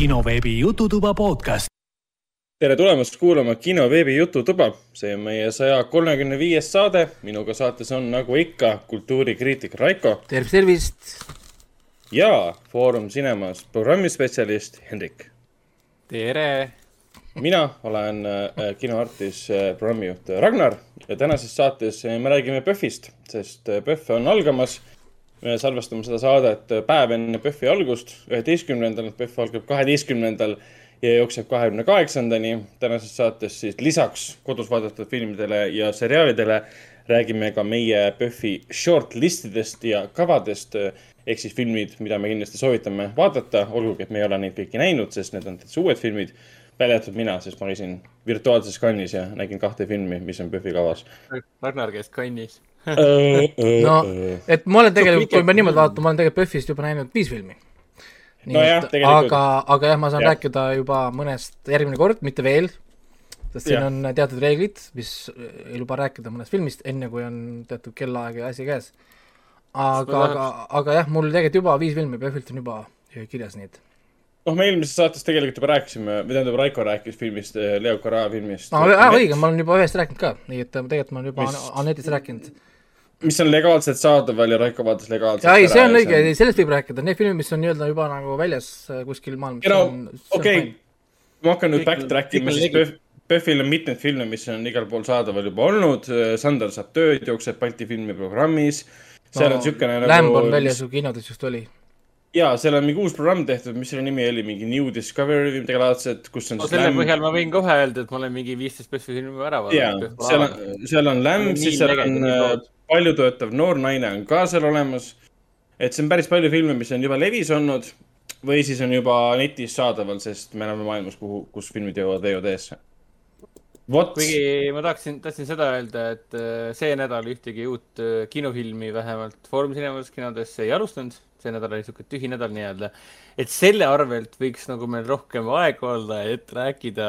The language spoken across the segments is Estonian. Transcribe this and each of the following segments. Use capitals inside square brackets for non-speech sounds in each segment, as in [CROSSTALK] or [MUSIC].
kinoveebi Jututuba podcast. tere tulemast kuulama kino veebi Jututuba. see on meie saja kolmekümne viies saade. minuga saates on nagu ikka kultuurikriitik Raiko. tervist, tervist. ja Foorum Cinemas programmispetsialist Hendrik. tere. mina olen äh, kinoartis äh, programmijuht Ragnar ja tänases saates me räägime PÖFFist, sest äh, PÖFF on algamas me salvestame seda saadet päev enne PÖFFi algust, üheteistkümnendal, PÖFF algab kaheteistkümnendal ja jookseb kahekümne kaheksandani. tänases saates siis lisaks kodus vaadatud filmidele ja seriaalidele räägime ka meie PÖFFi shortlistidest ja kavadest ehk siis filmid, mida me kindlasti soovitame vaadata, olgugi et me ei ole neid kõiki näinud, sest need on täitsa uued filmid. välja arvatud mina, sest ma olisin virtuaalses kannis ja nägin kahte filmi, mis on PÖFFi kavas. Ragnar käis kannis no, et ma olen tegelikult, kui ma niimoodi vaatan, ma olen tegelikult PÖFFist juba näinud viis filmi. no jah, aga, aga jah, ma saan ja. rääkida juba mõnest järgmine kord, mitte veel, sest siin ja. on teatud reeglid, mis ei luba rääkida mõnest filmist, enne kui on teatud kellaaeg ja asi käes. aga, aga, aga jah, mul tegelikult juba viis filmi PÖFFilt on juba kirjas, nii et noh, me eelmises saates tegelikult juba rääkisime, või tähendab, Raiko rääkis filmist, Leo Corra filmist. aa, õige, ma olen juba ühest rääkinud ka, nii et tegelikult ma olen juba. Anetist rääkinud. Mis on legaalselt saadaval ja Raiko vaatas legaalselt ja ei, see on õige sellest võib rääkida, need filmid, mis on nii-öelda juba nagu väljas äh, kuskil maailmas. no okei, ma hakkan nüüd backtrack ima, siis PÖFFil on mitmeid filme, mis on igal pool saadaval juba olnud, Sander saab tööd, jookseb Balti filmiprogrammis, seal no, on niisugune nagu Lamb on väljas ju kinodes just oli. Jaa, seal on mingi uus programm tehtud, mis selle nimi oli, mingi New Discovery või midagi laadset, kus on no, selle lämm... põhjal ma võin kohe öelda, et ma olen mingi viisteist PÖFFi filmi ära vaadanud. jaa, seal on, seal on Lämm, siis seal on äh, paljutöötav noor naine on ka seal olemas. et see on päris palju filme, mis on juba levis olnud või siis on juba netis saadaval, sest me elame maailmas, kuhu, kus filmid jõuavad VOD-sse. kuigi ma tahaksin, tahtsin seda öelda, et äh, see nädal ühtegi uut äh, kinofilmi vähemalt Foorum Cinemas kinodesse ei alustanud see nädal oli sihuke tühi nädal nii-öelda. et selle arvelt võiks nagu meil rohkem aega olla, et rääkida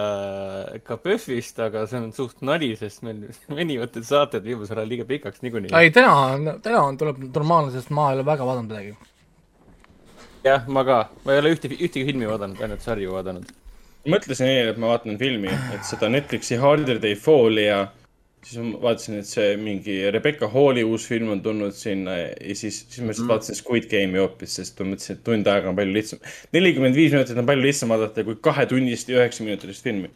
ka PÖFFist, aga see on suht nali, sest meil [LAUGHS] venivad need saated viimasel ajal liiga pikaks niikuinii. ei, täna on, täna on, tuleb normaalne, sest ma ei ole väga vaadanud midagi. jah, ma ka, ma ei ole ühte, ühtegi filmi vaadanud, ainult sarju vaadanud. mõtlesin eile, et ma vaatan filmi, et seda Netflixi Harder Day Falli ja siis ma vaatasin, et see mingi Rebecca Halli uus film on tulnud sinna ja siis, siis ma lihtsalt mm. vaatasin Squid Game'i hoopis, sest ma mõtlesin, et tund aega on palju lihtsam. nelikümmend viis minutit on palju lihtsam vaadata kui kahetunnist ja üheksaminutilist filmi.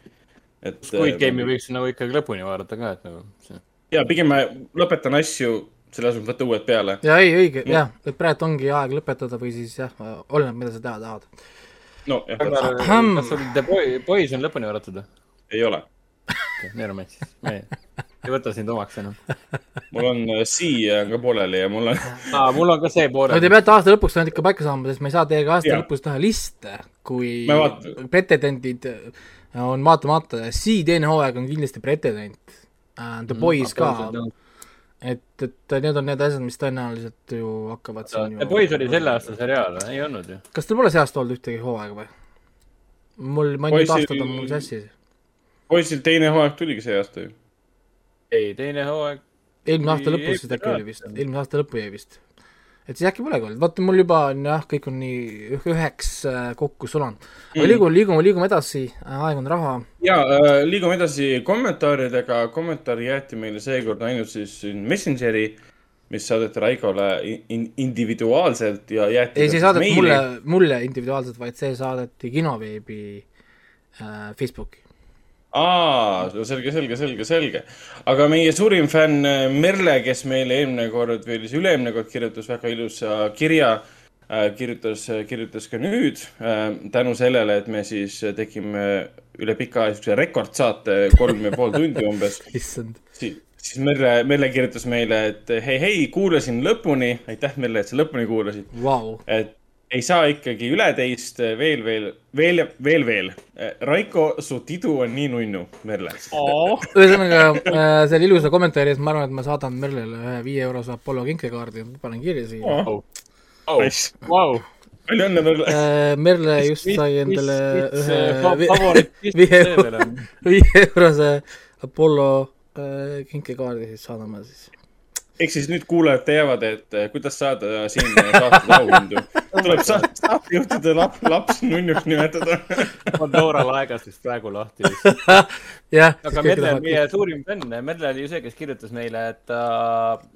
et. Squid äh, Game'i võiks nagu ikkagi lõpuni vaadata ka, et nagu see. ja pigem ma lõpetan asju selle asemel võtta uued peale. ja ei, õige no. jah, et praegu ongi aeg lõpetada või siis jah, oleneb, mida sa teha tahad. no jah. kas sul The Boys on lõpuni vaadatud või? ei ole. Never mind siis ei võta sind omaks enam. mul on äh, siia ka pooleli ja mul on aa, mul on ka see pooleli. no te peate aasta lõpuks ainult ikka paika saama, sest me ei saa teiega aasta ja. lõpus teha liste, kui pretendendid on vaatamata. Sea teine hooaeg on kindlasti pretendent uh,. The mm, Boys ka. et, et need on need asjad, mis tõenäoliselt ju hakkavad siin ju. The Boys oli selle aasta seriaal või? ei olnud ju. kas teil pole see aasta olnud ühtegi hooaega või? mul, ma ei tea, aastad on mul sassis. Boysil teine hooaeg tuligi see aasta ju ei, teine hooaeg. eelmine aasta lõpus vist äkki oli vist, eelmine aasta lõppu jäi vist. et siis äkki polegi olnud, vaata mul juba on jah, kõik on nii üheks äh, kokku sulanud. aga mm. liigume, liigume, liigume edasi, äh, aeg on raha. ja äh, liigume edasi kommentaaridega, kommentaari jäeti meile seekord ainult siis Messengeri mis saadeti Raigole in individuaalselt ja jäeti ei, see ei saadetud mulle, mulle individuaalselt, vaid see saadeti kinoveebi äh, Facebooki aa, selge, selge, selge, selge. aga meie suurim fänn äh, Merle, kes meile eelmine kord või siis üle-eelmine kord kirjutas väga ilusa kirja äh,, kirjutas, kirjutas ka nüüd äh, tänu sellele, et me siis tegime üle pika aja siukse rekordsaate, kolm ja pool tundi umbes [LAUGHS] issand si. siis Merle, Merle kirjutas meile, et hei, hei, kuulasin lõpuni, aitäh Merle, et sa lõpuni kuulasid wow.. et ei saa ikkagi üle teist veel, veel, veel, veel, veel. Raiko, su tidu on nii nunnu, Merle oh.. ühesõnaga äh, selle ilusa kommentaari eest ma arvan, et ma saadan Merlele ühe viie eurose Apollo kinkekaardi, panen kirja siia oh.. Oh. Nice. Wow. palju õnne, Merle äh,. Merle just sai endale ühe [LAUGHS] viie, viie eurose Apollo äh, kinkekaardi, siis saadame siis ehk siis nüüd kuulajad teavad, et eh, kuidas saada siin saates auhindu. tuleb saatejuhtide lap, laps nunnuks nimetada. Pandora laegas vist praegu lahti [LAUGHS] jah. aga Medle on meie suurim fänn, Medle oli ju see, kes kirjutas meile, et ta uh,,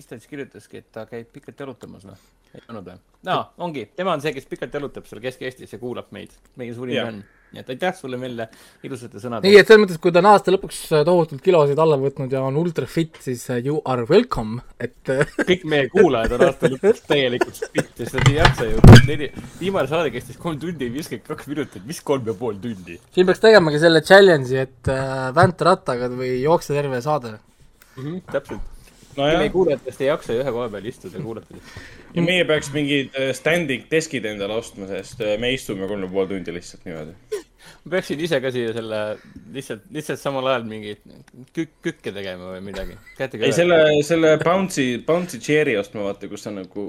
mis ta siis kirjutaski, et ta käib pikalt jalutamas või? ei olnud või? no ongi, tema on see, kes pikalt jalutab seal Kesk-Eestis ja kuulab meid, meie suurim fänn nii et aitäh sulle, Melle, ilusate sõnade nii, et selles mõttes, kui ta on aasta lõpuks äh, tohutult kilosid alla võtnud ja on ultra fit, siis äh, you are welcome, et äh, [LAUGHS] kõik meie kuulajad on aasta lõpuks täielikult fit, sest nad ei jaksa ju. neli, viimane saade kestis kolm tundi viiskümmend kaks minutit, mis kolm ja pool tundi? siin peaks tegemagi selle challenge'i, et äh, vänta rattaga või jookse terve saade mm. -hmm, täpselt no. meie kuulajatest ei jaksa ühe koha peal istuda ja kuulata ja meie peaks mingid äh, standing deskid endale ostma, sest äh, me istume kolm ja pool tundi lihtsalt niimoodi. ma peaksin ise ka siia selle lihtsalt, lihtsalt samal ajal mingeid kük-, kükke tegema või midagi. ei, selle, selle bouncy, bouncy chair'i ostma, vaata, kus on nagu,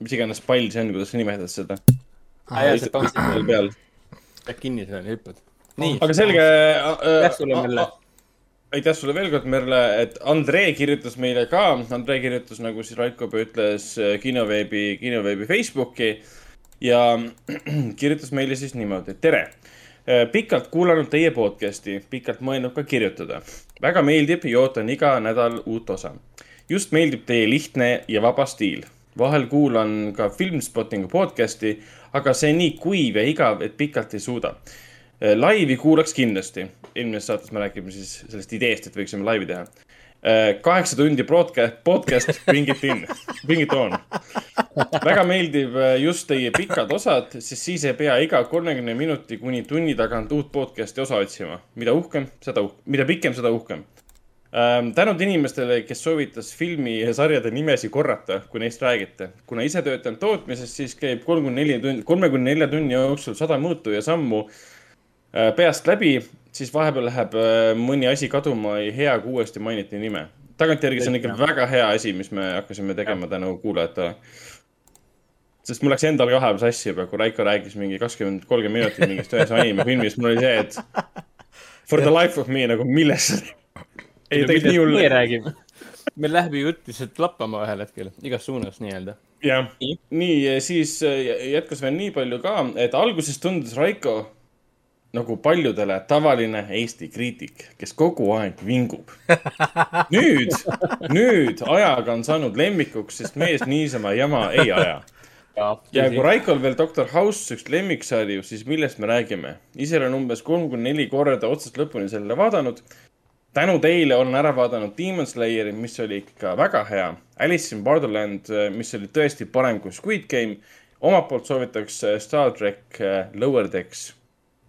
mis iganes pall see on, kuidas sa nimetad seda ah,. aa jaa, see bouncy peal. Lähed kinni seal ja hüppad. aga selge. sulle, Melle aitäh sulle veel kord, Merle, et Andrei kirjutas meile ka, Andrei kirjutas, nagu siis Raiko ütles, kinoveebi, kinoveebi Facebooki ja [CLEARS THROAT] kirjutas meile siis niimoodi, tere. pikalt kuulanud teie podcast'i, pikalt mõelnud ka kirjutada. väga meeldib ja ootan iga nädal uut osa. just meeldib teie lihtne ja vaba stiil. vahel kuulan ka Filmspottingu podcast'i, aga see nii kuiv ja igav, et pikalt ei suuda Äh, laivi kuulaks kindlasti. Eelmises saates me räägime siis sellest ideest, et võiksime laivi teha. Äh, kaheksa tundi podcast, podcast, bring it in, bring it on. väga meeldib äh, just teie pikad osad, sest siis ei pea iga kolmekümne minuti kuni tunni tagant uut podcast'i osa otsima. mida uhkem, seda uh-, mida pikem, seda uhkem ähm,. tänud inimestele, kes soovitas filmi ja sarjade nimesid korrata, kui neist räägite. kuna ise töötan tootmises, siis käib kolmkümmend neli tundi, kolmekümne nelja tunni jooksul sada mõõtu ja sammu Äh, peast läbi, siis vahepeal läheb äh, mõni asi kaduma, ei hea, kui uuesti mainiti nime. tagantjärgi see on ikka väga hea asi, mis me hakkasime tegema tänu kuulajatele. sest mul läks endal ka vahepeal sassi juba, kui Raiko rääkis mingi kakskümmend, kolmkümmend minutit mingist ühest animefilmist, mul oli see, et for the life of me nagu milles. ei, tegelikult nii hull. meie räägime. meil läheb ju jutt lihtsalt lappama ühel hetkel, igas suunas nii-öelda jah, nii, siis äh, jätkas veel nii palju ka, et alguses tundus Raiko nagu paljudele tavaline Eesti kriitik, kes kogu aeg vingub. nüüd, nüüd ajaga on saanud lemmikuks, sest mees niisama jama ei aja. ja kui Raikol veel Doktor House üks lemmiksari, siis millest me räägime? ise olen umbes kolm kuni neli korda otsast lõpuni selle vaadanud. tänu teile olen ära vaadanud Demon Slayeri, mis oli ikka väga hea. Alice in Borderland, mis oli tõesti parem kui Squid Game. omalt poolt soovitaks Star track Lower Decks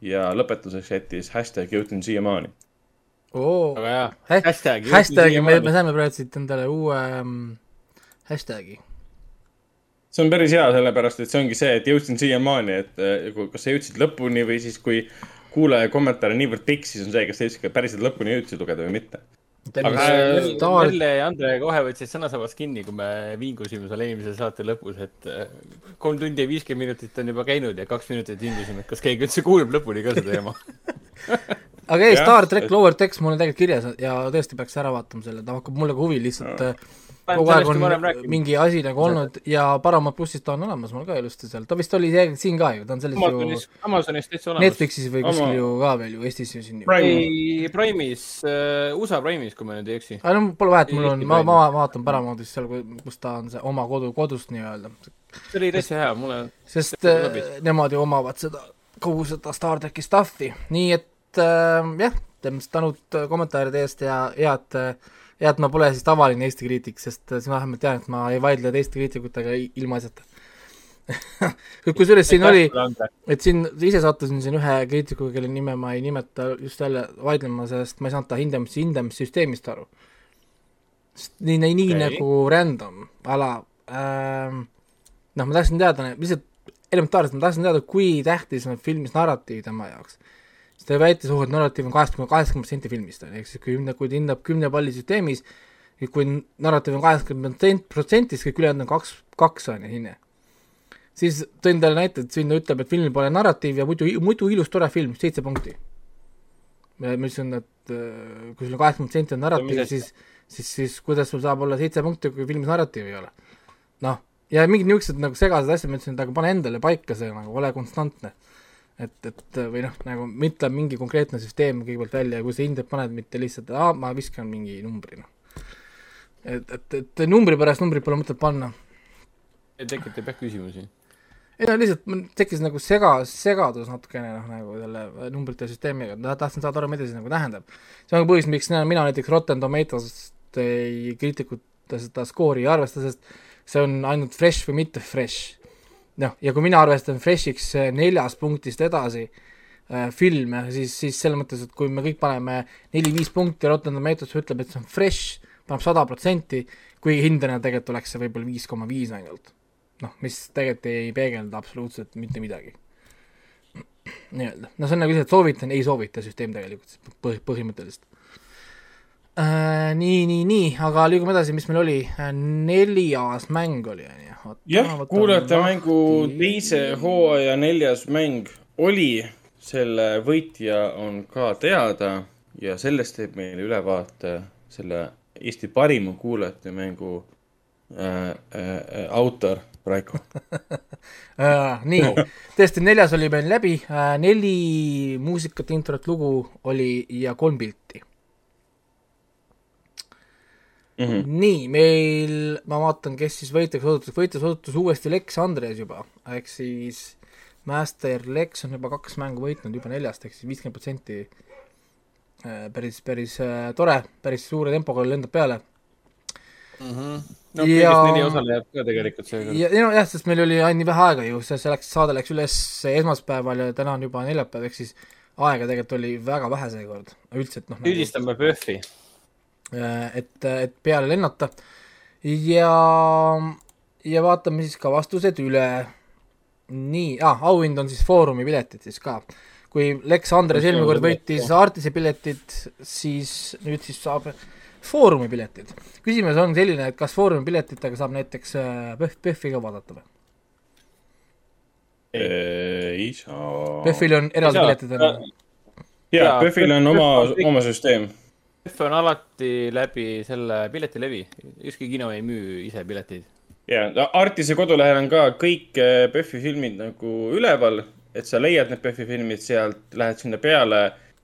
ja lõpetuseks jättis hashtag jõudnud siiamaani oo, hashtag, hashtag'i, me, me saime praegu siit endale uue um, hashtag'i. see on päris hea, sellepärast et see ongi see, et jõudsin siiamaani, et äh, kas sa jõudsid lõpuni või siis, kui kuulaja kommentaar on niivõrd pikk, siis on see, kas sa jõudsid ka päriselt lõpuni jõudsid lugeda või mitte Melle ja Andre kohe võtsid sõnasabast kinni, kui me vingusime seal eelmise saate lõpus, et äh, kolm tundi ja viiskümmend minutit on juba käinud ja kaks minutit vingusime, et kas keegi üldse kuuleb lõpuni ka seda jama [LAUGHS] aga ei, Star track Lower Decks mul on tegelikult kirjas ja tõesti peaks ära vaatama selle, ta hakkab mulle ka huvi lihtsalt äh, kogu aeg on mingi asi nagu olnud ja Paramount plussis ta on olemas mul ka ilusti seal, ta vist oli siin ka ju, ta on selles Amazonis, ju Amazonis täitsa olemas. Netflixis või kuskil Ama... ju ka veel ju, Eestis ju siin ju. Prime, Prime'is uh,, USA Prime'is, kui ma nüüd ei eksi. aga no pole vahet, mul on, ma, ma vaatan Paramountist seal, kus ta on see oma kodu, kodust nii-öelda. see oli täitsa hea, mulle sest äh, nemad ju omavad seda, kogu seda Star tracki stuff'i, nii et äh, jah, tänud kommentaaride eest ja head äh, ja et ma pole siis tavaline Eesti kriitik, sest siis ma vähemalt tean, et ma ei vaidle teiste kriitikutega ilmaasjata [LAUGHS] kusjuures siin oli, et siin ise sattusin siin ühe kriitikuga, kelle nime ma ei nimeta just jälle vaidlema, sest ma ei saanud ta hindamis, hindamissüsteemist aru. nii, nii, nii okay. nagu random ala ähm,, noh, ma tahtsin teada, lihtsalt elementaarselt ma tahtsin teada, kui tähtis on filmis narratiiv tema jaoks siis ta väitis, oh, et narratiiv on kaheksakümmend, kaheksakümmend protsenti filmist, on ju, ehk siis kui, kui ta hindab kümne palli süsteemis, kui narratiiv on kaheksakümmend protsenti, siis kõik ülejäänud on kaks, kaks on ju hinne. siis tõin talle näite, et sinna ütleb, et filmil pole narratiiv ja muidu, muidu ilus tore film, seitse punkti. ma ütlesin, et äh, kui sul on kaheksakümmend protsenti on narratiiv, siis siis, siis kuidas sul saab olla seitse punkti, kui filmis narratiivi ei ole? noh, ja mingid niisugused nagu segased asjad, ma ütlesin, et aga pane endale paika see nagu, ole konstantne. Et, et või noh, nagu mõtle mingi konkreetne süsteem kõigepealt välja ja kui sa hinded paned, mitte lihtsalt, aa, ma viskan mingi numbri, noh. et, et, et numbri pärast numbrit pole mõtet panna. tekitab jah küsimusi ei no lihtsalt mul tekkis nagu sega, segadus natukene noh, nagu selle numbrite süsteemiga, tahtsin saada aru, mida see nagu tähendab. see on põhjus, miks mina näiteks Rotten Tomatoes'st ei kriitikute seda skoori ei arvesta, sest see on ainult fresh või mitte fresh. Noh, ja kui mina arvestan fresh'iks neljast punktist edasi äh, filme, siis, siis selles mõttes, et kui me kõik paneme neli-viis punkti, Rotten Tomatoes ütleb, et see on fresh, paneb sada protsenti, kui hindena tegelikult oleks see võib-olla viis koma viis ainult. Noh, mis tegelikult ei peegelda absoluutselt mitte midagi. nii-öelda, no see on nagu lihtsalt soovitan, ei soovita süsteem tegelikult põh-, põhimõtteliselt äh,. Nii, nii, nii, aga liigume edasi, mis meil oli? Äh,, neljas mäng oli, on ju. jah, kuulajate mängu teise hooaja neljas mäng oli, selle võitja on ka teada ja sellest teeb meile ülevaate selle Eesti parima kuulajate mängu äh, äh, autor Raiko. [LAUGHS] Äh, nii, tõesti, neljas oli meil läbi, äh, neli muusikat, introt, lugu oli ja kolm pilti mm. -hmm. nii, meil, ma vaatan, kes siis võitjaks osutus, võitjaks osutus uuesti Lex Andres juba, ehk siis Master Lex on juba kaks mängu võitnud, juba neljast, ehk siis viiskümmend protsenti. Äh, päris, päris tore, päris suure tempoga lendab peale mm. -hmm. no ja... kõigest neli osalejat ka tegelikult seekord. ja, nojah, sest meil oli ainult nii vähe aega ju, see, see läks, saade läks üles esmaspäeval ja täna on juba neljapäev, ehk siis aega tegelikult oli väga vähe seekord, üldse, et noh. süüdistame nagu, PÖFFi. Äh, et, et peale lennata ja, ja vaatame siis ka vastused üle. nii ah,, auhind on siis Foorumi piletid siis ka kui Lex Andres eelmine kord võitis Artise piletid, siis nüüd siis saab Foorumi piletid. küsimus on selline, et kas Foorumi piletitega saab näiteks PÖFF, äh, PÖFFi ka vaadata või? ei saa. PÖFFil on eraldi piletid, on ju? jaa, PÖFFil on oma, oma süsteem. PÖFF on alati läbi selle piletilevi, ükski kino ei müü ise pileteid. jaa, Artise kodulehel on ka kõik äh, PÖFFi filmid nagu üleval, et sa leiad need PÖFFi filmid sealt, lähed sinna peale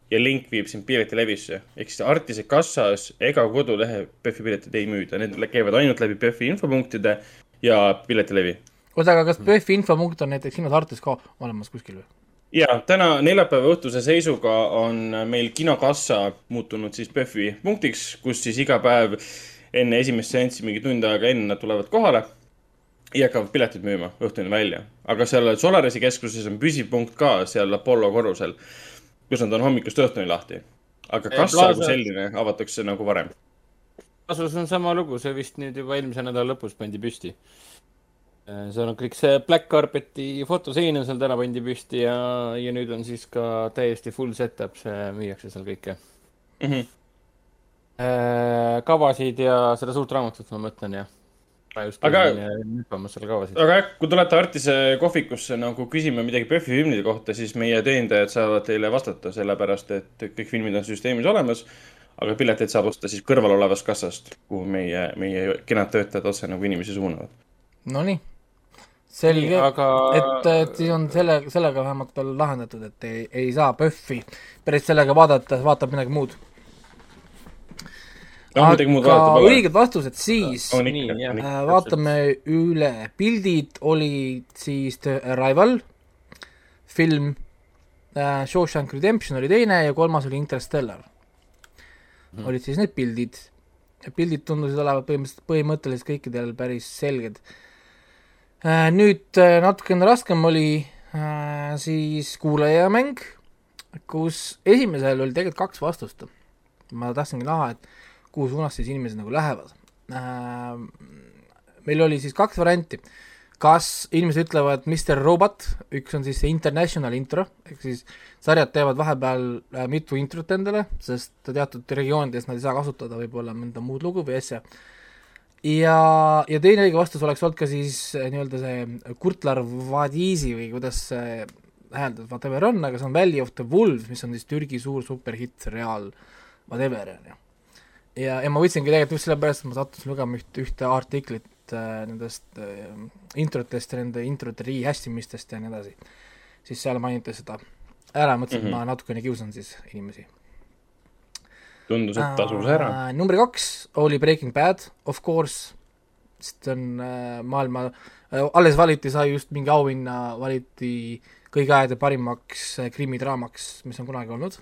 ja link viib sind piletilevisse. ehk siis Artise kassas ega kodulehe PÖFFi pileteid ei müüda, need käivad ainult läbi PÖFFi infopunktide ja piletilevi. oota, aga kas PÖFFi infopunkt on näiteks sinu Tartus ka olemas kuskil või? Ja täna neljapäeva õhtuse seisuga on meil kinokassa muutunud siis PÖFFi punktiks, kus siis iga päev enne esimest seanssi, mingi tund aega enne nad tulevad kohale ja hakkavad piletid müüma õhtuni välja. aga seal Solarisi keskuses on püsipunkt ka seal Apollo korrusel kus nad on hommikust õhtuni lahti. aga kassa kui selline avatakse nagu varem. Plaza's on sama lugu, see vist nüüd juba eelmise nädala lõpus pandi püsti. Äh, seal on kõik see Black Carpeti fotosein on seal täna pandi püsti ja, ja nüüd on siis ka täiesti full setup, see müüakse seal kõike mm. -hmm. kavasid ja seda suurt raamatut ma mõtlen jah aga, aga jah, kui tulete Artise kohvikusse nagu küsima midagi PÖFFi filmide kohta, siis meie teenindajad saavad teile vastata, sellepärast et kõik filmid on süsteemis olemas. aga pileteid saab osta siis kõrval olevast kassast, kuhu meie, meie kenad töötajad otse nagu inimesi suunavad. Nonii, selge, aga... et, et siis on selle, sellega vähemalt veel lahendatud, et ei, ei saa PÖFFi päris sellega vaadata, vaatab midagi muud pole. õiged vastused siis, äh, vaatame üle, pildid olid siis The Arrival, film äh,, Shawshank Redemption oli teine ja kolmas oli Interstellar mm.. olid siis need pildid. pildid tundusid olevat põhimõtteliselt, põhimõtteliselt kõikidel päris selged äh,. Nüüd äh, natukene raskem oli äh, siis kuulajamäng, kus esimesel oli tegelikult kaks vastust. ma tahtsingi näha, et kuhu suunas siis inimesed nagu lähevad äh,. meil oli siis kaks varianti, kas inimesed ütlevad Mr Robot, üks on siis see international intro, ehk siis sarjad teevad vahepeal äh, mitu introt endale, sest teatud regioonides nad ei saa kasutada võib-olla mõnda muud lugu või asja. Ja, ja teine õige vastus oleks olnud ka siis äh, nii-öelda see Kurtlar Vadizi või kuidas see hääldada, whatever on, aga see on Valley of the Wolves, mis on siis Türgi suur superhitt seriaal, whatever, on ju ja, ja ma võtsingi tegelikult just sellepärast, et ma sattusin lugema ühte, ühte artiklit äh, nendest äh, introtest ja nende introte rehastimistest ja nii edasi. siis seal mainiti seda ära, mõtlesin mm, -hmm. ma natukene kiusan siis inimesi. Tundus, et tasus ära number kaks oli Breaking Bad, of course, sest on äh, maailma äh,, alles valiti, sai just mingi auhinna, valiti kõigi aegade parimaks äh, krimidraamaks, mis on kunagi olnud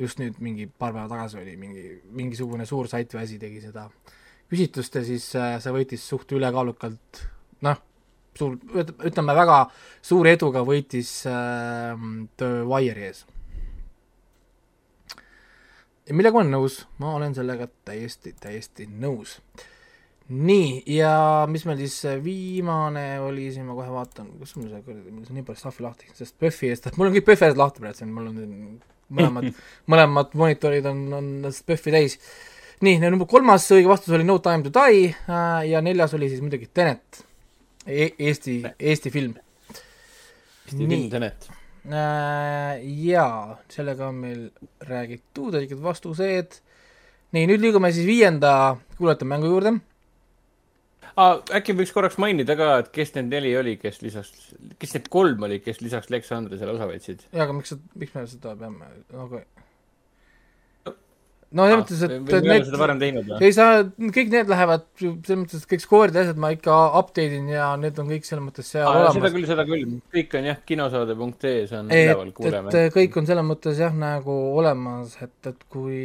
just nüüd mingi paar päeva tagasi oli mingi, mingisugune suur sait või asi tegi seda küsitlust ja siis äh, see võitis suht ülekaalukalt, noh, suur, ütleme väga suure eduga võitis äh, The Wire'i ees. Millega ma olen nõus, ma olen sellega täiesti, täiesti nõus. nii, ja mis meil siis viimane oli, siin ma kohe vaatan, kus mul see kuradi, mul on nii palju stuff'i lahti, sest PÖFFi eest, mul on kõik PÖFFi eest lahti praegu, mul on mõlemad [LAUGHS] mõlemad monitorid on, on PÖFFi täis. nii, number kolmas õige vastus oli No time to die äh, ja neljas oli siis muidugi Tenet e, Eesti, Eesti film. Eesti film Tenet. Jaa, sellega on meil räägitud, õiged vastused. nii, nüüd liigume siis viienda kuulajate mängu juurde äkki võiks korraks mainida ka, et kes need neli oli, kes lisaks, kes need kolm oli, kes lisaks Lex Andresele osa võtsid? jaa, aga miks, miks me seda peame nagu no selles ah, mõttes, et need, teinud või? ei saa, kõik need lähevad, selles mõttes, et kõik skoorid ja asjad ma ikka update in ja need on kõik selles mõttes seal ah, olemas. seda küll, seda küll, kõik on jah, kinosaade.ee-s on üleval, kuuleme. et kõik on selles mõttes jah, nagu olemas, et, et kui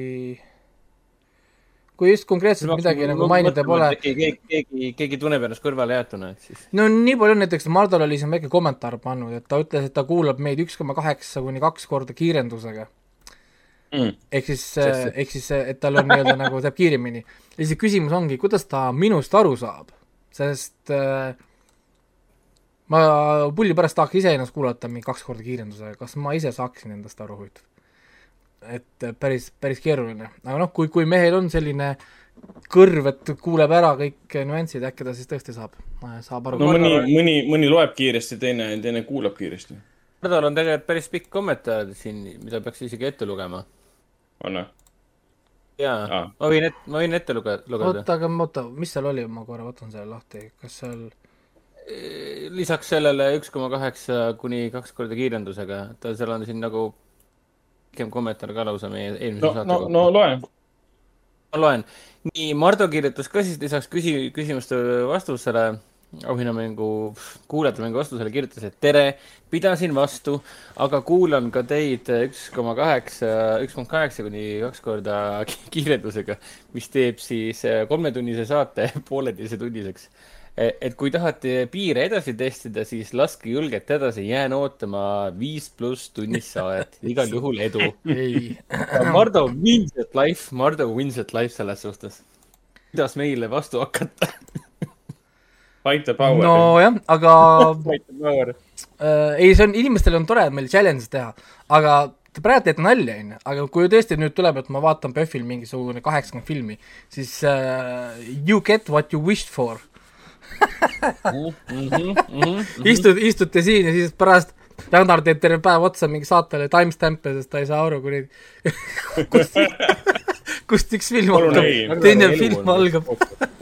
kui just konkreetselt midagi nagu mainida pole. keegi, keegi, keegi tunneb ennast kõrvalejäetuna, et siis. no nii palju on, näiteks Mardol oli siin väike kommentaar pannud, et ta ütles, et ta kuulab meid üks koma kaheksa kuni kaks korda kiirendusega mm.. ehk siis, ehk siis, et tal on nii-öelda [LAUGHS] nagu teeb kiiremini. ja siis küsimus ongi, kuidas ta minust aru saab, sest äh, ma pulli pärast tahaks ise ennast kuulata mingi kaks korda kiirendusega, kas ma ise saaksin endast aru, huvitav? et päris, päris keeruline, aga noh, kui, kui mehel on selline kõrv, et kuuleb ära kõik nüansid, äkki ta siis tõesti saab, saab aru. no mõni, mõni, mõni loeb kiiresti, teine, teine kuulab kiiresti. nädal on tegelikult päris pikk kommentaar siin, mida peaks isegi ette lugema. On või? jaa ah., ma võin ette, ma võin ette luge-, lugeda. oota, aga oota, mis seal oli, ma korra võtan selle lahti, kas seal lisaks sellele üks koma kaheksa kuni kaks korda kiirendusega, ta seal on siin nagu pikem kommentaar ka lausa meie eelmise no, saate no, kohta. no loe. ma loen. nii, Mardu kirjutas ka siis lisaks küsi-, küsimuste vastusele, auhinnamängu, kuulajatemängu vastusele kirjutas, et tere, pidasin vastu, aga kuulan ka teid üks koma kaheksa, üks koma kaheksa kuni kaks korda [LAUGHS] kiirendusega, mis teeb siis kolmetunnise saate [LAUGHS] pooleteise-tunniseks et kui tahate piire edasi testida, siis laske julgelt edasi, jään ootama viis pluss tunnist saadet, igal juhul edu. [LAUGHS] Mardo wins at life, Mardo wins at life selles suhtes. kuidas meile vastu hakata Fight the power. nojah, aga [LAUGHS] äh, ei, see on, inimestel on tore meil challenge teha, aga te praegu teete nalja, onju, aga kui tõesti nüüd tuleb, et ma vaatan PÖFFil mingisugune kaheksakümmend filmi, siis uh, you get what you wished for. Mm -hmm, istud, istute siin ja siis pärast Ragnar teeb terve päev otsa mingi saatele timestamp'e, sest ta ei saa aru, kuni [LAUGHS] kust, kust üks film hakkab, teine film algab.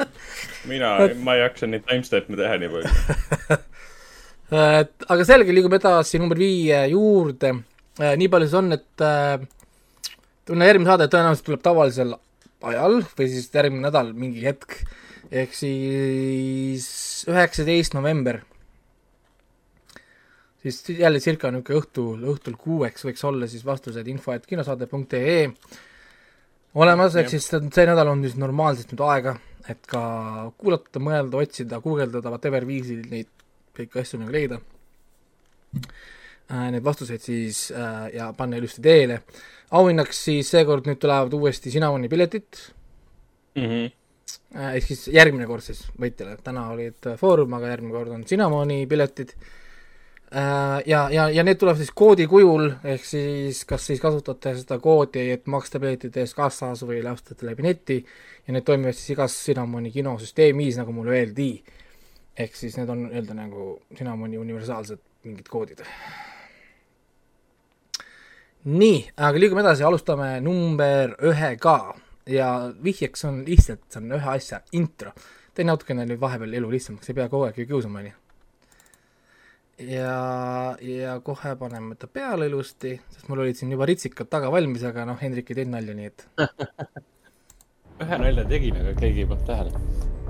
[LAUGHS] Mina, ma ei jaksa neid timestamp'e teha nii palju. [LAUGHS] Aga selge, liigume edasi number viie juurde. Äh, nii palju siis on, et äh, tunne järgmine saade tõenäoliselt tuleb tavalisel ajal või siis järgmine nädal mingi hetk. Ehk siis üheksateist november. siis jälle circa niisugune õhtul, õhtul kuueks võiks olla siis vastused info, et kinosaade.ee olemas, ehk siis see nädal on siis normaalselt nüüd aega, et ka kuulata, mõelda, otsida, guugeldada, whatever viisil neid kõiki asju nagu leida äh,. Need vastuseid siis äh, ja panna ilusti teele. auhinnaks siis seekord nüüd tulevad uuesti Cinnamoni piletid mm. -hmm ehk siis järgmine kord siis võitjale, täna olid Foorum, aga järgmine kord on Cinnamoni piletid. Äh, ja, ja, ja need tulevad siis koodi kujul, ehk siis kas siis kasutate seda koodi, et maksta piletite eest kassas või ostate läbi neti ja need toimivad siis igas Cinnamoni kinosüsteemis, nagu mulle öeldi. ehk siis need on nii-öelda nagu Cinnamoni universaalsed mingid koodid. nii, aga liigume edasi, alustame number ühega ja vihjeks on lihtsalt, see on ühe asja intro. tee natukene nüüd vahepeal elu lihtsamaks, ei pea kogu aeg ju kiusama, onju. Ja, ja kohe paneme ta peale ilusti, sest mul olid siin juba ritsikad taga valmis, aga noh, Hendrik ei teinud nalja, nii et. [LAUGHS] Ühe nalja tegin, aga keegi ei pannud tähele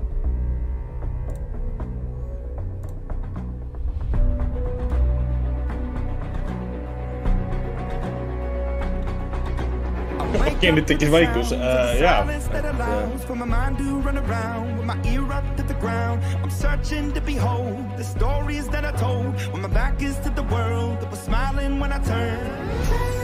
tekkis vaikus uh,, jaa. I'm searching to behold the stories that I told when my back is to the world that was smiling when I turned.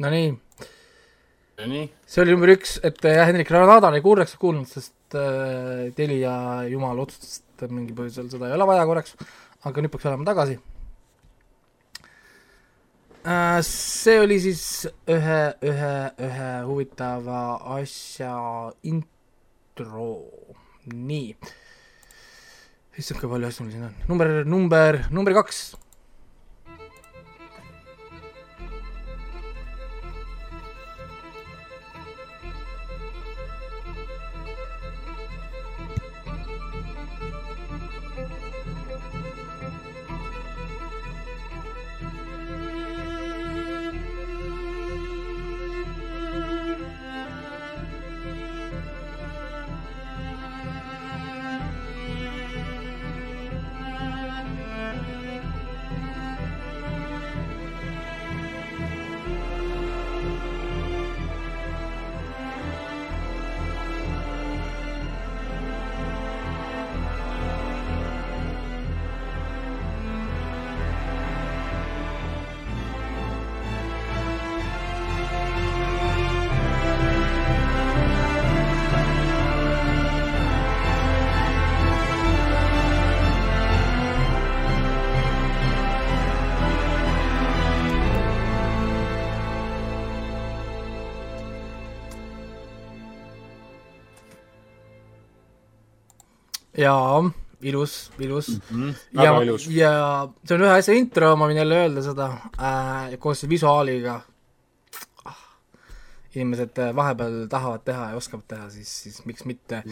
Nonii. see oli number üks, et jah, Hendrik Ranadan ei kuuleks kuulnud, sest äh, Telia jumal otsustas, et mingi põhjusel seda ei ole vaja korraks, aga nüüd peaks olema tagasi äh,. see oli siis ühe, ühe, ühe huvitava asja intro, nii. issand, kui palju asju mul siin on, number, number, number kaks jaa, ilus, ilus mm. -hmm. ja, ilus. ja see on ühe asja intro, ma võin jälle öelda seda äh,, koos visuaaliga ah,. inimesed äh, vahepeal tahavad teha ja oskavad teha, siis, siis miks mitte.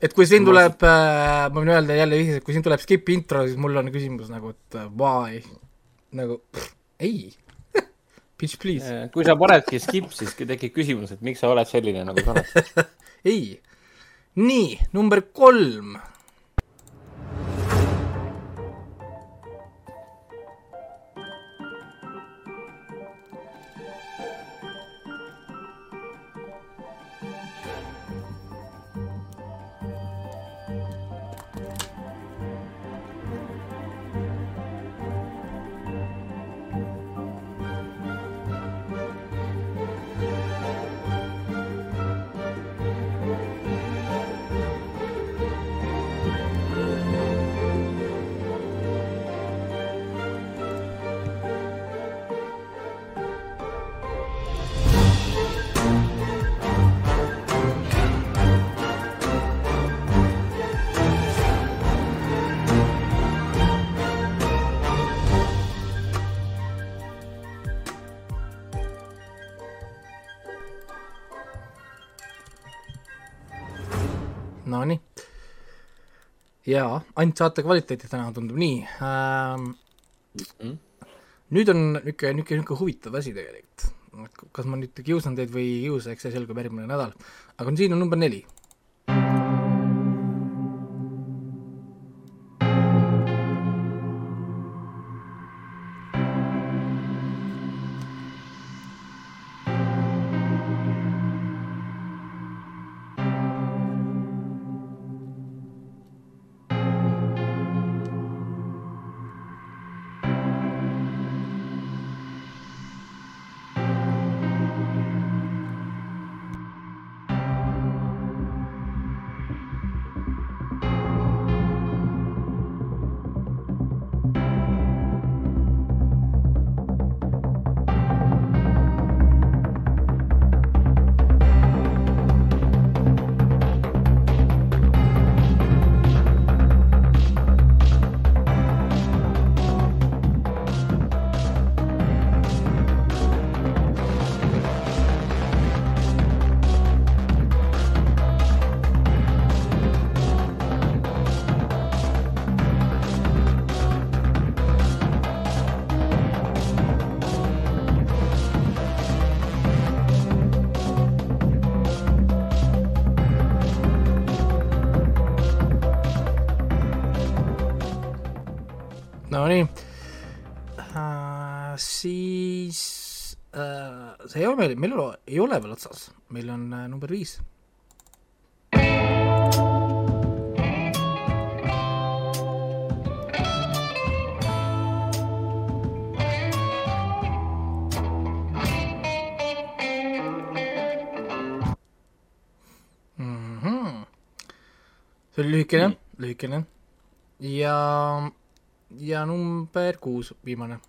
et kui siin tuleb äh,, ma võin öelda jälle vihjeks, et kui siin tuleb skip intro, siis mul on küsimus nagu, et uh, why, nagu pff, ei [LAUGHS] Bitch please. Äh, kui sa panedki skip, siis tekib küsimus, et miks sa oled selline, nagu sa oled [LAUGHS] ei nii, number kolm jaa, ainult saate kvaliteeti täna tundub nii ähm,. Mm -hmm. nüüd on niisugune, niisugune, niisugune huvitav asi tegelikult. kas ma nüüd kiusan teid või ei kiusa, eks see selgub järgmine nädal. aga siin on number neli ole meil, ei ole veel otsas, meil on äh, number viis. See oli lühikene lühikene. Ja, ja number kuus, viimane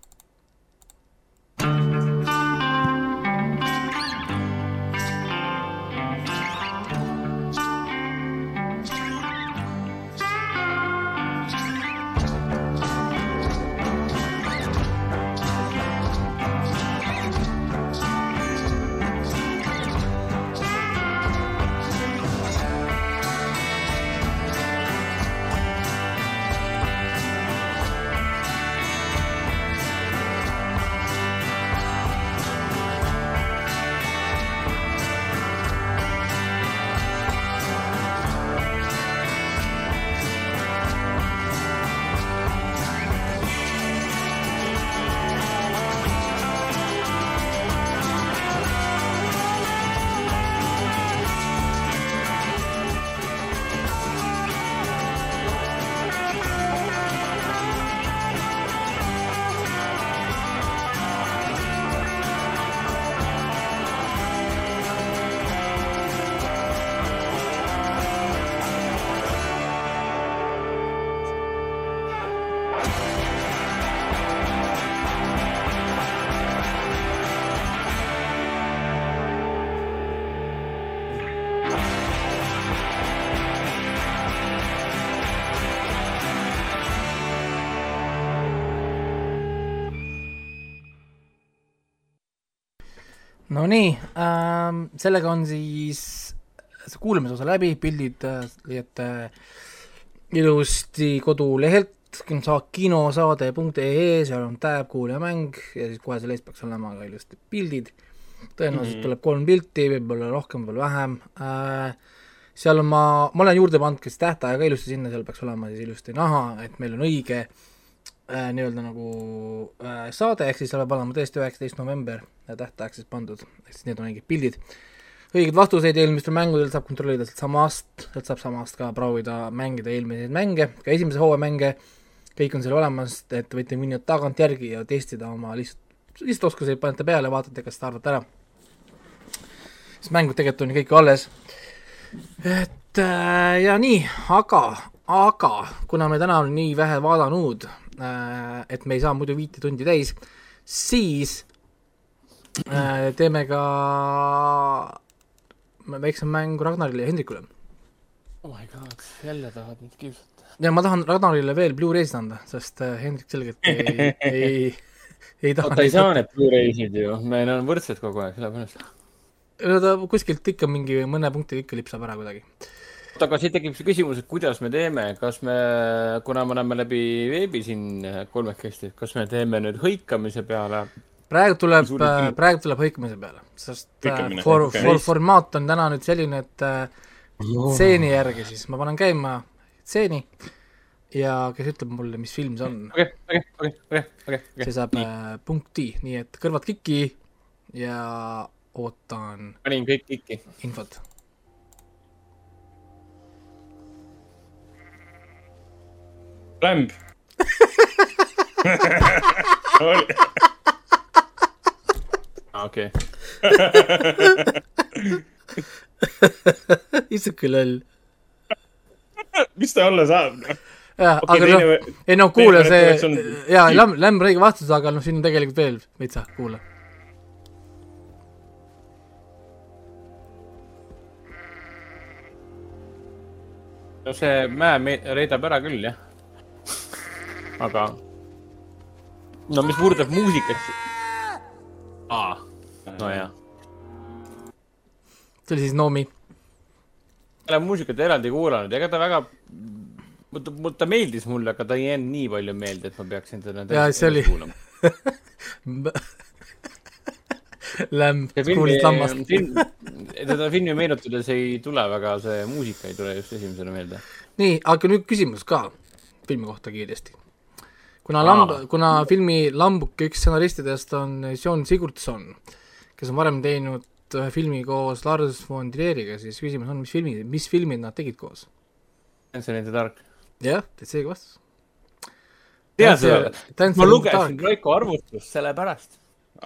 Nonii ähm,, sellega on siis see kuulamise osa läbi, pildid äh, leiate ilusti kodulehelt kinosaade.ee, seal on tab, kuulajamäng ja siis kohe seal ees peaks olema ka ilusti pildid. tõenäoliselt mm tuleb kolm pilti, võib-olla rohkem, võib-olla vähem äh,. seal on ma, ma olen juurde pannud ka siis tähtaja ka ilusti sinna, seal peaks olema siis ilusti näha, et meil on õige äh, nii-öelda nagu äh, saade, ehk siis seal peab olema tõesti üheksateist november tähtaeg siis pandud, ehk siis need on õiged pildid. õigeid vastuseid eelmistel mängudel saab kontrollida sealtsamast, sealt saab samast ka proovida mängida eelmiseid mänge, ka esimese hooaja mänge, kõik on seal olemas, et võite minna tagantjärgi ja testida oma lihtsalt, lihtsalt oskuseid panete peale, vaatate, kas te arvate ära. sest mängud tegelikult on ju kõik alles. et äh, ja nii, aga, aga kuna me täna oleme nii vähe vaadanud äh,, et me ei saa muidu viite tundi täis, siis Äh, teeme ka väikse mängu Ragnarile ja Hendrikule. oh my god, jälle tahad mind kiusata? ja ma tahan Ragnarile veel Blu-ray'sid anda, sest äh, Hendrik selgelt ei, [LAUGHS] ei, ei taha ta ei saa need Blu-ray'sid ju, meil on võrdsed kogu aeg, sellepärast. no ta kuskilt ikka mingi mõne punkti ikka lipsab ära kuidagi oota, aga siit tekib see küsimus, et kuidas me teeme, kas me, kuna me oleme läbi veebi siin kolmekesti, kas me teeme nüüd hõikamise peale praegu tuleb, äh, praegu tuleb hõikamise peale, sest Hõikamine, for, okay. for, formaat on täna nüüd selline, et stseeni järgi siis ma panen käima stseeni ja kes ütleb mulle, mis film see on. okei, okei, okei, okei, okei. see saab nii. Äh, punkti, nii et kõrvad kikki ja ootan. panin kõik kikki. infot Lamb okei. [LAUGHS] isuke loll. mis ta olla saab, noh? jah okay,, aga noh, ei no kuula see, jaa, lämm, lämm õige vastus, aga noh, siin on tegelikult veel veitsa, kuula. no see mäe me-, reedab ära küll, jah. Aga no mis puudutab muusikat, aa nojah. see oli siis Noomi. ma olen muusikat eraldi kuulanud, ega ta väga, ta meeldis mulle, aga ta ei jäänud nii palju meelde, et ma peaksin teda jaa, see oli [LAUGHS] Lämb, kuulsid lammast. [LAUGHS] teda filmi meenutades ei tule väga, see muusika ei tule just esimesena meelde. nii, aga nüüd küsimus ka filmi kohta kiiresti kuna lamb, kuna filmi Lambuk üks stsenaristidest on Sean Sigurdsson, kes on varem teinud ühe filmi koos Lars von Trieriga, siis küsimus on, mis filmi, mis filmid nad tegid koos? Dancer in the Dark. jah, seegi vastus. tead sa, ma lugesin Raiko arvustust sellepärast.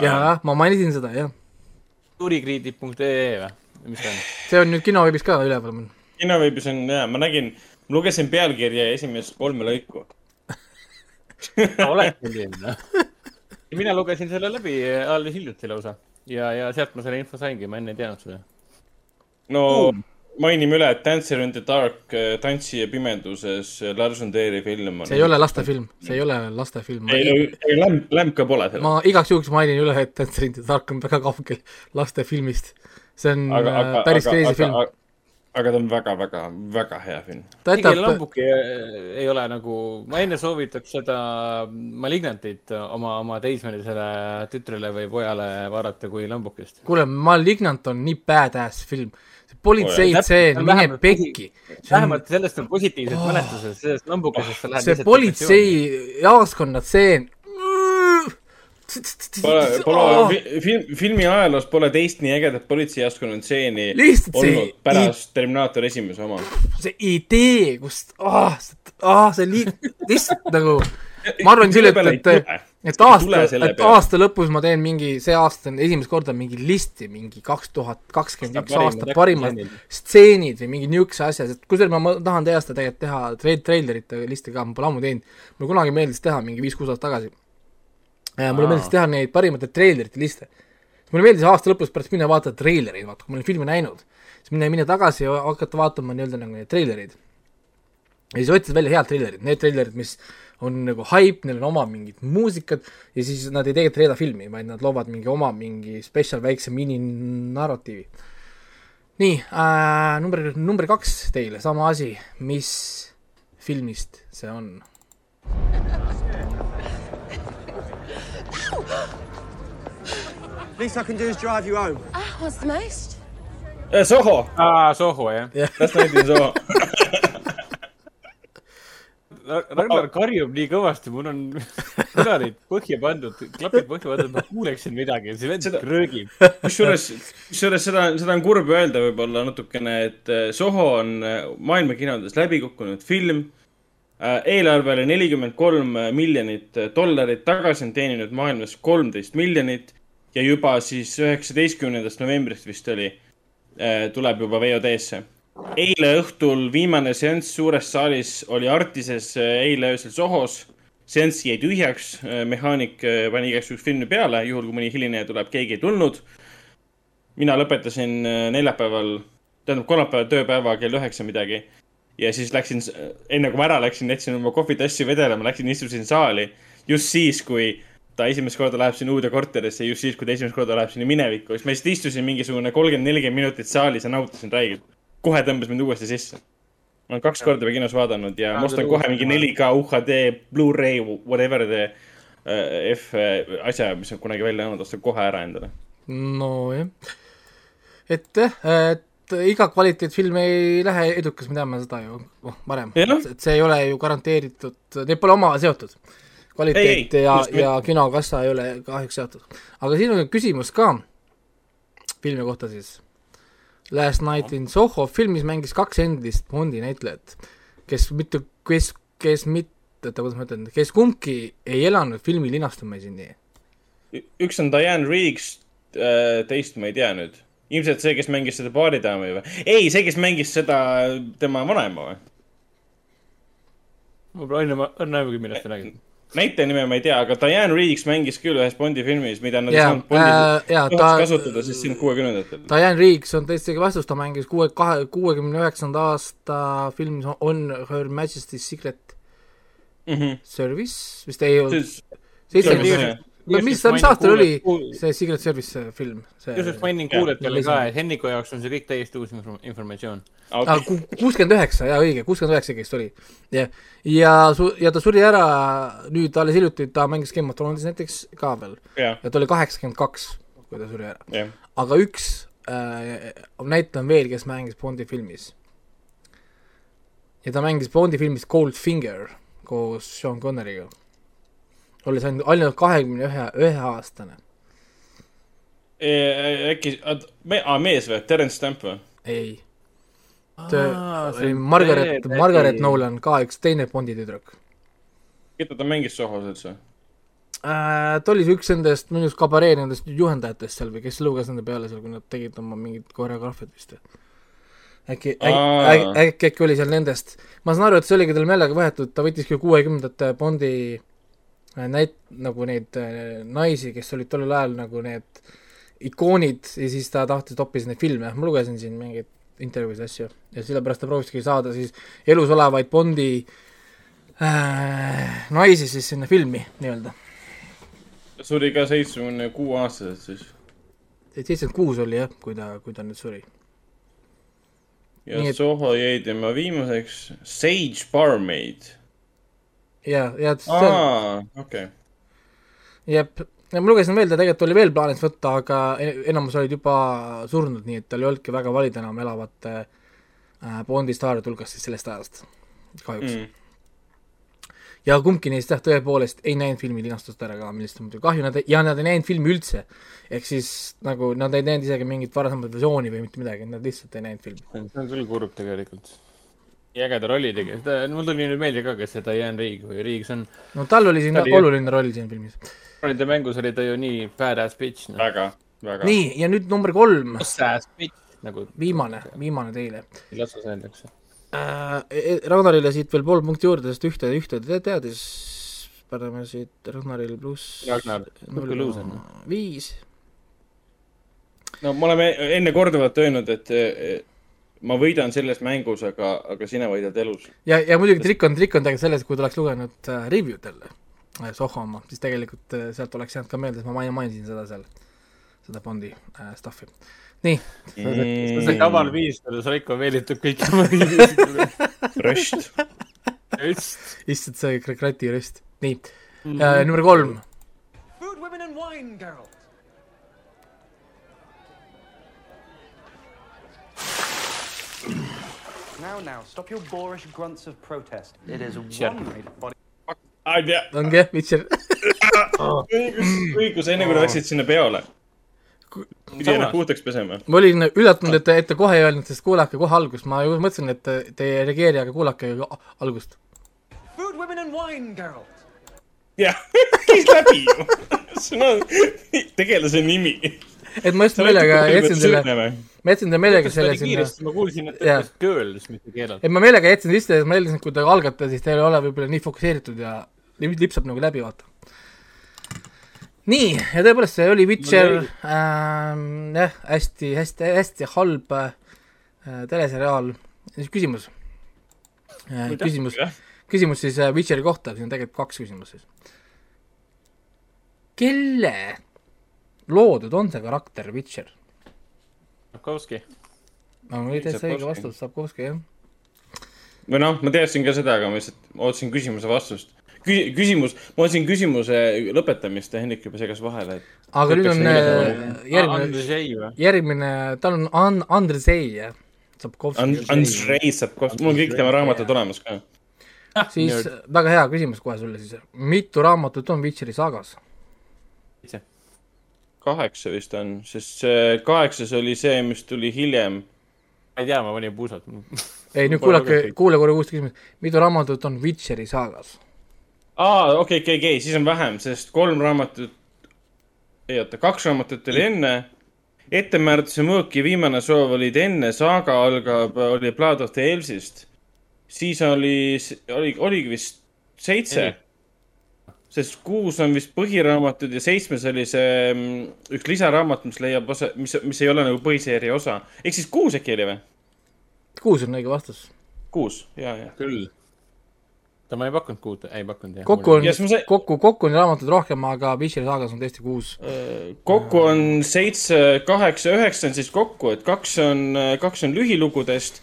jaa, ma mainisin seda, jah. turikriitik.ee või, mis see on? see on nüüd kinoveebis ka üleval mul. kinoveebis on jaa, ma nägin, lugesin pealkirja ja esimest kolme lõiku [LAUGHS] oled selline mina lugesin selle läbi alles hiljuti lausa ja, ja sealt ma selle info saingi, ma enne ei teadnud seda. no uh. mainime üle, et Dancer in the Dark, äh, Tantsija pimeduses, äh, Lars von Trieri film on. see ei ole lastefilm, see ei ole lastefilm. ei, ei lämp, lämp ka pole seal. ma igaks juhuks mainin üle, et Dancer in the Dark on väga kaugel lastefilmist. see on aga, aga, päris crazy film aga ta on väga-väga, väga hea film. Miguel Lambuki ei ole nagu, ma enne soovitaks seda Malignantit oma, oma teismelisele tütrele või pojale vaadata kui Lambukist. kuule, Malignant on nii badass film. politseitseen, mine pekki. vähemalt sellest on positiivsed oh. mälestused, sellest Lambukesest sa lähed see politseijaoskonna tseen Pole, pole oh. film, filmi ajaloos pole teist nii ägedat politseijaoskonna stseeni olnud pärast i... Terminaator esimese oma. see idee, kust ah,, ah, see liig-, lihtsalt nagu, [LAUGHS] ma arvan küll, et, et, et aasta, et aasta lõpus ma teen mingi, see aasta on esimest korda mingi listi, mingi kaks tuhat kakskümmend üks aasta parimad stseenid või mingid niisugused asjad, et kusjuures ma, ma tahan täiesti tegelikult teha treil-, treilerite listi ka, ma pole ammu teinud. mulle kunagi meeldis teha mingi viis-kuus aastat tagasi mulle meeldis teha neid parimate treilerite liste. mulle meeldis aasta lõpus pärast minna vaatama treilereid, vaata, kui ma olen filmi näinud, siis minna, minna tagasi ja hakata vaatama nii-öelda nagu neid treilereid. ja siis otsida välja head treilerid, need treilerid, mis on nagu haip, neil on oma mingid muusikad ja siis nad ei tegelikult reeda filmi, vaid nad loovad mingi oma mingi spetsial väikse mininarratiivi. nii äh,, number, number kaks teile, sama asi, mis filmist see on? [LAUGHS] Least I can do is drive you home. Ah, what's the most? Uh, Soho. aa, Soho jah yeah.. Last night in Soho Ragnar karjub nii kõvasti, mul on kõlarid põhja pandud, klapid põhja pandud, ma kuuleksin midagi, see vend röögib. kusjuures, kusjuures seda, seda on kurb öelda võib-olla natukene, et äh, Soho on äh, maailmakinodes läbi kukkunud film. Eelarve oli nelikümmend kolm miljonit dollarit, tagasi on teeninud maailmas kolmteist miljonit ja juba siis üheksateistkümnendast novembrist vist oli, äh, tuleb juba VOD-sse. eile õhtul viimane seanss suures saalis oli Artises, äh, eile öösel Sohos. seanss jäi tühjaks, äh, mehaanik pani igaks juhuks filmi peale, juhul kui mõni hilineja tuleb, keegi ei tulnud. mina lõpetasin neljapäeval, tähendab kolmapäeval tööpäeva kell üheksa midagi ja siis läksin, enne kui ma ära läksin, jätsin oma kohvitassi vedelema, läksin istusin saali just siis, kui ta esimest korda läheb sinna uude korterisse just siis, kui ta esimest korda läheb sinna minevikku, siis ma lihtsalt istusin mingisugune kolmkümmend, nelikümmend minutit saalis ja nautisin räigelt. kohe tõmbas mind uuesti sisse. ma olen kaks korda juba kinos vaadanud ja ma ostan kohe mingi 4K UHD, Blu-ray, whatever the uh, F uh, asja, mis on kunagi välja andnud, ostan kohe ära endale. nojah, et jah, et iga kvaliteetfilm ei lähe edukas, me teame seda ju, noh, varem. et see ei ole ju garanteeritud, need pole omavahel seotud kvaliteet ei, ja, ja kinokassa ei ole kahjuks seotud. aga siin on küsimus ka filmi kohta siis. Last Night in Soho filmis mängis kaks endist Bondi näitlejat, kes mitte, kes, kes mitte, oota, kuidas ma ütlen, kes kumbki ei elanud filmi linastumiseni. üks on Diane Reeves, äh, teist ma ei tea nüüd. Ilmselt see, kes mängis seda baaridaami või? ei, see, kes mängis seda tema vanaema või? ma pole enne, enne aimugi, millest te räägite näitleja nime ma ei tea, aga Diane Reeves mängis küll ühes Bondi filmis, mida nad ei saanud Bondis äh, ta, kasutada siis siin kuuekümnendatel. Diane Reeves on täiesti vastus, ta mängis kuue, kahe, kuuekümne üheksanda aasta filmis On Her Majesty's Secret mm -hmm. Service, vist ei olnud. seitsekümmend mis, mis aastal oli see Secret Service film? kusjuures mainin kuulajatele ka, et Henniku jaoks on see kõik täiesti uus informatsioon. kuuskümmend üheksa, jaa õige, kuuskümmend üheksa vist oli. jah, ja su-, ja ta suri ära nüüd alles hiljuti, ta mängis Game of Thronesis näiteks ka veel. ja ta oli kaheksakümmend kaks, kui ta suri ära. aga üks äh, näitleja on veel, kes mängis Bondi filmis. ja ta mängis Bondi filmis Goldfinger koos Sean Connery'ga olles ainult, ainult kahekümne ühe, ühe aastane. äkki, mees või, Terence Stamp või? ei. Margaret, Margaret Nolan ka üks teine Bondi tüdruk. keda ta mängis sohos üldse? äh,. ta oli üks nendest, minu arust kabaree nendest juhendajatest seal või kes luges nende peale seal, kui nad tegid oma mingit koreograafiat vist või? äkki, äkki, äkki, äkki oli seal nendest, ma saan aru, et see oligi tal meelega võetud, ta võttiski kuuekümnendate Bondi äh, näit-, nagu neid äh, naisi, kes olid tollel ajal nagu need ikoonid ja siis ta tahtis hoopis neid filme, ma lugesin siin mingeid intervjuusid, asju, ja sellepärast ta prooviski saada siis elus olevaid Bondi äh, naisi siis sinna filmi nii-öelda suri ka seitsmekümne kuue aastaselt siis? seitsekümmend kuus oli jah, kui ta, kui ta nüüd suri. ja. Soho jäi tema viimaseks Sage Barmaid. Ja, ja. aa, okei. jep, ja ma lugesin veel, ta tegelikult oli veel plaanis võtta, aga e-, enamus olid juba surnud, nii et tal ei olnudki väga valida enam elavate äh, Bondi staaride hulgast siis sellest ajast, kahjuks mm ja kumbki neist jah, tõepoolest ei näinud filmi linastust ära ka, millest on muidugi kahju, nad ei, ja nad ei näinud filmi üldse. ehk siis nagu nad ei näinud isegi mingit varasemat versiooni või mitte midagi, nad lihtsalt ei näinud filmi. see on küll kurb tegelikult. Nii ägeda rolli tegi, mul tuli nüüd meelde ka, kes see Diane Reig või Reig see on. no tal oli siin oli... oluline roll siin filmis. rollide mängus oli ta ju nii badass bitch no.. väga, väga. nii, ja nüüd number kolm. Badass bitch nagu. viimane, viimane teile. las sa öeldakse äh,. Ragnarile siit veel pool punkti juurde, sest ühte, ühte ta teadis. paneme siit Ragnaril pluss. Ragnar, null luuser. viis. no me oleme enne korduvalt öelnud, et ma võidan selles mängus, aga, aga sina võidad elus. ja, ja muidugi trikk on, trikk on tegelikult selles, kui ta oleks lugenud äh, review'd jälle äh,, Soho oma, siis tegelikult äh, sealt oleks jäänud ka meelde, et ma mainisin seda seal, seda Bondi äh, stuff'i nii. see kaval viis, kuidas Raiko meelitab kõiki oma röst. röst. issand, see krati röst. nii mm, -hmm. number kolm. Food, women and wine, Geralt. Now, now, stop your boorish grunts of protest. It is one made body. ongi, Witcher [LAUGHS] õigus, õigus, enne kui läksid sinna peole pidi ennast puhtaks pesema. ma olin üllatunud, et te, et te kohe ei öelnud, sest kuulake kohe algust, ma ju mõtlesin, et te, ei reageeri, aga kuulake algust. Food, women and wine, Geralt. jah, [LAUGHS] käis läbi ju. [LAUGHS] see on tegelase nimi. Et ma just meelega jätsin selle, ma jätsin ta meelega selle sinna. ma kuulsin, et ta ütles girls, mitte Geralt. et ma meelega jätsin sisse, et ma eeldasin, et kui te algate, siis te ei ole võib-olla nii fokusseeritud ja lipsab nagu läbi, vaata nii, ja tõepoolest, see oli Witcher ähm,, jah, hästi, hästi, hästi halb äh, teleseriaal. küsimus äh,, küsimus, küsimus siis äh, Witcheri kohta, siin on tegelikult kaks küsimust siis. kelle loodud on see karakter Witcher? Sapkovski. no oli täitsa õige vastus, Sapkovski, jah. või noh, ma teadsin ka seda, aga ma lihtsalt ootasin küsimuse vastust küsimus, ma otsin küsimuse lõpetamist ja Hendrik juba segas vahele, et. aga nüüd on äh, järgmine, järgmine, tal on An-, Andrzej, jah. Sapkovski. Andrzej Sapkovski, mul on kõik tema raamatud olemas ka. siis väga hea küsimus kohe sulle siis, mitu raamatut on Witcheri saagas? Kaheksa vist on, sest see kaheksas oli see, mis tuli hiljem. ma ei tea, ma panin puusalt [LAUGHS] ei, nüüd kuulake, kuule korra uuesti küsimus, mitu raamatut on Witcheri saagas? aa, okei, okei, okei, siis on vähem, sest kolm raamatut, ei oota, kaks raamatut oli enne. ettemääratuse mõõki viimane soov olid enne, saaga algab, oli Blood of the Elsist. siis oli, oli, oligi vist seitse. Sest kuus on vist põhiraamatud ja seitsmes oli see mm, üks lisaraamat, mis leiab osa, mis, mis ei ole nagu põhiseeria osa. ehk siis kuus äkki oli või? kuus on õige vastus. kuus, ja, ja. küll ta ma ei pakkunud kuut, ei pakkunud jah. kokku on, see... kokku, kokku on raamatuid rohkem, aga Witcheri saagas on tõesti kuus. Äh, kokku on seitse, kaheksa, üheksa on siis kokku, et kaks on, kaks on lühilugudest,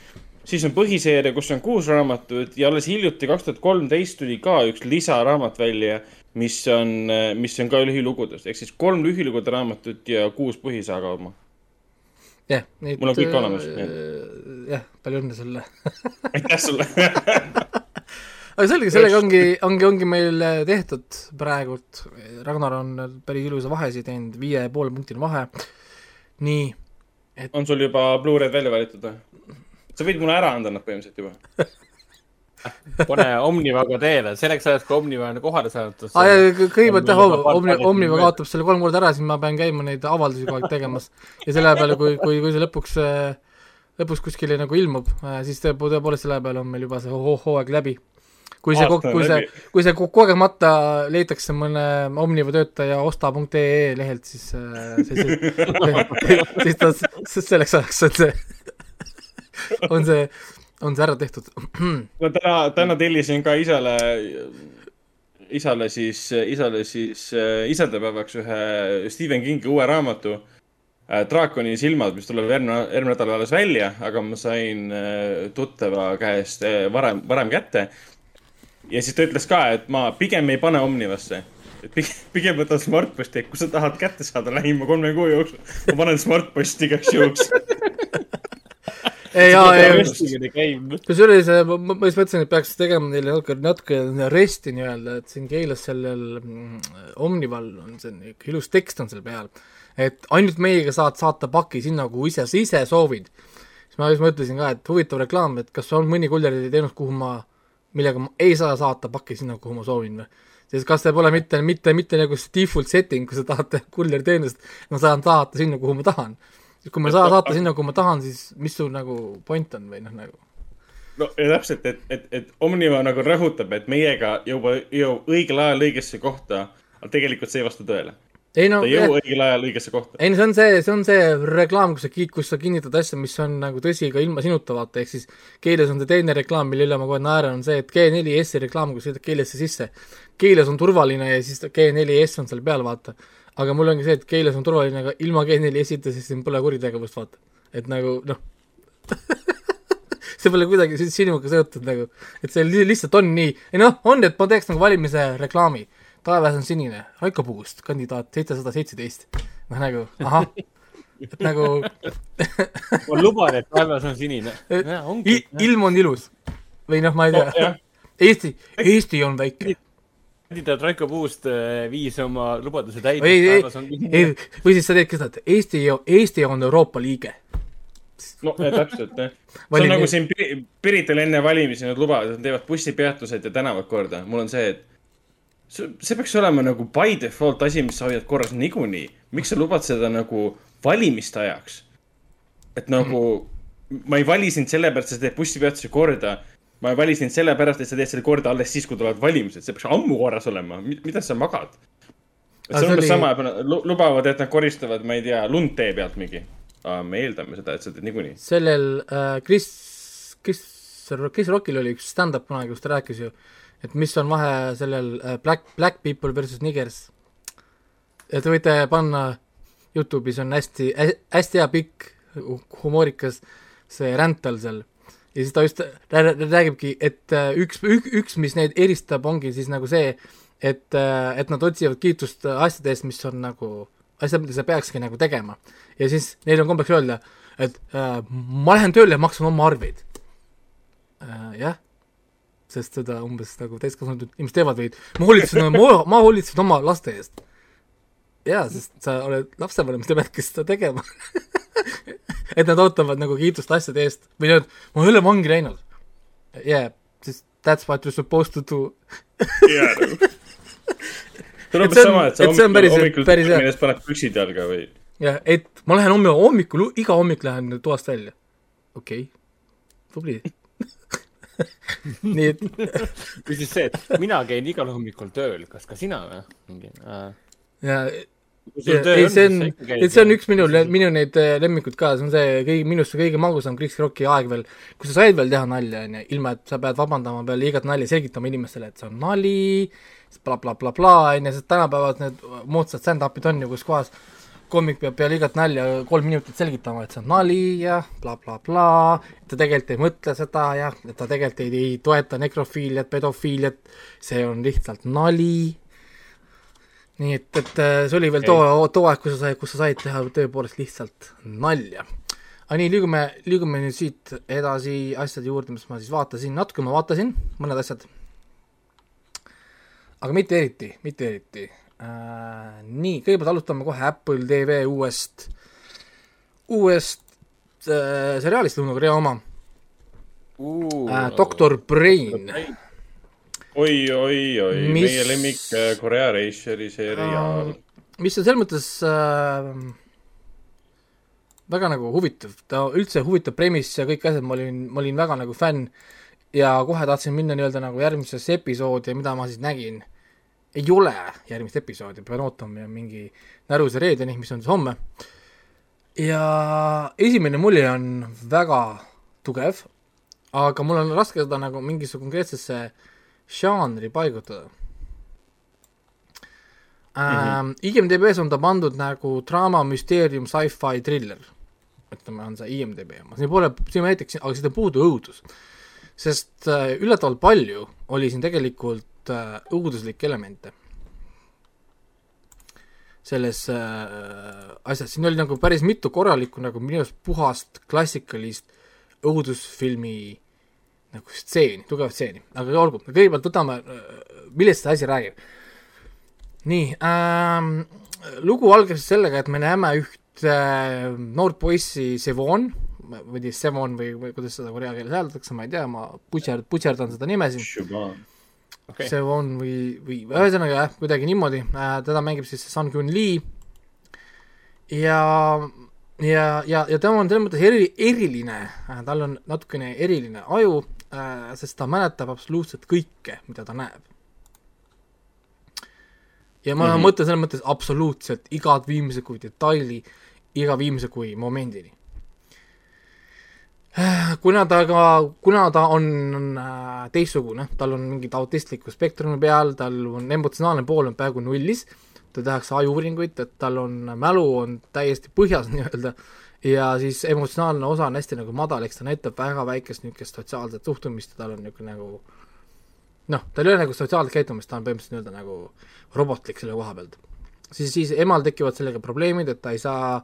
siis on põhiseeria, kus on kuus raamatut ja alles hiljuti, kaks tuhat kolmteist tuli ka üks lisaraamat välja, mis on, mis on ka lühilugudest, ehk siis kolm lühilugude raamatut ja kuus põhisaaga oma. Jah, neid mul on kõik olemas. jah, palju õnne sulle. [LAUGHS] Aitäh sulle! [LAUGHS] Aga selge, sellega ongi, ongi, ongi meil tehtud praegult, Ragnar on päris ilusa vahesid teinud, viie ja poole punktine vahe, nii et.... on sul juba Blu-ray'd välja valitud või? sa võid mulle ära anda nad põhimõtteliselt juba [LAUGHS] pane Omnivaga teele, selleks ajaks, kui Omniva on kohale saanud. kõigepealt jah, Omni, Omniva kaotab selle kolm korda ära, siis ma pean käima neid avaldusi kogu aeg tegemas. ja selle peale, kui, kui, kui see lõpuks, lõpuks kuskile nagu ilmub, siis tõepoolest selle peale on meil juba see hooaeg läbi kui see, kui see, kui see kogemata leitakse mõne Omniva töötaja osta.ee lehelt, siis, siis, siis, siis ta, selleks ajaks on see, on see, on see ära tehtud. ma täna, täna tellisin ka isale, isale siis, isale siis isandepäevaks ühe Stephen Kingi uue raamatu Draakoni silmad, mis tuleb järgmine, järgmine nädal alles välja, aga ma sain tuttava käest varem, varem kätte ja siis ta ütles ka, et ma pigem ei pane Omnivasse. et pigem, pigem võtan Smartposti, et kui sa tahad kätte saada lähima kolme kuu jooksul, ma panen Smartposti igaks juhuks [LAUGHS] kusjuures ma, ma just mõtlesin, et peaks tegema neile natuke, natuke resti nii-öelda, et siin Keilas sellel mm, Omnival on see niisugune ilus tekst on seal peal, et ainult meiega saad saata paki sinna, kuhu ise, sa ise soovid. siis ma just mõtlesin ka, et huvitav reklaam, et kas on mõni kurjeriteenus, kuhu ma millega ma ei saa saata pakki sinna, kuhu ma soovin või. sest kas see pole mitte, mitte, mitte nagu see default setting, kui sa tahad teha kurjeriteenust, ma saan saata sinna, kuhu ma tahan. Kui ma ei saa saata sinna, kuhu ma tahan, siis mis sul nagu point on või noh, nagu no ja täpselt, et, et, et Omniva nagu rõhutab, et meiega juba jõuab õigel ajal õigesse kohta, aga tegelikult see ei vasta tõele ei no, ta ei jõua õigel ajal õigesse kohta. ei no see on see, see on see reklaam, kus sa, kus sa kinnitad asja, mis on nagu tõsi ka ilma sinuta, vaata, ehk siis keeles on see teine reklaam, mille üle ma kohe naeran, on see, et G4S-i reklaam, kui sa sõidad keelesse sisse, keeles on turvaline ja siis G4S on seal peal, vaata. Aga mul ongi see, et keeles on turvaline, aga ilma G4S-ita, siis siin pole kuritegevust, vaata. et nagu noh. [LAUGHS] See pole kuidagi sinuga seotud nagu, et see lihtsalt on nii, ei noh, on, et ma teeks nagu valimise reklaami. Taevas on sinine, Raiko Puust, kandidaat seitsesada seitseteist. noh, nagu ahah, et nagu [LAUGHS] ma luban, et taevas on sinine. [LAUGHS] ilm on ilus. Või noh, ma ei tea. no,. Eesti, Eesti on väike kandidaat Raiko Puust äh, viis oma lubaduse täide. ei, ei, ei, või siis sa teedki seda, et Eesti, Eesti on Euroopa liige. no ja, täpselt jah. [LAUGHS] see on nagu siin Pirital enne valimisi nad lubavad, et nad teevad bussipeatused ja tänavad korda. mul on see, et see, see peaks olema nagu by default asi, mis sa hoiad korras niikuinii. miks sa lubad seda nagu valimiste ajaks? et nagu mm. ma ei vali sind sellepärast, et sa teed bussipeatuse korda. Ma ei vali sind sellepärast, et sa teed selle korda alles siis, kui tulevad valimised. see peaks ammu korras olema. mida sa magad? see on umbes oli... sama, lubavad, et nad koristavad, ma ei tea, lund tee pealt mingi. me eeldame seda, et sa teed niikuinii. sellel äh, Chris, Chris, Chris Rockil oli üks stand-up kunagi, kus ta rääkis ju et mis on vahe sellel äh, Black, Black People versus Niggers. et te võite panna, Youtube'is on hästi, hästi hea pikk, humoorikas see ränd tal seal. Ja siis ta just räägibki, et äh, üks, üks, üks, mis neid eristab, ongi siis nagu see, et, äh, et nad otsivad kiitust asjade eest, mis on nagu asjad, mida sa peakski nagu tegema. ja siis neil on kombeks öelda, et äh, ma lähen tööle ja maksan oma arveid äh,. jah sest seda umbes nagu täiskasvanud inimesed teevad või ma hoolitsen ma, ma hoolitsen oma laste eest. Jaa, sest sa oled lapsevanem, sa peadki seda tegema [LAUGHS] et nad ootavad nagu kiitust asjade eest või nad, ma ei ole vangi läinud. Yeah, sest that's what you are supposed to do [LAUGHS] jaa, nagu see on umbes sama, et sa hommikul, hommikul tööl paned püksid jalga või? jah, et ma lähen homme hommikul, iga hommik lähen toast välja. okei okay., tubli [LAUGHS] nii et või siis see, et mina käin igal hommikul tööl, kas ka sina või? mingi äh.. ja ei, see on, see on üks minu, minu neid äh, lemmikud ka, see on see kõige, minust kõige magusam Chris Rocki aeg veel, kus sa said veel teha nalja, onju, ilma et sa pead vabandama peale igat nalja, selgitama inimestele, et see on nali bla, bla, blablabla, onju, sest tänapäeval need moodsad stand-up'id on ju, kus kohas koomik peab peale igat nalja kolm minutit selgitama, et see on nali ja blablabla bla, bla, ta tegelikult ei mõtle seda ja ta tegelikult ei, ei toeta nekrofiiliat, pedofiiliat, see on lihtsalt nali. Nii et, et äh, see oli veel too, too aeg, kus sa sai, kus sa said teha tõepoolest lihtsalt nalja. aga nii, liigume, liigume nüüd siit edasi asjade juurde, mis ma siis vaatasin, natuke ma vaatasin, mõned asjad aga mitte eriti, mitte eriti äh,. nii, kõigepealt alustame kohe Apple TV uuest, uuest äh, seriaalist Lõuna-Korea oma uh,. Äh, doktor Brain oi, oi, oi mis..., meie lemmik äh, Korea Raceri seriaal uh,. mis on selles mõttes äh, väga nagu huvitav, ta üldse huvitav premiss ja kõik asjad, ma olin, ma olin väga nagu fänn ja kohe tahtsin minna nii-öelda nagu järgmisesse episoodi ja mida ma siis nägin, ei ole järgmist episoodi, pean ootama mingi näruse reedeni, mis on siis homme. ja esimene mulje on väga tugev, aga mul on raske seda nagu mingisugune konkreetsesse žanri paigutada mm. -hmm. IMDB-s on ta pandud nagu draama, müsteerium, sci-fi, triller ütleme, on see IMDB oma, siin pole, siin näiteks, aga siit on puudu õudus. sest äh, üllatavalt palju oli siin tegelikult äh, õuduslikke elemente selles äh, asjas, siin oli nagu päris mitu korralikku nagu minu arust puhast klassikalist õudusfilmi nagu stseeni, tugevat stseeni, aga olgu, kõigepealt võtame äh,, millest see asi räägib. nii ähm,, lugu algab siis sellega, et me näeme üht äh, noort poissi Sevon, või siis Sevon või, või kuidas seda korea keeles hääldatakse, ma ei tea, ma butšerd, butšerdan seda nime siin. Okay. Sevon või, või ühesõnaga jah, kuidagi niimoodi äh,, teda mängib siis Sun Kyun Lee ja ja, ja, ja tema on selles mõttes eri, eriline äh,, tal on natukene eriline aju sest ta mäletab absoluutselt kõike, mida ta näeb ja ma mm -hmm. mõtlen selles mõttes absoluutselt igat viimse kui detaili iga viimse kui momendini. kuna ta ka, kuna ta on äh, teistsugune, tal on mingid autistliku spektrumi peal, tal on emotsionaalne pool on peaaegu nullis, tal tehakse ajuuuringuid, et tal on, mälu on täiesti põhjas [LAUGHS] nii-öelda, ja siis emotsionaalne osa on hästi nagu madal, eks ta näitab väga väikest niisugust sotsiaalset suhtumist ja tal on niisugune nagu noh, tal ei ole nagu sotsiaalset käitumist, ta on põhimõtteliselt nii-öelda nagu robotlik selle koha pealt. siis, siis emal tekivad sellega probleemid, et ta ei saa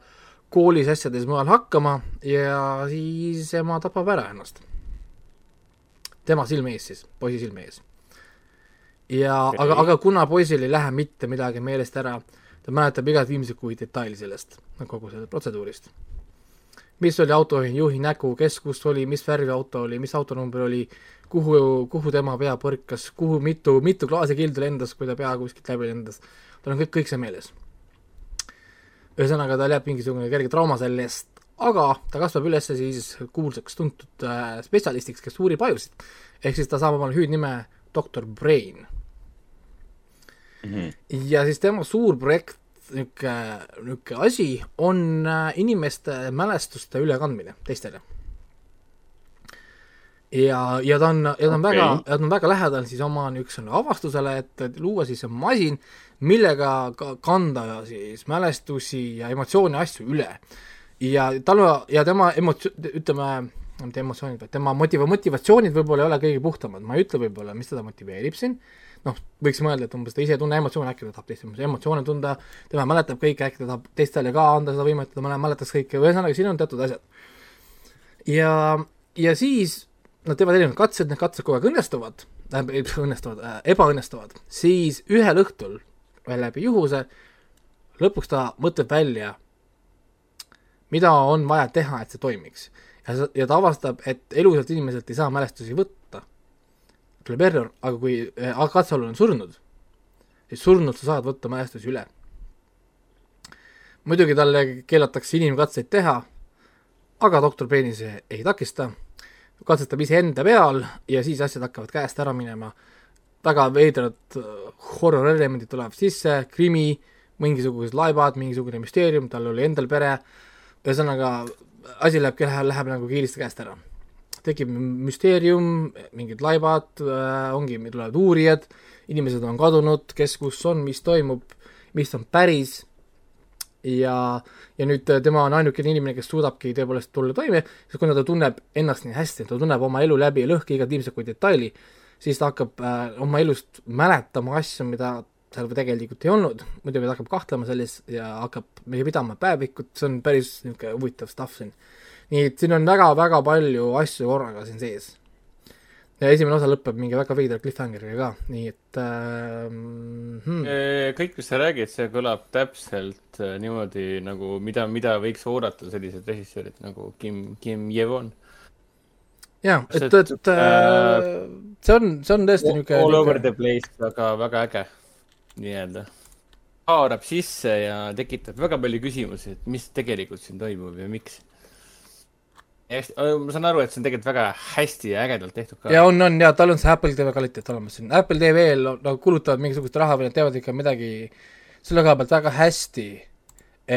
koolis asjades mujal hakkama ja siis ema tapab ära ennast. tema silme ees siis, poisi silme ees. ja okay. aga, aga kuna poisil ei lähe mitte midagi meelest ära, ta mäletab igat viimset kui detaili sellest, kogu sellest protseduurist. Mis oli autojuhi nägu, kes kus oli, mis värvi auto oli, mis autonumber oli, kuhu, kuhu tema pea põrkas, kuhu mitu, mitu klaasikildu lendas, kui ta pea kuskilt läbi lendas. tal on kõik, kõik see meeles ühesõnaga, tal jääb mingisugune kerge trauma sellest, aga ta kasvab üles siis kuulsaks tuntud äh, spetsialistiks, kes uurib ajusid. ehk siis ta saab omale hüüdnime doktor Brain mm. -hmm. ja siis tema suur projekt, niisugune, niisugune asi on äh, inimeste mälestuste ülekandmine teistele. ja, ja ta on, ja ta on okay. väga, ja ta on väga lähedal siis oma niisugusele avastusele, et, et luua siis masin, millega ka kanda siis mälestusi ja emotsioone, asju üle. ja tal ja tema emots-, ütleme, mitte emotsioonid, vaid tema motiva-, motivatsioonid võib-olla ei ole kõige puhtamad, ma ei ütle võib-olla, mis teda motiveerib siin, noh, võiks mõelda, et umbes ta ise ei tunne emotsioone, äkki ta tahab teiste emotsioone tunda, tema mäletab kõike, äkki ta tahab teistele ka anda seda võimet, et ta mäletaks kõike, ühesõnaga siin on teatud asjad. ja, ja siis nad teevad erinevad katsed, need katsed kogu aeg õnnestuvad, tähendab, [LAUGHS] õnnestuvad äh,, ebaõnnestuvad, siis ühel õhtul veel läbi juhuse, lõpuks ta mõtleb välja, mida on vaja teha, et see toimiks. ja, ja ta avastab, et elusalt inimeselt ei saa mälestusi võtta. Tuleb error, aga kui äh, katsealune on surnud, siis surnult sa saad võtta mälestusi üle. muidugi talle keelatakse inimkatseid teha, aga doktor Peenis ei takista, katsetab iseenda peal ja siis asjad hakkavad käest ära minema väga veidrad äh, horror elemendid tulevad sisse, krimi, mingisugused laibad, mingisugune müsteerium, tal oli endal pere, ühesõnaga asi läheb, läheb nagu kiiresti käest ära. Tekib müsteerium, mingid laibad äh,, ongi, tulevad uurijad, inimesed on kadunud, kes kus on, mis toimub, mis on päris. Ja, ja nüüd äh, tema on ainukene inimene, kes suudabki tõepoolest tulla toime, sest kuna ta tunneb ennast nii hästi, ta tunneb oma elu läbi ja lõhki igat viimset kui detaili, siis ta hakkab äh, oma elust mäletama asju, mida seal tegelikult ei olnud, muidugi ta hakkab kahtlema selles ja hakkab meie pidama päevikut, see on päris niisugune huvitav stuff siin. Nii et siin on väga-väga palju asju korraga siin sees. ja esimene osa lõpeb mingi väga veidra cliffhangeriga ka, nii et äh, hmm. kõik, mis sa räägid, see kõlab täpselt äh, niimoodi nagu, mida, mida võiks oodata sellised režissöörid nagu Kim, Kim Jevon. jaa, et, et, et äh, see on, see on tõesti niisugune all over the place, väga, väga äge nii-öelda. haarab sisse ja tekitab väga palju küsimusi, et mis tegelikult siin toimub ja miks ma saan aru, et see on tegelikult väga hästi ja ägedalt tehtud ka. ja on, on ja tal on see Apple TV kvaliteet olemas siin, Apple TV-l no, kulutavad mingisugust raha või nad teevad ikka midagi selle koha pealt väga hästi,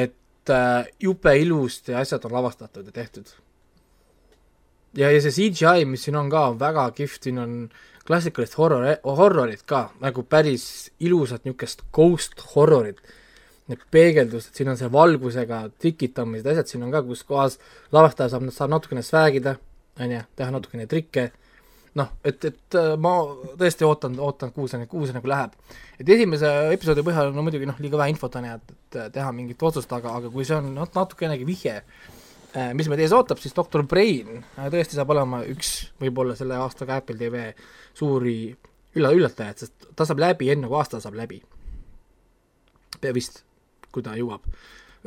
et äh, jube ilusti asjad on lavastatud ja tehtud. ja, ja see CGI, mis siin on ka, on väga kihvt, siin on klassikalist horror, horrorit ka, nagu päris ilusat niisugust ghost horrorit need peegeldused, siin on see valgusega tikitamised, asjad siin on ka, kus kohas lavastaja saab, saab natukene swagida, on ju, teha natukene trikke, noh, et, et äh, ma tõesti ootan, ootan, kuhu see, kuhu see nagu läheb. et esimese episoodi põhjal no muidugi noh, liiga vähe infot on ja et, et teha mingit otsust, aga, aga kui see on noh, natukenegi vihje, äh, mis meid ees ootab, siis doktor Brain äh, tõesti saab olema üks võib-olla selle aastaga Apple TV suuri ülla-, üllatajaid, sest ta saab läbi enne, kui aasta saab läbi. vist kui ta jõuab.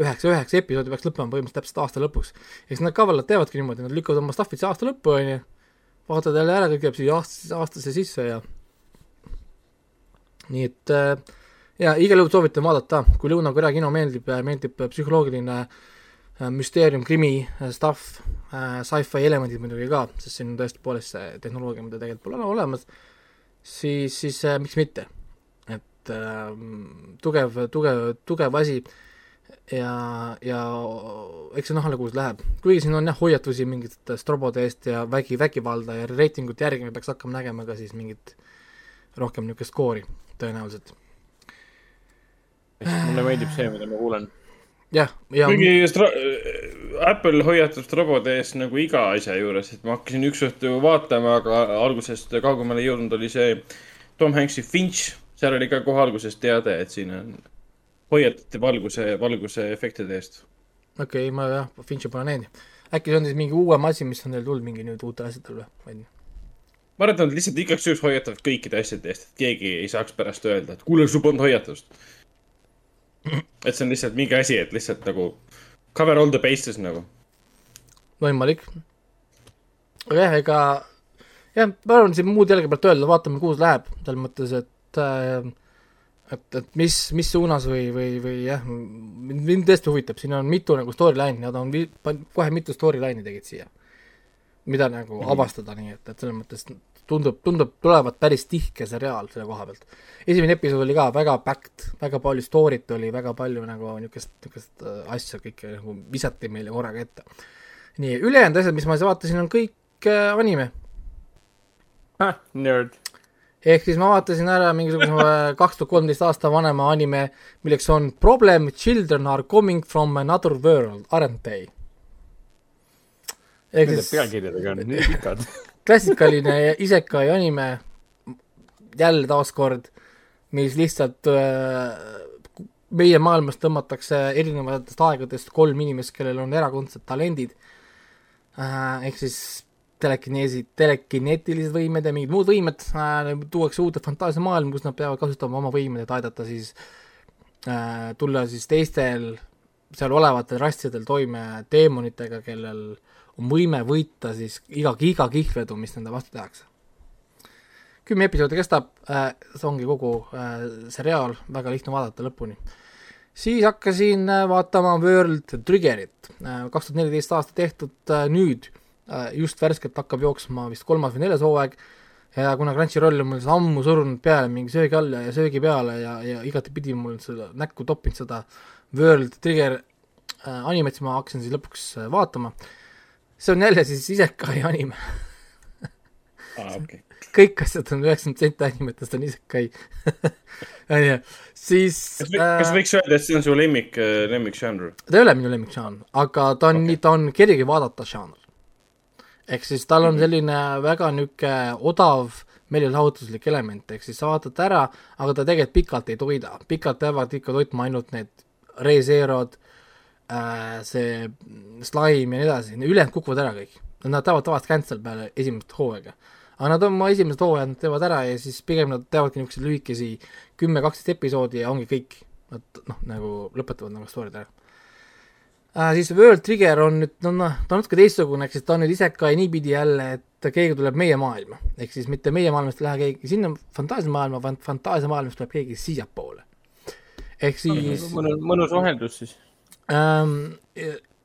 üheksa, üheksa episoodi peaks lõppema põhimõtteliselt täpselt aasta lõpuks. eks nad kavalalt teevadki niimoodi, nad lükkavad oma stuff'id aasta lõppu, on ju, vaatavad jälle ära, kõik jääb siia aastasse, aastasse sisse ja nii et äh, ja igal juhul soovitan vaadata, kui Lõuna-Korea kino meeldib, meeldib psühholoogiline äh, müsteerium, krimi, äh, stuff, sci-fi elemendid muidugi ka, sest siin on tõesti poolest see tehnoloogia, mida tegelikult pole olemas, siis, siis miks mitte äh, tugev, tugev, tugev asi ja, ja eks see kuhu see läheb. kuigi siin on jah, hoiatusi mingitest robode eest ja vägi, vägivalda ja reitingute järgi me peaks hakkama nägema ka siis mingit rohkem niisugust skoori tõenäoliselt. mulle meeldib see, mida ma kuulen. jah, ja kuigi Apple hoiatab robode eest nagu iga asja juures, et ma hakkasin üks õhtu vaatama, aga algusest kaugemale jõudnud oli see Tom Hanks'i Finch seal oli ka kohe alguses teade, et siin on, hoiatati valguse, valguse efektide eest. okei okay,, ma jah, Finchi pole näinud. äkki see on siis mingi uuem asi, mis on neil tulnud mingi nüüd uutel asjadel või, ma ei tea ma arvan, et nad lihtsalt igaks juhuks hoiatavad kõikide asjade eest, et keegi ei saaks pärast öelda, et kuule, sul polnud hoiatust. et see on lihtsalt mingi asi, et lihtsalt nagu cover all the bases nagu. võimalik. aga jah, ega jah, ma arvan, siin muud jälgi pealt öelda, vaatame, kuhu see läheb, selles mõttes, et et et, et mis, mis suunas või, või, või jah, mind tõesti huvitab, siin on mitu nagu storyline'i, nad on vi-, kohe mitu storyline'i tegid siia. mida nagu mm. avastada, nii et, et selles mõttes tundub, tundub tulevat päris tihke seriaal selle koha pealt. esimene episood oli ka väga packed, väga palju story't oli, väga palju nagu niisugust, niisugust äh, asja kõike nagu visati meile korraga ette. nii, ülejäänud asjad, mis ma vaatasin, on kõik äh, anime. Nerd ehk siis ma vaatasin ära mingisuguse [LAUGHS] kaks tuhat kolmteist aasta vanema anime, milleks on Problem children are coming from another world, aren't they? Nende pealkirjadega on nii pikad [LAUGHS] klassikaline isekai anime, jälle taaskord, mis lihtsalt äh, meie maailmas tõmmatakse erinevatest aegadest kolm inimest, kellel on erakordsed talendid äh,, ehk siis telekineesi, telekineetilised võimed ja mingid muud võimed äh, tuuakse uude fantaasiamaailma, kus nad peavad kasutama oma võimeid, et aidata siis äh, tulla siis teistel seal olevatel rastidel toime teemonitega, kellel on võime võita siis iga, iga kihlvedu, mis nende vastu tehakse. kümme episoodi kestab äh,, see ongi kogu äh, seriaal, väga lihtne vaadata lõpuni. siis hakkasin äh, vaatama World Triggerit äh,, kaks tuhat neliteist aasta tehtud äh, nüüd just värskelt hakkab jooksma vist kolmas või neljas hooaeg ja kuna Crunchyroll on mul ammu surunud peale mingi söögi alla ja söögi peale ja, ja igatepidi mul seda näkku toppinud seda World Trigger äh, animet, siis ma hakkasin siis lõpuks äh, vaatama. see on jälle siis isekai anime [LAUGHS] ah, okay. kõik asjad on üheksakümmend protsenti animetest on isekai [LAUGHS] onju, siis kas, äh, kas võiks öelda, et see on su lemmik, lemmikžanr? ta ei ole minu lemmikžanr, aga ta on okay., ta on kerge vaadata žanr ehk siis tal on mhm. selline väga niisugune odav meelelahutuslik element, ehk siis sa vaatad ära, aga ta tegelikult pikalt ei toida, pikalt peavad ikka toitma ainult need rezeerod äh,, see slaim ja nii edasi, ülejäänud kukuvad ära kõik. Nad tahavad tavaliselt cancel peale esimest hooaega. aga nad on oma esimesed hooajad, teevad ära ja siis pigem nad teevadki niisuguseid lühikesi kümme, kaksteist episoodi ja ongi kõik. Nad noh, nagu lõpetavad nagu story'd ära äh,. siis World Trigger on nüüd, no noh, ta on natuke teistsugune, ehk siis ta on nüüd isekai niipidi jälle, et keegi tuleb meie maailma. ehk siis mitte meie maailmast ei lähe keegi sinna fantaasiamaailma, vaid fantaasiamaailmast tuleb keegi siiapoole. ehk siis mõnus, mõnus vaheldus siis ähm,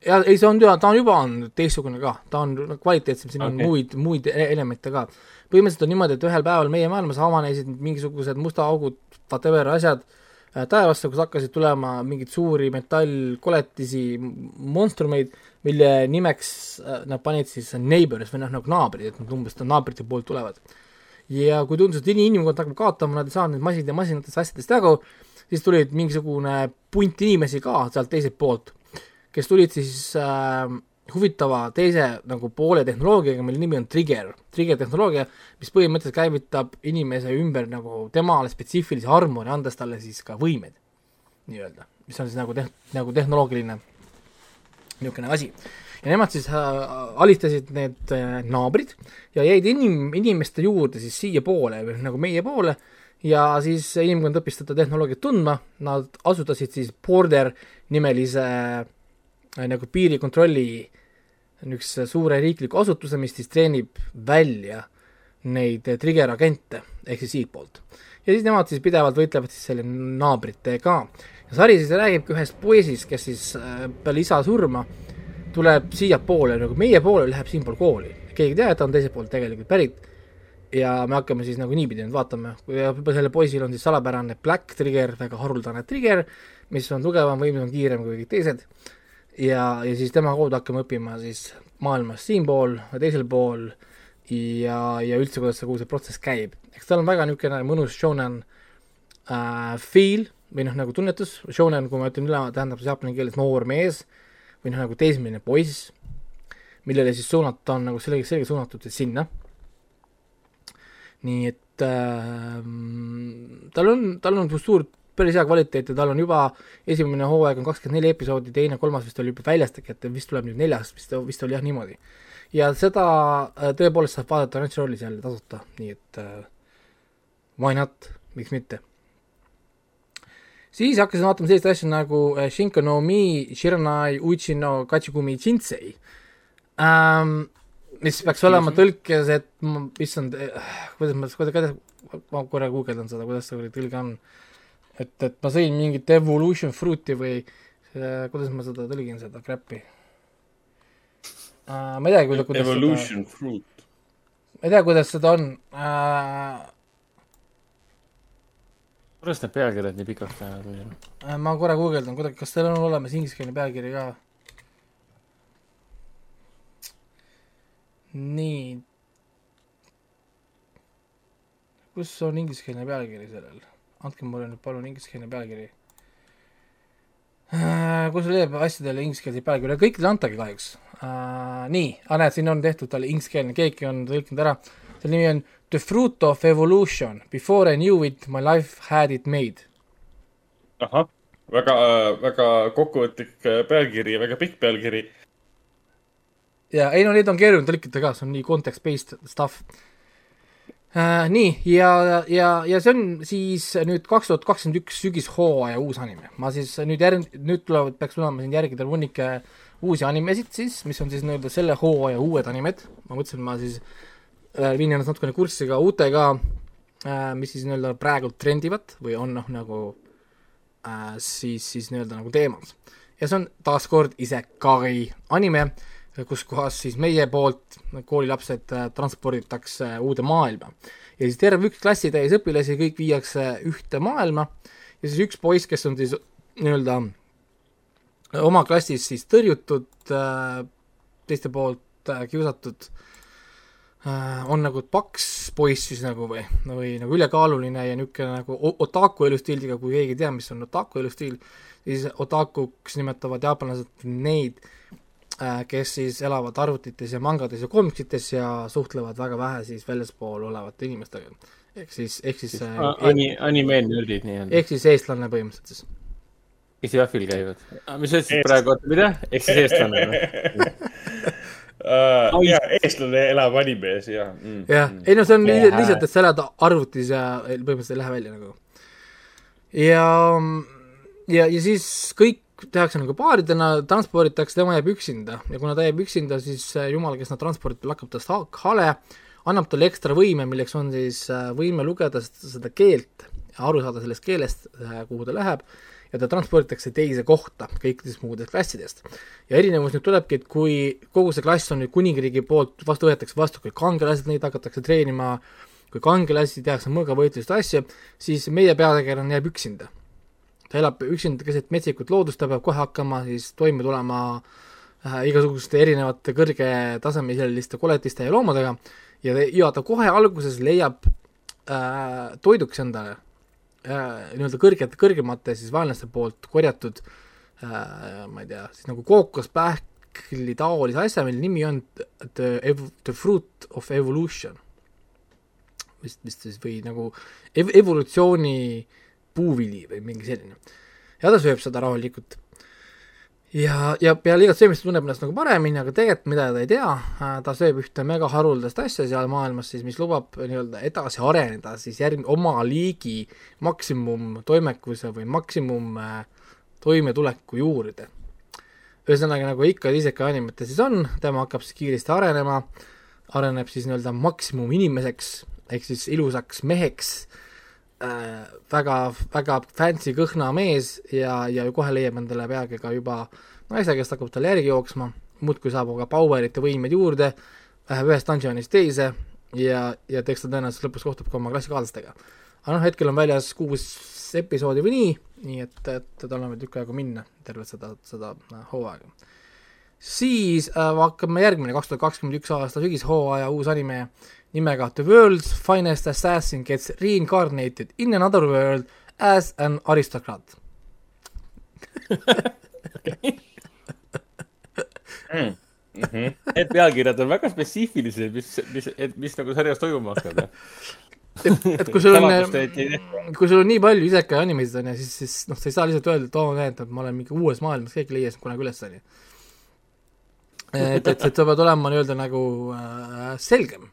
ja ei, see on, ta on juba on teistsugune ka, ta on kvaliteetsem, siin okay. on muid, muid e-, elemente ka. põhimõtteliselt on niimoodi, et ühel päeval meie maailmas avanesid mingisugused musta augud, whatever asjad taevasse, kus hakkasid tulema mingeid suuri metallkoletisi monstrumeid, mille nimeks äh, nad panid siis neighbors või noh, nagu naabrid, et nad umbes naabrite poolt tulevad. ja kui tundus, et inimkond hakkab kaotama, nad ei saanud need masinad ja masinatest asjadest jagu, siis tulid mingisugune punt inimesi ka sealt teiselt poolt kes tulid siis äh, huvitava teise nagu poole tehnoloogiaga, mille nimi on Trigger, Trigger tehnoloogia, mis põhimõtteliselt käivitab inimese ümber nagu temale spetsiifilise armori, andes talle siis ka võimeid nii-öelda, mis on siis nagu teh-, nagu tehnoloogiline niisugune asi. ja nemad siis äh, alistasid need äh, naabrid ja jäid inim-, inimeste juurde siis siiapoole nagu meie poole ja siis inimkond õppis seda tehnoloogiat tundma, nad asutasid siis Border nimelise äh, nagu piirikontrolli niisuguse suure riikliku asutuse, mis siis treenib välja neid trigger agente ehk siis siitpoolt. ja siis nemad siis pidevalt võitlevad siis selle naabritega. ja sari siis räägibki ühest poisist, kes siis äh, peale isa surma tuleb siiapoole, nagu meie poole, läheb siinpool kooli. keegi ei tea, et ta on teiselt poolt tegelikult pärit ja me hakkame siis nagu niipidi nüüd vaatama, ja sellel poisil on siis salapärane black trigger, väga haruldane trigger, mis on tugevam, võimsam, kiirem kui kõik teised ja, ja siis tema kaudu hakkame õppima siis maailmas siinpool, teisel pool ja, ja üldse, kuidas see, kogu see protsess käib. eks tal on väga niisugune mõnus shonen äh, feel või noh, nagu tunnetus, shonen, kui ma ütlen üle, tähendab siis jaapani keeles noor mees või noh, nagu teismeline poiss, millele siis suunata on nagu sellega, sellega suunatud siis sinna. nii et äh, tal on, tal on suur päris hea kvaliteet ja tal on juba esimene hooaeg on kakskümmend neli episoodi, teine, kolmas vist oli juba väljastik, et vist tuleb nüüd neljas, vist, vist oli jah niimoodi. ja seda äh, tõepoolest saab vaadata Crunchrollis jälle tasuta, nii et uh, why not, miks mitte. siis hakkasin vaatama selliseid asju nagu uh, Shinko no Mi, Shiranai, Uchi no Kachigumi Jinsei um,, mis peaks olema tõlkes, et issand, kuidas ma, kuidas, kuidas, ma korra guugeldan seda, kuidas see tõlge on et, et ma sõin mingit evolution fruit'i või äh, kuidas ma seda tõlgin, seda crap'i uh,. ma ei teagi, kuidas evolution seda, fruit. ma ei tea, kuidas seda on uh,. kuidas need pealkirjad nii pikaks lähevad muidu uh,? ma korra guugeldan kuidagi, kas teil on olemas ingliskeelne pealkiri ka? nii. kus on ingliskeelne pealkiri sellel? Andke mulle nüüd palun ingliskeelne pealkiri äh,. kus leiab asjadele ingliskeelseid pealkirju, kõikidele antagi kahjuks äh,. nii, aga näed, siin on tehtud talle ingliskeelne, keegi on tõlkinud ära, selle nimi on The fruit of evolution, before I knew it, my life had it made. ahah, väga, väga kokkuvõtlik pealkiri väga pikk pealkiri. ja ei no neid on keeruline tõlkida ka, see on nii context-based stuff äh,. nii, ja, ja, ja see on siis nüüd kaks tuhat kakskümmend üks sügishooaja uus anime. ma siis nüüd järg-, nüüd tulevad, peaks tulema siin järgida hunnike uusi animesid siis, mis on siis nii-öelda selle hooaja uued animed, ma mõtlesin, ma siis äh, viin ennast natukene kurssi ka uutega äh,, mis siis nii-öelda praegu trendivad või on noh, nagu äh, siis, siis nii-öelda nagu teemas. ja see on taaskord Isekai anime äh,, kus kohas siis meie poolt koolilapsed äh, transporditakse uude maailma. ja siis terve üks klassitäis õpilasi, kõik viiakse ühte maailma ja siis üks poiss, kes on siis nii-öelda oma klassis siis tõrjutud, äh, teiste poolt äh, kiusatud, on nagu paks poiss siis nagu või, või nagu ülekaaluline ja niisugune nagu otaku elustiiliga, kui keegi ei tea, mis on otaku elustiil, siis otakuks nimetavad jaapanlased neid Äh, kes siis elavad arvutites ja mangades ja komiksites ja suhtlevad väga vähe siis väljaspool olevate inimestega. ehk siis, ehk siis äh, ani-, animeenerdid nii-öelda. ehk siis eestlane põhimõtteliselt siis. kes jahvil käivad. mis sa ütlesid praegu, oota mida? ehk siis eestlane [LAUGHS] või? uh,. ja eestlane elab animes ja mm,. jah mm., ei no see on yeah. lihtsalt, et sa elad arvutis ja põhimõtteliselt ei lähe välja nagu. ja, ja, ja siis kõik tehakse nagu paaridena, transporditakse, tema jääb üksinda ja kuna ta jääb üksinda, siis jumal, kes nad transportib, lakkab tast hale, annab talle ekstra võime, milleks on siis äh, võime lugeda seda keelt aru saada sellest keelest, äh, kuhu ta läheb ja ta transporditakse teise kohta kõikidest muudest klassidest. ja erinevus nüüd tulebki, et kui kogu see klass on nüüd kuningriigi poolt vastu, võetakse vastu kui kangelased, neid hakatakse treenima kui kangelasi, tehakse mõõgavõitlust asju, siis meie peategelane jääb üksinda. Ta elab üksinda keset metsikut loodust, ta peab kohe hakkama siis toime tulema äh, igasuguste erinevate kõrgetasemeliste koletiste ja loomadega ja, ja ta kohe alguses leiab äh, toiduks endale äh, nii-öelda kõrgete, kõrgemate siis vaenlaste poolt korjatud äh, ma ei tea, siis nagu kookospähkli taolise asja, mille nimi on The, the Fruit of Evolution. vist, vist siis või nagu ev-, evolutsiooni puuvili või mingi selline. ja ta sööb seda rahulikult ja, ja peale igat söömist tunneb ennast nagu paremini, aga tegelikult mida ta ei tea, äh, ta sööb ühte mega haruldast asja seal maailmas siis, mis lubab nii-öelda edasi areneda siis järg-, oma liigi maksimumtoimekuse või maksimum äh, toimetuleku juurde. ühesõnaga, nagu ikka iseka animetes siis on, tema hakkab siis kiiresti arenema, areneb siis nii-öelda maksimum inimeseks, ehk siis ilusaks meheks äh,, väga, väga fancy kõhna mees ja, ja kohe leiab endale peagi ka juba naise, kes hakkab talle järgi jooksma, muudkui saab aga power'it ja võimeid juurde, läheb ühest dungeonist teise ja, ja eks ta tõenäoliselt lõpus kohtub ka oma klassikaaslastega. aga noh, hetkel on väljas kuus episoodi või nii, nii et, et tal on veel tükk aega minna, tervet seda, seda äh, hooaega. siis äh, hakkame järgmine, kaks tuhat kakskümmend üks aasta sügishooaja uus anime nimega The World's Finest Assassin gets reincarnated in another world as an aristocrat mm. Mm -hmm. [LAUGHS] Need pealkirjad on väga spetsiifilised, mis, mis, et mis nagu sarjas toimuma hakkab et, et kui sul on, kui sul on nii palju isekai animesid on ju, siis, siis noh, sa ei saa lihtsalt öelda, et oo oh,, näed, et ma olen mingi uues maailmas, keegi ei leia sind kunagi üles, on ju. et, et, et sa pead olema nii-öelda nagu äh, selgem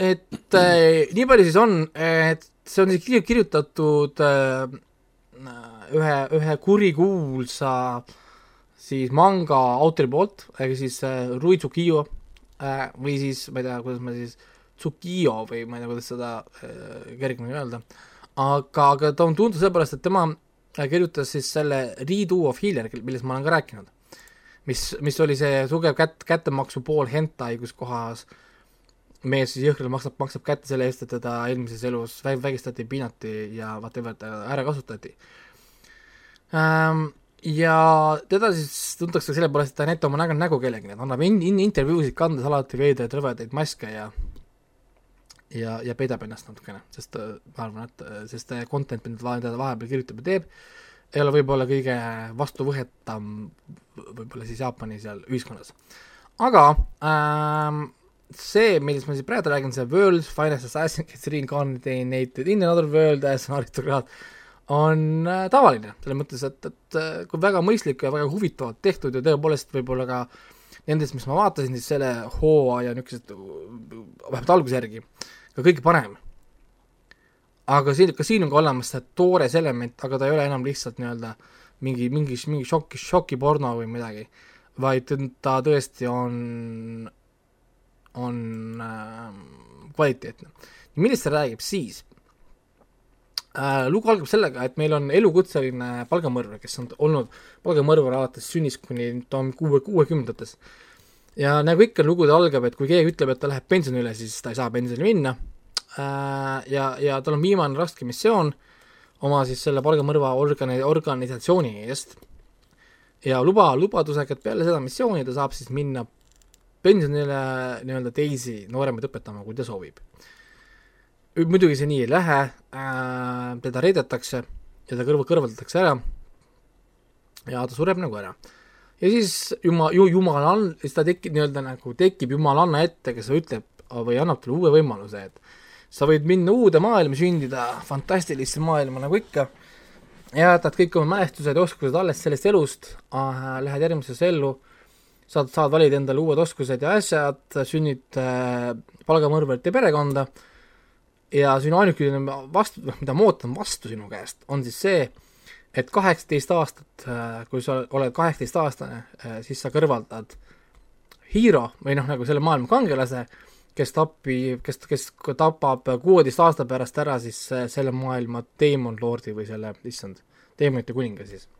et äh, nii palju siis on, et see on siis kirjutatud äh, ühe, ühe kurikuulsa siis manga autori poolt, ehk siis äh, Rui Tsukiyo äh, või siis ma ei tea, kuidas ma siis, Tsukiyo või ma ei tea, kuidas seda äh, kergemini öelda, aga, aga ta on tuntud sellepärast, et tema kirjutas siis selle Redo of Healer, millest ma olen ka rääkinud. mis, mis oli see tugev kät-, kättemaksu pool hentai, kus kohas äh, mees jõhkralt maksab, maksab kätte selle eest, et teda eelmises elus vä-, vägistati, piinati ja whatever, ta ära kasutati ähm,. ja teda siis tuntakse selle poolest, et ta ei näita oma nägu, nägu kellelegi, et annab in-, in-, intervjuusid, kandes alati veidraid rõvedaid maske ja ja, ja peidab ennast natukene, sest ma arvan, et sest content, mida ta vahepeal kirjutab ja teeb, ei ole võib-olla kõige vastuvõetam võib-olla siis Jaapani seal ühiskonnas. aga ähm, see, millest ma siis praegu räägin, see World's Finest Assassin gets reincarnated in another world as an aristocrat, on äh, tavaline, selles mõttes, et, et äh, kui väga mõistlik ja väga huvitavalt tehtud ja tõepoolest võib-olla ka nendest, mis ma vaatasin, siis selle hooaja niisugused, vähemalt alguse järgi, ka kõige parem. aga siin, ka siin on ka olemas see toores element, aga ta ei ole enam lihtsalt nii-öelda mingi, mingi, mingi šoki, šokiporno või midagi, vaid ta tõesti on on äh, kvaliteetne. millest see räägib siis äh,? lugu algab sellega, et meil on elukutseline palgamõrvar, kes on olnud palgamõrvar alates sünnist kuni kuue, kuuekümnendates. ja nagu ikka lugude algab, et kui keegi ütleb, et ta läheb pensionile, siis ta ei saa pensionile minna äh,. ja, ja tal on viimane raske missioon oma siis selle palgamõrva organi-, organisatsiooni eest ja luba, lubadusega, et peale seda missiooni ta saab siis minna pensionile nii-öelda teisi nooremaid õpetama, kui ta soovib. muidugi see nii ei lähe äh,, teda reidetakse ja ta kõrv-, kõrvaldatakse ära ja ta sureb nagu ära. ja siis jumal, ju jumal, siis ta tekib nii-öelda nagu, tekib jumalanna ette, kes ütleb või annab talle uue võimaluse, et sa võid minna uude maailma, sündida fantastilisse maailma nagu ikka, jätad kõik oma mälestused ja oskused alles sellest elust äh,, lähed järgmisesse ellu saad, saad valida endale uued oskused ja asjad, sünnid äh, palgamõrvarite perekonda ja sinu ainukene vastu, noh, mida ma ootan vastu sinu käest, on siis see, et kaheksateist aastat, äh, kui sa oled kaheksateistaastane, äh, siis sa kõrvaldad Hero või noh, nagu selle maailma kangelase, kes tapi, kes, kes tapab kuueteist aasta pärast ära siis äh, selle maailma Demon Lordi või selle, issand, teemonite kuninga siis mm.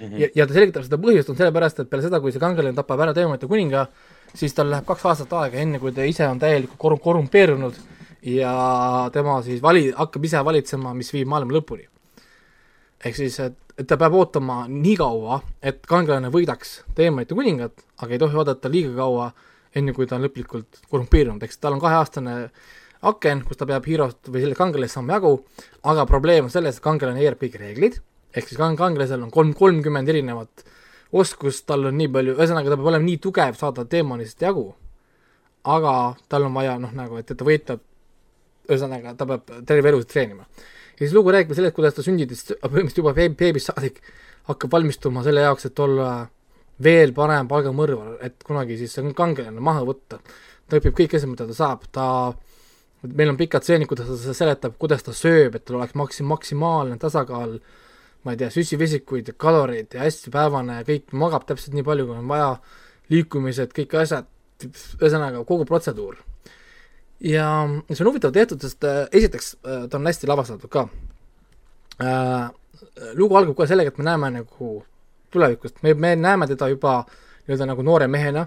-hmm. ja, ja ta selgitab seda põhjust on sellepärast, et peale seda, kui see kangelane tapab ära teemonite kuninga, siis tal läheb kaks aastat aega, enne kui ta ise on täielikult korrum-, korrumpeerunud ja tema siis vali-, hakkab ise valitsema, mis viib maailma lõpuni. ehk siis, et, et ta peab ootama nii kaua, et kangelane võidaks teemonite kuningat, aga ei tohi oodata liiga kaua, enne kui ta on lõplikult korrumpeerunud, eks tal on kaheaastane aken, kus ta peab Hero't või selle kangelasest saama jagu, aga probleem on selles, et kangelane eirab kõiki reeglid, ehk siis kang-, kangelasel on kolm, kolmkümmend erinevat oskust, tal on nii palju, ühesõnaga ta peab olema nii tugev, saada teemonist jagu, aga tal on vaja noh, nagu, et, et ta võitleb ühesõnaga, ta peab terve elu treenima. ja siis lugu räägib sellest, kuidas ta sündidest, põhimõtteliselt juba beebist saadik hakkab valmistuma selle jaoks, et olla veel parem palgamõrvar, et kunagi siis kangelane maha võtta. ta õpib kõik asjad, mida ta saab, ta, meil on pikad stseenid, kuidas ta seletab, kuidas ta sööb, et tal oleks maksim-, maksimaalne tasakaal, ma ei tea, süsivesikuid ja kaloreid ja hästi päevane ja kõik, magab täpselt nii palju, kui on vaja, liikumised, kõik asjad, ühesõnaga kogu protseduur. Ja see on huvitav tehtud, sest äh, esiteks äh, ta on hästi lavastatud ka. Äh,. lugu algab kohe sellega, et me näeme nagu tulevikust, me, me näeme teda juba nii-öelda nagu noore mehena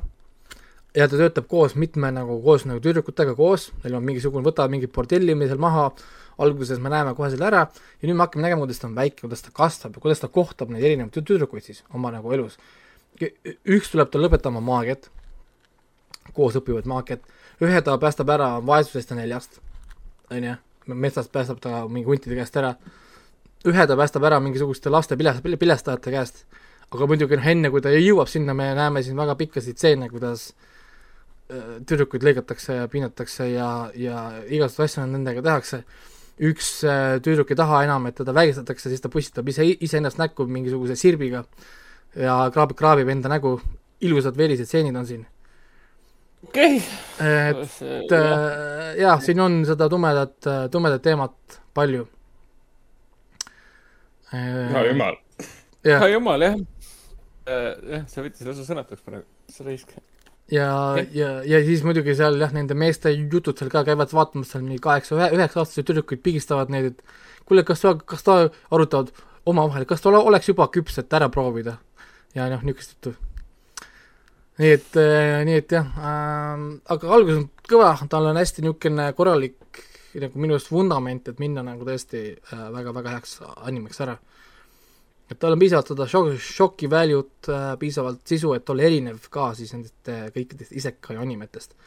ja ta töötab koos mitme nagu koos nagu tüdrukutega koos, neil on mingisugune, võtavad mingi bordelli seal maha, alguses me näeme kohe selle ära ja nüüd me hakkame nägema, kuidas ta on väike, kuidas ta kasvab ja kuidas ta kohtab neid erinevaid tüdrukuid siis oma nagu elus. üks tuleb tal lõpetama maagiat, koos õpivad maagiat ühe ta päästab ära vaesusest ja neljast, on ju, metsast päästab ta mingi huntide käest ära, ühe ta päästab ära mingisuguste laste piles-, pilestajate käest, aga muidugi noh, enne kui ta jõuab sinna, me näeme siin väga pikkasid stseene, kuidas äh, tüdrukuid lõigatakse ja piinatakse ja, ja igasuguseid asju nendega tehakse, üks äh, tüdruk ei taha enam, et teda vägistatakse, siis ta pussitab ise, iseennast näkku mingisuguse sirbiga ja kraabib, kraabib enda nägu, ilusad verised stseenid on siin okei okay.. et äh, jah, siin on seda tumedat, äh, tumedat teemat palju. hea jumal. hea jumal, jah. Äh, jah, sa võtsid osa sõnatuks praegu, sa raisk. Ja ja, ja siis muidugi seal jah, nende meeste jutud seal ka käivad vaatamas seal mingi kaheksa, üheksa aastaseid tüdrukuid pigistavad neid, et kuule, kas sa, kas ta, arutavad omavahel, kas ta oleks juba küps, et ära proovida. ja noh, niisugust juttu nii et, äh, nii et jah äh,, aga algus on kõva, tal on hästi niisugune korralik nagu minu arust vundament, et minna nagu tõesti äh, väga-väga heaks animeks ära. Et tal on piisavalt seda šok-, šoki value't äh,, piisavalt sisu, et olla erinev ka siis nendest äh, kõikidest isekai animetest.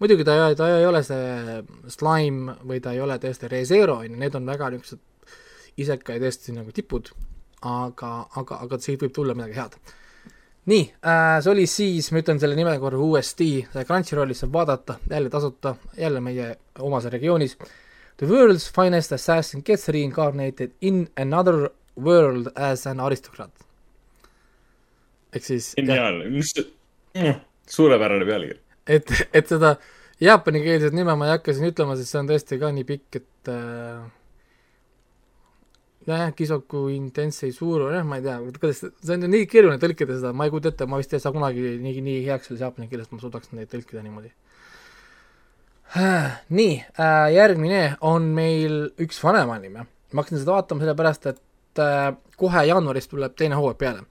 muidugi ta, ta ei ole see slime või ta ei ole tõesti ReZero, on ju, need on väga niisugused isekai tõesti nagu tipud, aga, aga, aga siit võib tulla midagi head nii äh,, see oli siis, ma ütlen selle nime korra uuesti, Crunchyrollis saab vaadata, jälle tasuta, jälle meie omas regioonis. The world's finest assassin gets reincarnated in another world as an aristocrat. ehk siis. geniaalne, mis mm, suurepärane pealkiri. et, et seda jaapanikeelset nime ma ei hakka siin ütlema, sest see on tõesti ka nii pikk, et äh, jah, Kisoku Intensei Suuro, jah, ma ei tea, kuidas, see on nii keeruline tõlkida seda, ma ei kujuta ette, ma vist ei saa kunagi nii, nii heaks selles jaapani keeles, et ma suudaks neid tõlkida niimoodi. nii äh,, järgmine on meil üks vanem anime. ma hakkasin seda vaatama sellepärast, et äh, kohe jaanuaris tuleb teine hooaeg peale.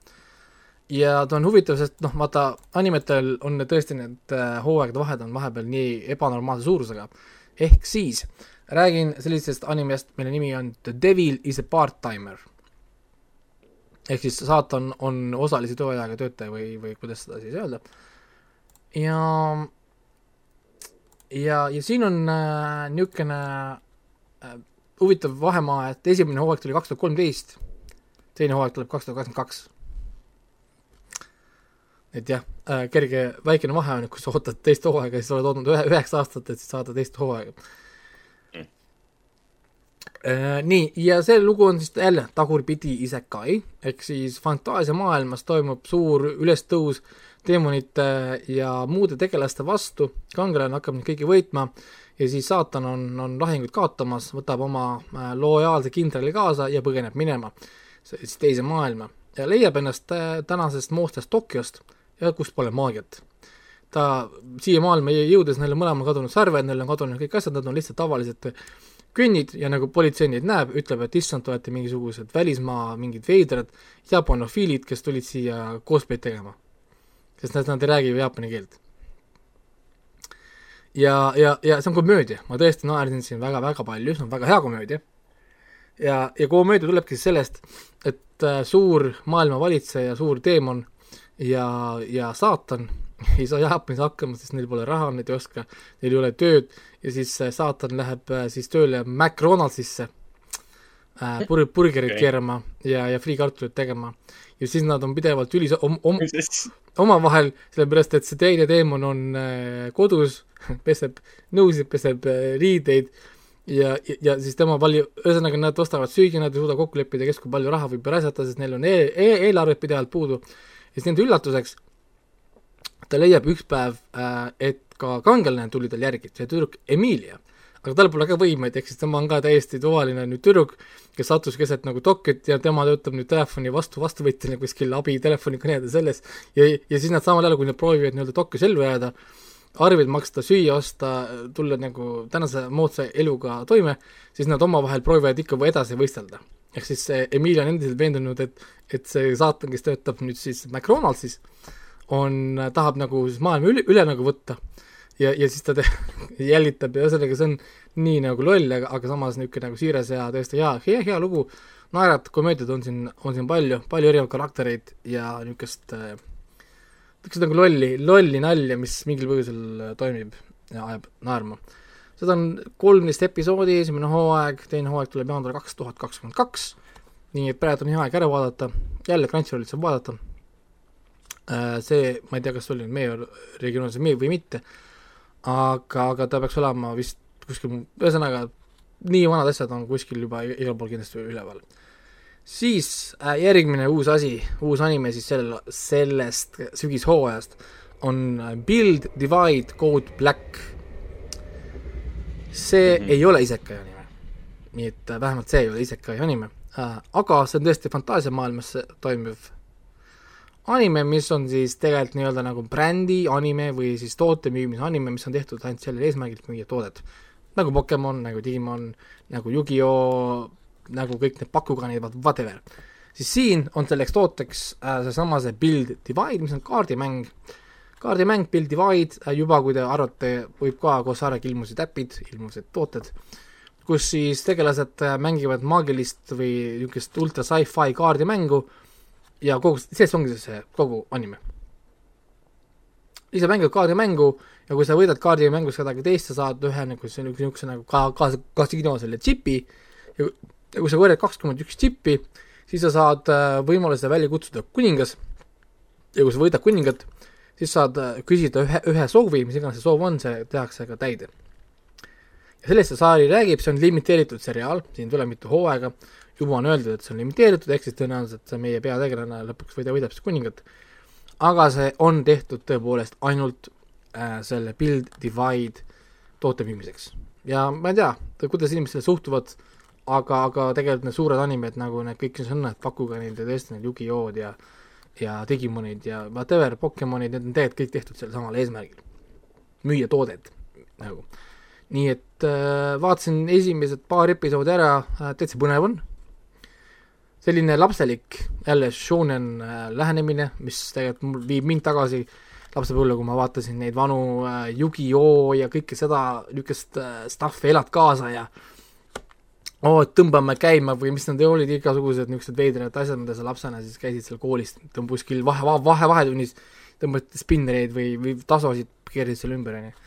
ja ta on huvitav, sest noh, vaata, animetel on tõesti need äh, hooaegade vahed on vahepeal nii ebanormaalse suurusega, ehk siis räägin sellisest animest, mille nimi on The Devil is a part-timer. ehk siis saatan on osalise tööajaga töötaja või, või kuidas seda siis öelda. ja, ja, ja siin on äh, niisugune äh, huvitav vahemaa, et esimene hooaeg tuli kaks tuhat kolmteist, teine hooaeg tuleb kaks tuhat kakskümmend kaks. et jah äh,, kerge väikene vahe on, et kui sa ootad teist hooaega, siis oled oodanud ühe, üheksa aastat, et siis saada teist hooaega. Äh, nii, ja see lugu on siis jälle tagurpidi isekai, ehk siis fantaasiamaailmas toimub suur ülestõus teemonite ja muude tegelaste vastu, kangelane hakkab neid kõiki võitma ja siis saatan on, on lahingut kaotamas, võtab oma äh, lojaalse kindrali kaasa ja põgeneb minema siis teise maailma ja leiab ennast äh, tänasest moodsast Tokyost ja kust pole maagiat. ta siia maailma jõudes, neil on mõlemal kadunud sarved, neil on kadunud kõik asjad, nad on lihtsalt tavalised kõnnid ja nagu politsei neid näeb, ütleb, et issand, te olete mingisugused välismaa mingid veidrad jaapanofiilid, kes tulid siia cosplay'd tegema. sest nad, nad ei räägi ju jaapani keelt. Ja, ja, ja see on komöödia, ma tõesti naersin siin väga-väga palju, see on väga hea komöödia. ja, ja komöödia tulebki sellest, et äh, suur maailmavalitseja, suur teemon ja, ja saatan [LAUGHS] ei saa Jaapanis hakkama, sest neil pole raha, nad ei oska, neil ei ole tööd. Ja siis äh, saatan läheb äh, siis tööle McDonaldsisse äh, pur-, burgerit okay. keerama ja, ja friikartulit tegema. ja siis nad on pidevalt ülis- om-, om-, omavahel, sellepärast et see teine teemon on äh, kodus, [LAUGHS] peseb nõusid, peseb äh, riideid ja, ja, ja siis tema palju, ühesõnaga nad ostavad süüa, nad ei suuda kokku leppida, kes kui palju raha võib raisata, sest neil on e e eelarved pidevalt puudu. ja siis nende üllatuseks ta leiab üks päev, äh, et ka kangelane tuli tal järgi, see tüdruk Emilia. Aga tal pole ka võimeid, ehk siis tema on ka täiesti tavaline nüüd tüdruk, kes sattus keset nagu dokit ja tema töötab nüüd telefoni vastu, vastuvõtjana kuskil abitelefoni-kõnede selles ja, ja siis nad samal ajal, kui nad proovivad nii-öelda dokis ellu jääda, arveid maksta, süüa osta, tulla nagu tänase moodsa eluga toime, siis nad omavahel proovivad ikka edasi võistelda. ehk siis Emilia on endiselt veendunud, et, et see saatan, kes töötab nüüd siis McDonaldsis, on, tahab nagu siis maailma üle, üle nagu võtta ja, ja siis ta te-, [LAUGHS] jälitab ja ühesõnaga see on nii nagu loll, aga, aga samas niisugune nagu siiras ja tõesti hea, hea, hea lugu, naerat, komöödiat on siin, on siin palju, palju erinevaid karaktereid ja niisugust äh, niisugust nagu lolli, lolli nalja, mis mingil põhjusel toimib ja ajab naerma. seda on kolmteist episoodi, esimene hooaeg, teine hooaeg tuleb jaanuar kaks tuhat kakskümmend kaks, nii et praegu on hea aeg ära vaadata, jälle Crunchyrollit saab vaadata. Äh, see, ma ei tea, kas oli meie regioonis või mitte, aga, aga ta peaks olema vist kuskil, ühesõnaga nii vanad asjad on kuskil juba igal pool kindlasti üleval. siis äh, järgmine uus asi, uus anime siis sel, sellest sügishooajast on äh, Build, Divide, Code Black. see mm -hmm. ei ole isekai anime. nii et äh, vähemalt see ei ole isekai anime äh,, aga see on tõesti fantaasiamaailmas toimuv anime, mis on siis tegelikult nii-öelda nagu brändi anime või siis toote müümise anime, mis on tehtud ainult sellel eesmärgil, et müüa toodet. nagu Pokemon, nagu Digimon, nagu Yu-Gi-Oh, nagu kõik need Bakuganid, whatever. siis siin on selleks tooteks äh, seesama see Build Divide, mis on kaardimäng, kaardimäng Build Divide äh,, juba kui te arvate, võib ka koos sarjaga ilmusid äpid, ilmusid tooted, kus siis tegelased äh, mängivad maagilist või niisugust ultra sci-fi kaardimängu ja kogu, sellest ongi see kogu anime. ise mängid kaardimängu ja kui sa võidad kaardimängus kedagi teist, sa saad ühe nagu niisuguse nagu ka, kaasa, kasiino selle džipi ja, ja kui sa korjad kakskümmend üks džippi, siis sa saad äh, võimaluse välja kutsuda kuningas ja kui sa võidad kuningat, siis saad äh, küsida ühe, ühe soovi, mis iganes see soov on, see tehakse ka täide. ja sellest see saari räägib, see on limiteeritud seriaal, siin tuleb mitu hooaega, juba on öeldud, et see on limiteeritud, ehk siis tõenäoliselt see meie peategelane lõpuks võida, võidab siis kuningat. aga see on tehtud tõepoolest ainult äh, selle build divide toote müümiseks. ja ma ei tea, kuidas inimesed suhtuvad, aga, aga tegelikult need suured animed nagu need kõik, mis on need Bakuganid ja tõesti need Yugi-Oh-d ja ja Digimonid ja whatever, Pokemonid, need on tegelikult kõik tehtud sel samal eesmärgil. müüa toodet nagu. nii et äh, vaatasin esimesed paar episoodi ära äh,, täitsa põnev on selline lapselik jälle shonen äh, lähenemine, mis tegelikult viib mind tagasi lapsepõlve, kui ma vaatasin neid vanu äh, Yu-Gi-Oh! ja kõike seda niisugust äh, stuff'i, elad kaasa ja oo oh,, et tõmbame käima või mis nad olid, igasugused niisugused veidrad asjad, mida sa lapsena siis käisid seal koolis, kuskil vahe, vahe, vahetunnis tõmbati spinnereid või, või tasosid, keerasid selle ümber, on ju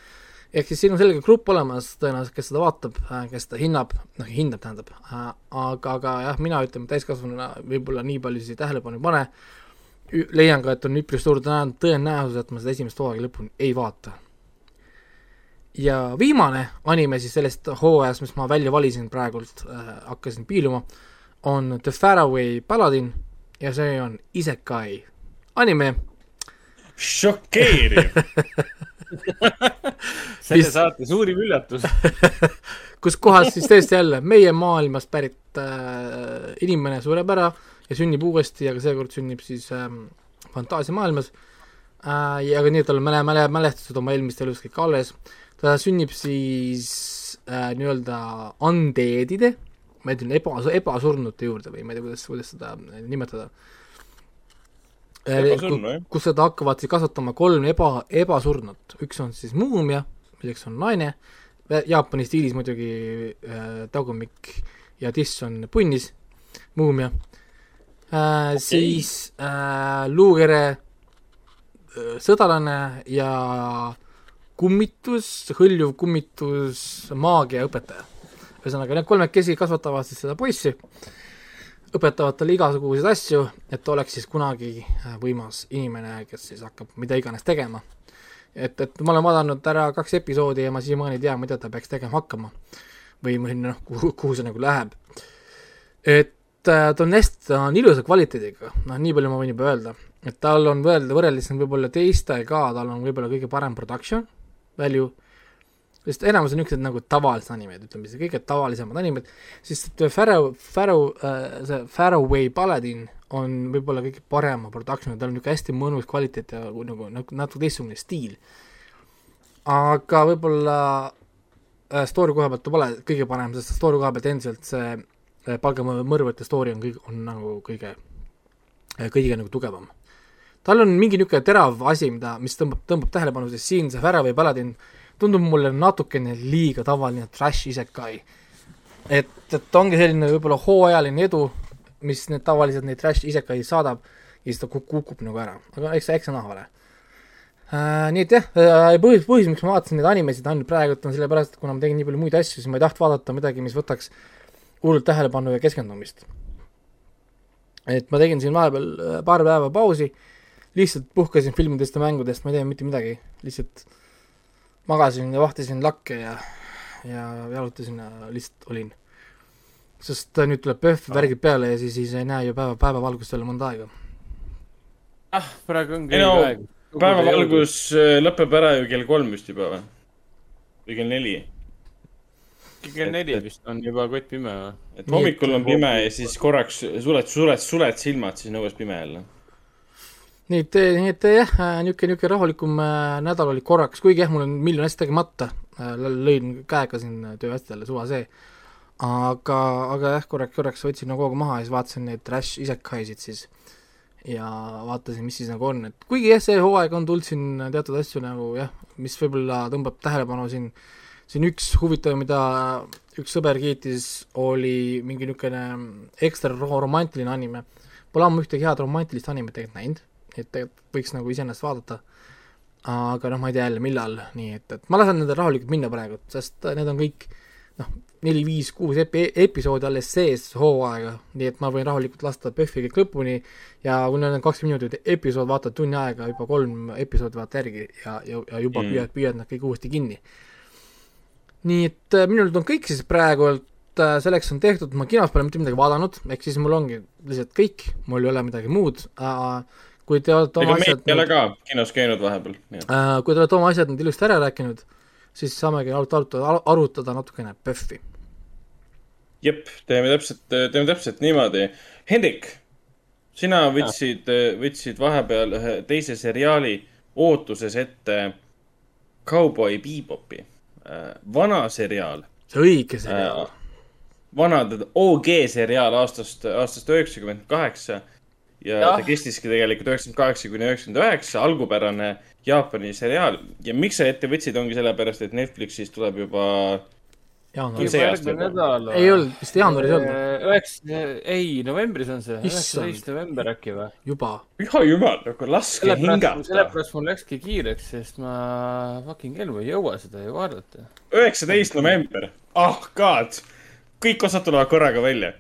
ehk siis siin on selge grupp olemas tõenäoliselt, kes seda vaatab, äh, kes seda hinnab, noh, hindab, tähendab, äh, aga, aga jah, mina ütleme täiskasvanuna võib-olla nii palju siis tähelepanu ei pane, leian ka, et on üpris suur tõenäosus, et ma seda esimest hooaega lõpuni ei vaata. ja viimane anime siis sellest hooajast, mis ma välja valisin praegult äh,, hakkasin piiluma, on The Faraway Paladin ja see on Isekai anime. šokeeriv [LAUGHS] [LAUGHS] selle mis... saate suurim üllatus [LAUGHS] kus kohas siis tõesti jälle meie maailmast pärit äh, inimene sureb ära ja sünnib uuesti, aga seekord sünnib siis äh, fantaasiamaailmas äh,. ja aga nii, et tal on mäle, mäle, mälestused oma eelmist elust kõik alles. ta sünnib siis äh, nii-öelda undead'ide, ma ütlen eba, ebasurnute juurde või ma ei tea, kuidas, kuidas seda nimetada äh, kus seda hakkavad siis kasvatama kolm eba, ebasurnut, üks on siis muumia, milleks on naine, Jaapani stiilis muidugi äh, tagumik ja tiss on punnis, muumia. Äh,, okay. siis äh, luukere äh, sõdalane ja kummitus, hõljuv kummitus, maagiaõpetaja. ühesõnaga, need kolmekesi kasvatavad siis seda poissi, õpetavad talle igasuguseid asju, et oleks siis kunagi äh, võimas inimene, kes siis hakkab mida iganes tegema. et, et ma olen vaadanud ära kaks episoodi ja ma siiamaani ei tea, mida ta peaks tegema hakkama. või noh, kuhu, kuhu see nagu läheb. et Äh, ta on hästi, ta on ilusa kvaliteediga, noh, nii palju ma võin juba öelda, et tal on võrrelda, võrreldes võib-olla teistega, tal on võib-olla kõige parem production value, sest enamus on niisugused nagu tavalised animed, ütleme siis kõige tavalisemad animed, siis Pharaoh, Pharaoh äh,, see Faraway Paladin on võib-olla kõige parema production, tal on niisugune hästi mõnus kvaliteet ja nagu, nagu natuke teistsugune stiil. aga võib-olla äh, story koha pealt ta pole kõige parem, sest story koha pealt endiselt see Äh, palgamõrvate story on kõik, on nagu kõige, äh, kõige nagu tugevam. tal on mingi niisugune terav asi, mida, mis tõmbab, tõmbab tähelepanu, sest siin see Faraway Paladin tundub mulle natukene liiga tavaline trash isekai. et, et ongi selline võib-olla hooajaline edu, mis need tavaliselt neid trash isekai saadab ja siis ta kukub, nagu ära, aga eks, eks see näha ole äh,. nii et jah äh,, põhjus, põhjus, miks ma vaatasin neid animesid ainult praegult on sellepärast, et kuna ma tegin nii palju muid asju, siis ma ei tahtnud vaadata midagi, mis võtaks hullult tähelepanu ja keskendumist. et ma tegin siin vahepeal äh, paar päeva pausi, lihtsalt puhkasin filmidest ja mängudest, ma ei teinud mitte midagi, lihtsalt magasin ja vahtisin lakke ja, ja jalutasin ja lihtsalt olin. sest nüüd tuleb PÖFF värgid peale ja siis, siis ei näe ju päeva, päevavalgust veel mõnda aega. ah, praegu ongi õige no, aeg. päevavalgus äh, lõpeb ära ju kell kolm vist juba või? või kell neli kell neli vist on juba kott pime või? et hommikul on pime ja siis korraks suled, suled, suled silmad, siis on õues pime jälle. Nii et, nii et jah, niisugune, niisugune rahulikum äh, nädal oli korraks, kuigi jah, mul on miljon asja tegemata, äh, lõin käega siin tööasjadele, suva see. aga, aga jah, korraks, korraks võtsin nagu hoogu maha ja siis vaatasin neid trash isekaisid siis ja vaatasin, mis siis nagu on, et kuigi jah, see hooaeg on tulnud siin teatud asju nagu jah, mis võib-olla tõmbab tähelepanu siin äh, siin üks huvitav, mida üks sõber kiitis, oli mingi niisugune ekstra romantiline anime. Pole ammu ühtegi head romantilist animet tegelikult näinud, et tegelikult võiks nagu iseenesest vaadata. aga noh, ma ei tea jälle, millal, nii et, et ma lasen nendel rahulikult minna praegu, sest need on kõik noh, neli, viis, kuus epi-, episoodi alles sees hooaega, nii et ma võin rahulikult lasta PÖFFi kõik lõpuni ja kui neil on kakskümmend minutit episood, vaatad tunni aega, juba kolm episoodi vaata järgi ja, ja, ja juba mm. püüad, püüad nad kõik uuesti kinni nii et äh, minult on kõik siis praegult äh, selleks on tehtud, ma kinos pole mitte midagi vaadanud, ehk siis mul ongi lihtsalt kõik, mul ei ole midagi muud äh,. Kui te olete oma asjad ei ole ka kinos käinud vahepeal. Äh, kui te olete oma asjad nüüd ilusti ära rääkinud, siis saamegi arutada, arutada natukene PÖFFi. jep, teeme täpselt, teeme täpselt niimoodi. Hendrik, sina võtsid, võtsid vahepeal ühe teise seriaali ootuses ette Cowboy Bebopi Äh, vana seriaal. see õige seriaal äh,. vana OG seriaal aastast, aastast üheksakümmend kaheksa. Ja ta kestiski tegelikult üheksakümmend kaheksa kuni üheksakümmend üheksa, algupärane Jaapani seriaal. ja miks sa ette võtsid, ongi sellepärast, et Netflixis tuleb juba jaanuaris. ei olnud, vist jaanuaris ei olnud. Üheksa, ei, novembris on see, üheksateist november äkki või? juba. püha jumal, nagu laske hingata. sellepärast mul läkski kiireks, sest ma fucking elu ei jõua seda ju vaadata. üheksateist november, ah oh, god, kõik osad tulevad korraga välja.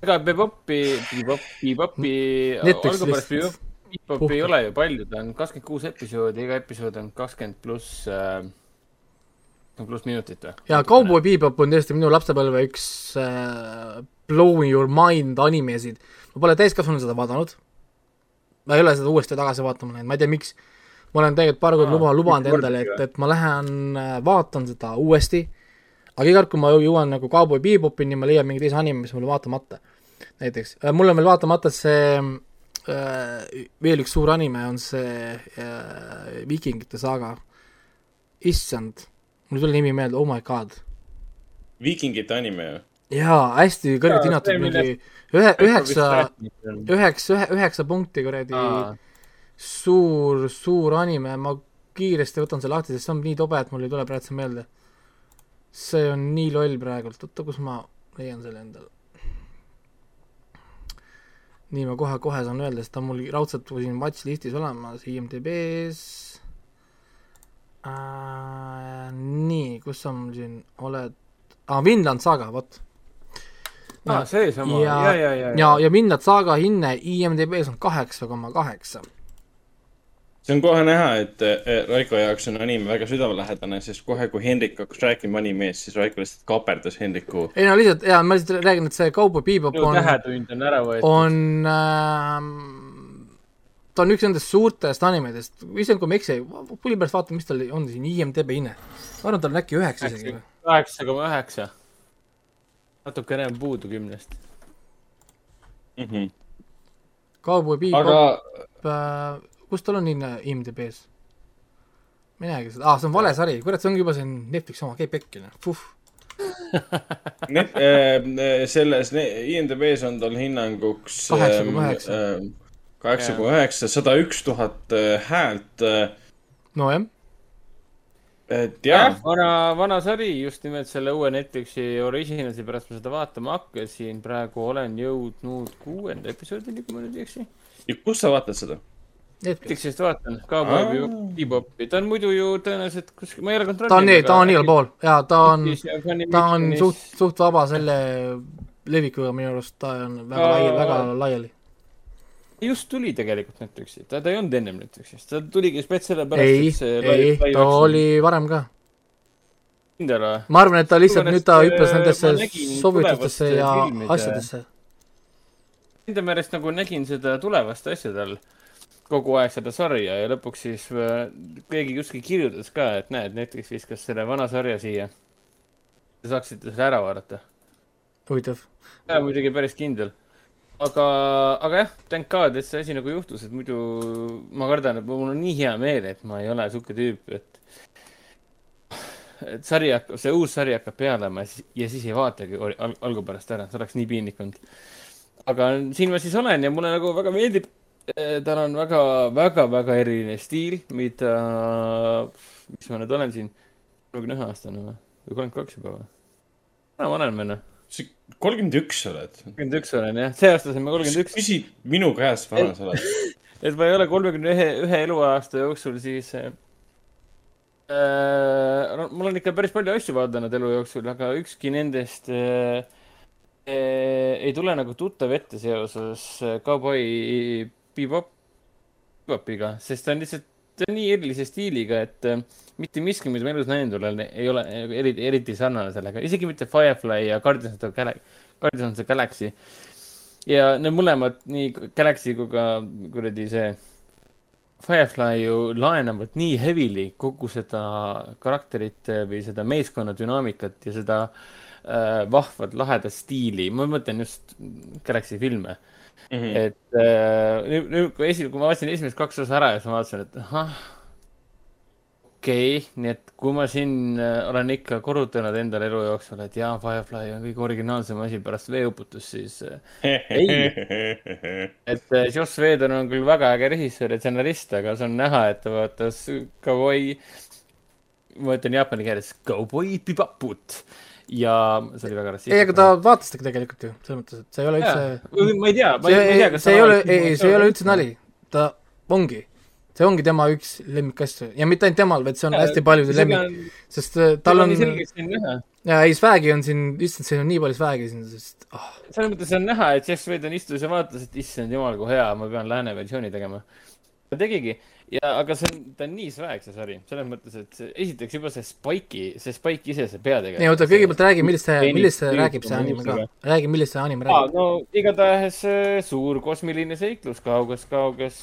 Ega Bebopi, Bebopi, Bebopi, algupärast Bebop, Bebop ei ole ju palju, ta on kakskümmend kuus episoodi, iga episood on kakskümmend pluss äh, pluss minutit või? jaa, Cowboy Bebop on tõesti minu lapsepõlve üks äh, blow your mind animesid. ma pole täiskasvanuna seda vaadanud. ma ei ole seda uuesti tagasi vaatama läinud, ma ei tea, miks. ma olen tegelikult paar korda luba, lubanud endale, et, et ma lähen äh, vaatan seda uuesti, aga iga kord, kui ma jõuan nagu Cowboy Bebopini, ma leian mingi teise anime, mis mul vaatamata. Näiteks, äh, mul on veel vaatamata see äh, veel üks suur anime on see äh, Viikingite saaga. issand, mul ei tule nimi meelde, oh my god. viikingite anime ju? jaa, hästi kõrgelt hinnatud, mingi ühe, üheksa, üheksa, ühe, üheksa punkti kuradi suur, suur anime, ma kiiresti võtan selle lahti, sest see on nii tobe, et mul ei tule praegu see meelde. see on nii loll praegult, oota, kus ma leian selle endale. Nii, ma kohe-kohe saan öelda, sest ta on mul raudselt siin watch-listis olemas, IMDB-s äh,. nii, kus sa mul siin oled ah,, Vinland Saga, vot aa ah,, seesama, ja, ja, ja, ja, ja, ja Vinland Saga hinne IMDB-s on kaheksa koma kaheksa. See on kohe näha, et Raiko jaoks on anime väga südamelähedane, sest kohe, kui Hendrik hakkas rääkima animeest, siis Raiko lihtsalt kaaperdas Hendriku. ei no lihtsalt, jaa, ma lihtsalt räägin, et see Cowboy Bebop on. tähetund on ära võetud. on äh, ta on üks nendest suurtest animedest, issand, kui ma ei eksi, pulli pärast vaatan, mis tal on siin IMDB hinne. ma arvan, tal on äkki üheksa isegi kaheksa koma üheksa natukene on puudu kümnest mm. -hmm. Cowboy Bebop Aga... äh,, kus tal on hinne IMDB-s? minegi seda, aa, see on vale sari, kurat, see ongi juba siin Netflixi oma, käib pekki, noh, puh [LAUGHS] Net, äh, selles IMDB-s on tal hinnanguks kaheksa koma üheksa. Ähm, kaheksa koma üheksa, sada üks tuhat äh, häält. Äh. nojah et jah. vana, vana sari just nimelt selle uue Netflixi original'i pärast ma seda vaatama hakkasin. praegu olen jõudnud kuuenda episoodini, kui ma nüüd ei eksi. ja kus sa vaatad seda? Netflixist vaatan, Cowboy Bebopi, ta on muidu ju tõenäoliselt kuskil, ma ei ole kontrollinud. ta on nii, ta on igal pool. Ja ta on, ta on suht, suht vaba selle levikuga minu arust, ta on väga lai, väga laiali. Just tuli tegelikult Netflixi, ta, ta ei olnud ennem Netflixis, ta tuligi spets sellepärast, et see ei, ei, ta oli varem ka. kindel või? ma arvan, et ta lihtsalt nüüd ta hüppas nendesse soovitustesse ja asjadesse. Enda meelest nagu nägin seda tulevast asja tal kogu aeg seda sarja ja lõpuks siis äh, keegi kuskil kirjutas ka, et näed, Netflix viskas selle vana sarja siia. Te saaksite selle ära vaadata. huvitav. ja muidugi päris kindel aga, aga jah, thank god, et see asi nagu juhtus, et muidu ma kardan, et mul on nii hea meel, et ma ei ole sihuke tüüp, et et sari hakkab, see uus sari hakkab pealema ja siis ei vaatagi al algupärast ära, see oleks nii piinlik olnud. aga siin ma siis olen ja mulle nagu väga meeldib. Tal on väga, väga, väga eriline stiil, mida, mis ma nüüd olen siin, kolmekümne ühe aastane või, või kolmkümmend kaks juba või? ma olen veel noh sa kolmkümmend üks oled? kolmkümmend üks olen jah, see aasta sain ma kolmkümmend üks. küsi minu käest, vana sa oled [LAUGHS] et ma ei ole kolmekümne ühe, ühe eluaasta jooksul siis äh,. No, mul on ikka päris palju asju vaadanud elu jooksul, aga ükski nendest äh, ei tule nagu tuttav ette seoses Cowboy Bebop, Bebopiga, sest ta on lihtsalt ta on nii erilise stiiliga, et äh, mitte miski, mida ma elus näinud olen, ei ole eriti, eriti sarnane sellega, isegi mitte Firefly ja Guardians of the Galaxy, Guardians of the Galaxy. ja need mõlemad, nii Galaxy kui ka kuradi see Firefly ju laenavad nii heavily kogu seda karakterit või seda meeskonna dünaamikat ja seda äh, vahvat lahedat stiili, ma mõtlen just Galaxy filme mm. -hmm. et äh, nüüd, nüüd, kui esi-, kui ma vaatasin esimesed kaks osa ära ja siis ma vaatasin, et ahah, okei okay,, nii et kui ma siin äh, olen ikka korrutanud endale elu jooksul, et jaa, Firefly on kõige originaalsem asi pärast veeuputust, siis äh, ei. [LAUGHS] et äh, Joss Whedon on küll väga äge režissöör ja stsenarist, aga see on näha, et ta vaatas Cowboy, ma ütlen jaapani keeles, Cowboy Beboput ja see oli väga rassistlik. ei, aga ta vaatas teda tegelikult ju, selles mõttes, et see ei ole üldse. ma ei tea, ma ei tea, kas see ei ole, ei, see ei ole üldse nali, ta ongi, see ongi tema üks lemmikasju ja mitte ainult temal, vaid see on ja, hästi paljude lemmik, sest äh, tal on. ja ei, swag'i on siin, issand, siin on nii palju swag'i siin, sest oh.. selles mõttes on näha, et Jeff Whedon istus ja vaatas, et issand jumal, kui hea, ma pean lääne versiooni tegema. Ta tegigi ja, aga see on, ta on nii swag, see sari, selles mõttes, et see, esiteks juba see Spike'i, see Spike ise, see peategelane. ei oota, kõigepealt räägi, millest see, millest see räägib, see anime ka. räägi, millest see anime räägib. no igatahes suur kosmiline seiklus kauges, kauges,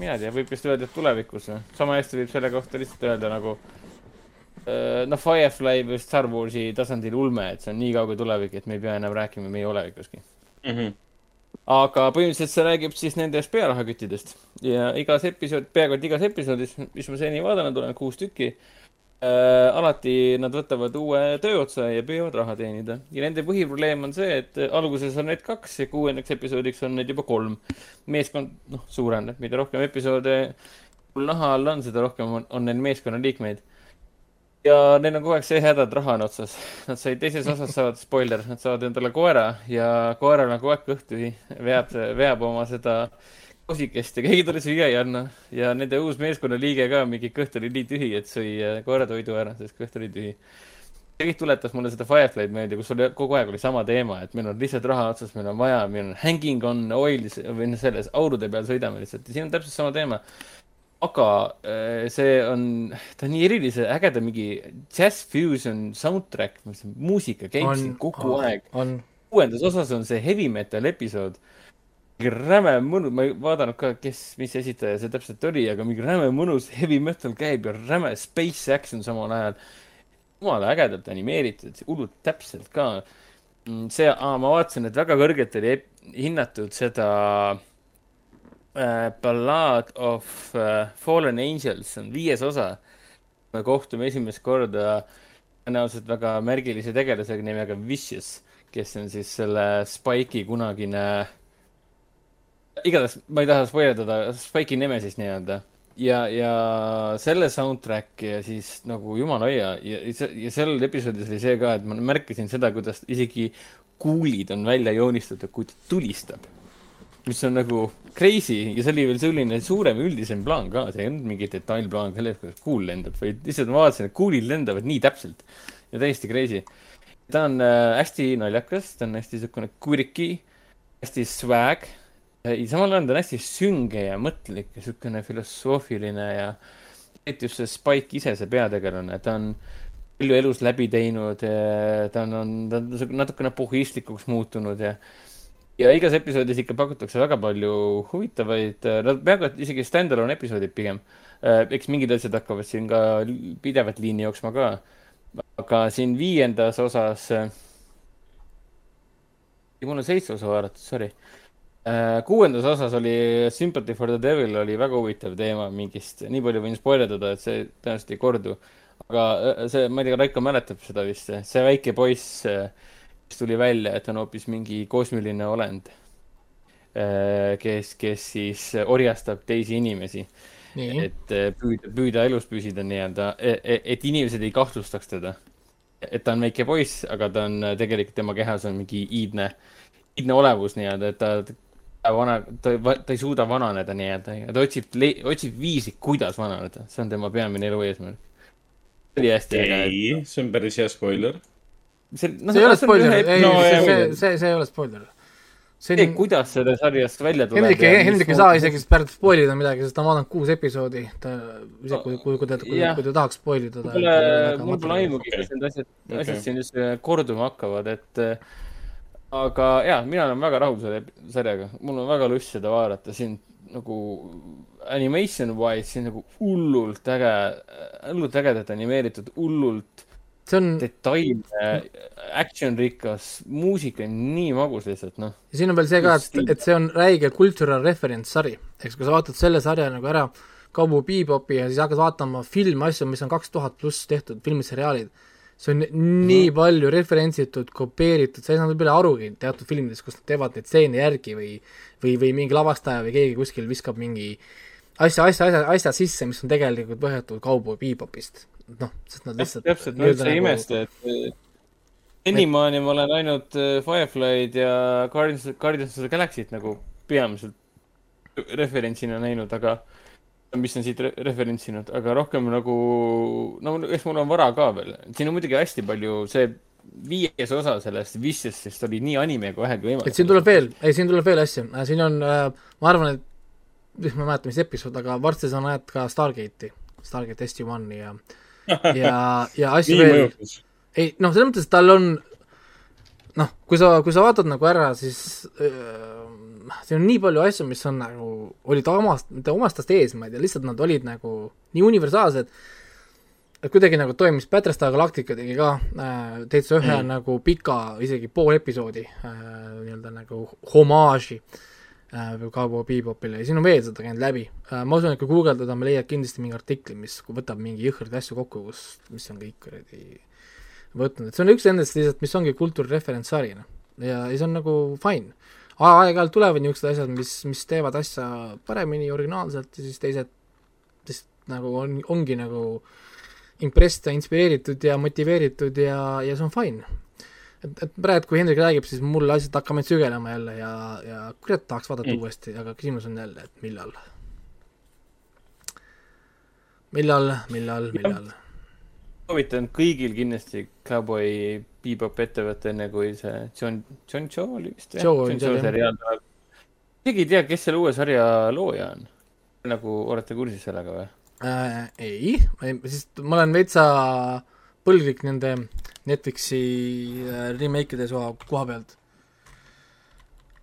mina ei tea, võib vist öelda, et tulevikus. sama hästi võib selle kohta lihtsalt öelda nagu äh, noh, Firefly või Star Warsi tasandil ulme, et see on nii kaugel tulevik, et me ei pea enam rääkima meie olevikuski mm. -hmm aga põhimõtteliselt see räägib siis nendest pearahaküttidest ja igas episood, peaaegu et igas episoodis, mis ma seni vaadanud olen, kuus tükki äh,. alati nad võtavad uue tööotsa ja püüavad raha teenida ja nende põhiprobleem on see, et alguses on neid kaks ja kuuendaks episoodiks on neid juba kolm. meeskond, noh, suureneb, mida rohkem episoode mul naha all on, seda rohkem on, on neil meeskonnaliikmeid ja neil on kogu aeg see häda, et raha on otsas. Nad said teises osas saavad, spoiler, nad saavad endale koera ja koeral on kogu aeg kõht tühi, veab, veab oma seda kosikest ja keegi talle süüa ei anna. ja nende uus meeskonnaliige ka, mingi kõht oli nii tühi, et sõi äh, koeratoidu ära, sest kõht oli tühi. see kõik tuletas mulle seda Firefly'd meelde, kus oli kogu aeg oli sama teema, et meil on lihtsalt raha otsas, meil on vaja, meil on hanging on oil või noh, selles aurude peal sõidame lihtsalt ja siin on täpselt sama teema aga äh, see on, ta on nii erilise, ägeda mingi jazz fusion soundtrack, muusika käib siin kogu on, aeg. kuuendas osas on see heavy metal episood. räme mõnus, ma ei vaadanud ka, kes, mis esitaja see täpselt oli, aga mingi räme mõnus heavy metal käib ja räme space action samal ajal. jumala ägedalt animeeritud, hullult täpselt ka. Mm, see, ma vaatasin, et väga kõrgelt oli hinnatud seda äh, Ballad of uh, Fallen Angels on viies osa. me kohtume esimest korda tõenäoliselt väga märgilise tegelasega nimega Vicious, kes on siis selle Spike'i kunagine, igatahes ma ei taha spoilerdada, Spike'i nime siis nii-öelda ja, ja selle soundtrack ja siis nagu jumala hoia ja, ja sel episoodis oli see ka, et ma märkasin seda, kuidas isegi kuulid on välja joonistatud, kui ta tulistab mis on nagu crazy ja see oli veel selline suurem üldisem plaan ka, see ei olnud mingi detailplaan sellest, kuidas kuul lendab, vaid lihtsalt ma vaatasin, et kuulid lendavad nii täpselt ja täiesti crazy. ta on äh, hästi naljakas, ta on hästi niisugune quirky, hästi swag ja samal ajal ta on hästi sünge ja mõtlik ja niisugune filosoofiline ja eriti just see Spike ise, see peategelane, ta on palju elus läbi teinud, ta on, on, ta on natukene pohhistlikuks muutunud ja ja igas episoodis ikka pakutakse väga palju huvitavaid, äh, nad peaaegu et isegi stand-alone episoodid pigem. Äh, eks mingid asjad hakkavad siin ka pidevalt liini jooksma ka. aga siin viiendas osas, äh, mul on seitse osa vaadatud, sorry. kuuendas osas oli Sympathy for the Devil oli väga huvitav teema mingist, nii palju võin spoilerdada, et see tõenäoliselt ei kordu. aga see, ma ei tea, Raiko mäletab seda vist, see väike poiss siis tuli välja, et on hoopis mingi kosmiline olend, äh, kes, kes siis orjastab teisi inimesi. et äh, püüda, püüda elus püsida nii-öelda, e, e, et inimesed ei kahtlustaks teda. et ta on väike poiss, aga ta on tegelikult, tema kehas on mingi iidne, iidne olevus nii-öelda, et ta vana, ta, ta ei suuda vananeda nii-öelda ja ta otsib, otsib viisi, kuidas vananeda, see on tema peamine elu eesmärk. see oli hästi äge. ei, see on päris hea spoiler see, no, see ei ole spoiler, ei no,, see, see, see, ei ole spoiler. see on, kuidas selle sarjast välja tuleb. Hendrik ei, Hendrik ei saa isegi praegu spoil ida midagi, sest ta on vaadanud kuus episoodi, ta, isegi kui, kui, kui ta, kui, kui ta tahaks spoil ida. mul pole, mul pole aimugi, kas need asjad okay., asjad siin just äh, korduma hakkavad, et äh, aga jaa, mina olen väga rahul selle sarjaga, mul on väga lust seda vaadata, siin nagu animation wise, siin nagu hullult äge, hullult ägedalt animeeritud, hullult see on detailne, action rikas, muusika on nii magus lihtsalt, noh. ja siin on veel see ka, et, et see on räige cultural reference sari, eks kui sa vaatad selle sarja nagu ära, Cowboy Bebopi ja siis hakkad vaatama filme, asju, mis on kaks tuhat pluss tehtud, filmiseriaalid, see on nii mm. palju referentsitud, kopeeritud, sa ei saa peale arugi teatud filmides, kus nad teevad neid stseene järgi või või, või mingi lavastaja või keegi kuskil viskab mingi asja, asja, asja, asja sisse, mis on tegelikult võetud Cowboy Bebopist noh, sest nad lihtsalt täpselt, ma üldse ei nagu... imesta, et senimaani ma olen ainult äh, Firefly'd ja Guardians, Guardians of the Galaxy't nagu peamiselt referentsina näinud, aga mis on siit re referentsinud, aga rohkem nagu, no eks mul on vara ka veel. siin on muidugi hästi palju, see viies osa sellest Vicious'ist oli nii anime kui vähegi võimalik. et siin tuleb veel, ei siin tuleb veel asju, siin on äh,, ma arvan, et ma ei mäleta, mis episood, aga varsti sa näed ka Stargate'i, Stargate SG-1 ja [LAUGHS] ja, ja asju veel. ei noh, selles mõttes, et tal on noh, kui sa, kui sa vaatad nagu ära, siis äh, siin on nii palju asju, mis on nagu, olid omast, mitte omastast ees, ma ei tea, lihtsalt nad olid nagu nii universaalsed, et kuidagi nagu toimis, Battlestar Galactica tegi ka äh, täitsa ühe mm. nagu pika, isegi pool episoodi äh, nii-öelda nagu homaaži äh, Cowboy Bebopile ja siin on veel seda käinud läbi äh,. ma usun, et kui guugeldada, me leiad kindlasti mingi artikli, mis võtab mingi jõhkraid asju kokku, kus, mis on kõik kuradi võtnud, et see on üks nendest lihtsalt, mis ongi kultuurireferentssari, noh. ja, ja see on nagu fine aeg-ajalt tulevad niisugused asjad, mis, mis teevad asja paremini, originaalselt ja siis teised lihtsalt nagu on, ongi nagu impressed ja inspireeritud ja motiveeritud ja, ja see on fine. Et, et praegu, kui Hendrik räägib, siis mul asjad hakkavad sügelema jälle ja, ja kurat, tahaks vaadata mm. uuesti, aga küsimus on jälle, et millal. millal, millal, millal? soovitan kõigil kindlasti Cowboy Bebop ettevõte, enne kui see John, John Joe oli vist jah? John Joe seriaal tuleb. keegi ei tea, kes selle uue sarja looja on? nagu olete kursis sellega või äh,? ei, sest ma olen veitsa põlglik nende Netflixi äh, remake'ide koha pealt.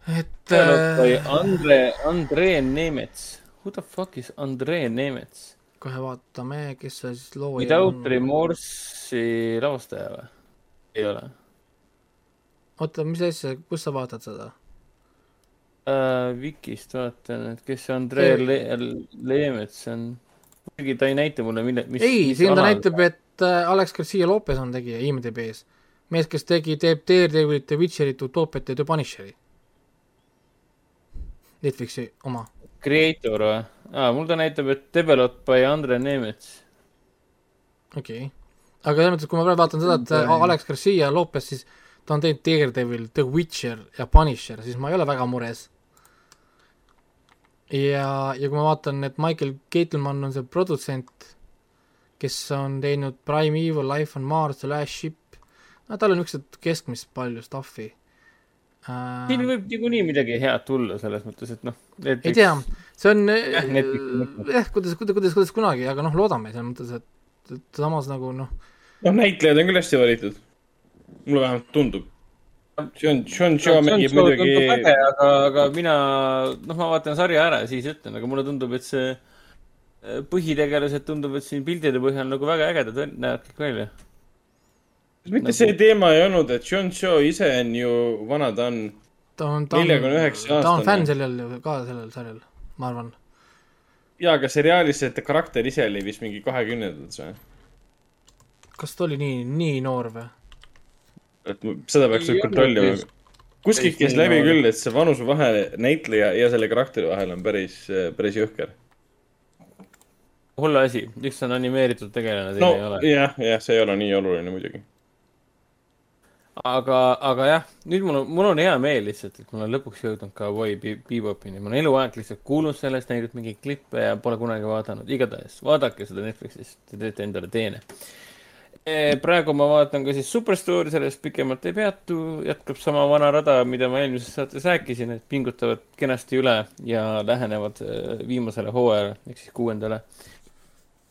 et äh.... Andre, Andre Nemets, who the fuck is Andre Nemets? kohe vaatame, kes see siis looja Without on. Remorse'i lavastaja või? ei ole. oota, mis asja, kus sa vaatad seda uh,? Vikist vaatan, et kes see Andrei Le Leemets on. muidugi ta ei näita mulle, mille, mis. ei, siin ta näitab, et äh, Alex Garcia Lopez on tegija IMDB-s. mees, kes tegi, teeb Daredevilit, The Witcherit, Utopiat ja The Punisheri. Netflixi oma. Creator või? aa, mul ta näitab, et developed by Andre Nemets. okei okay., aga selles mõttes, kui ma praegu vaatan seda, et okay. Alex Garcia Lopez, siis ta on teinud Daredevil, The Witcher ja Punisher, siis ma ei ole väga mures. ja, ja kui ma vaatan, et Michael Keitelmann on see produtsent, kes on teinud Prime Evil, Life on Mars, The Last Ship, no tal on niisugused keskmist palju stuff'i uh.... siin võib niikuinii midagi head tulla selles mõttes, et noh. ei tea, see on jah, jah, kuidas, kuidas, kuidas, kuidas kunagi, aga noh, loodame selles mõttes, et, et samas nagu noh. noh, näitlejad on küll hästi valitud. mulle vähemalt tundub. Sean, Sean Shaw mängib muidugi. aga, aga mina, noh, ma vaatan sarja ära ja siis ütlen, aga mulle tundub, et see äh, põhitegelased tundub, et siin pildide põhjal nagu väga ägedad näevad kõik välja kas mitte nagu... see teema ei olnud, et John Cho ise on ju vana, ta on ta on, ta on, ta on fänn sellel ka, sellel sarjal, ma arvan. jaa, aga seriaalis see karakter ise oli vist mingi kahekümnendates või? kas ta oli nii, nii noor või? et seda peaks nüüd kontrollima. kuskilt käis läbi küll, et see vanusevahe näitleja ja selle karakteri vahel on päris, päris jõhker hull asi, üks on animeeritud tegelane, teine no, ei ole. jah, jah, see ei ole nii oluline muidugi aga, aga jah, nüüd mul on, mul on hea meel lihtsalt, et ma olen lõpuks jõudnud Cowboy Bebopini. ma olen eluaeg lihtsalt kuulnud sellest, näinud mingeid klippe ja pole kunagi vaadanud. igatahes vaadake seda Netflixis, te teete endale teene. E, praegu ma vaatan ka siis Superstore'i, sellest pikemalt ei peatu, jätkab sama vana rada, mida ma eelmises saates rääkisin, et pingutavad kenasti üle ja lähenevad e, viimasele hooajale ehk siis kuuendale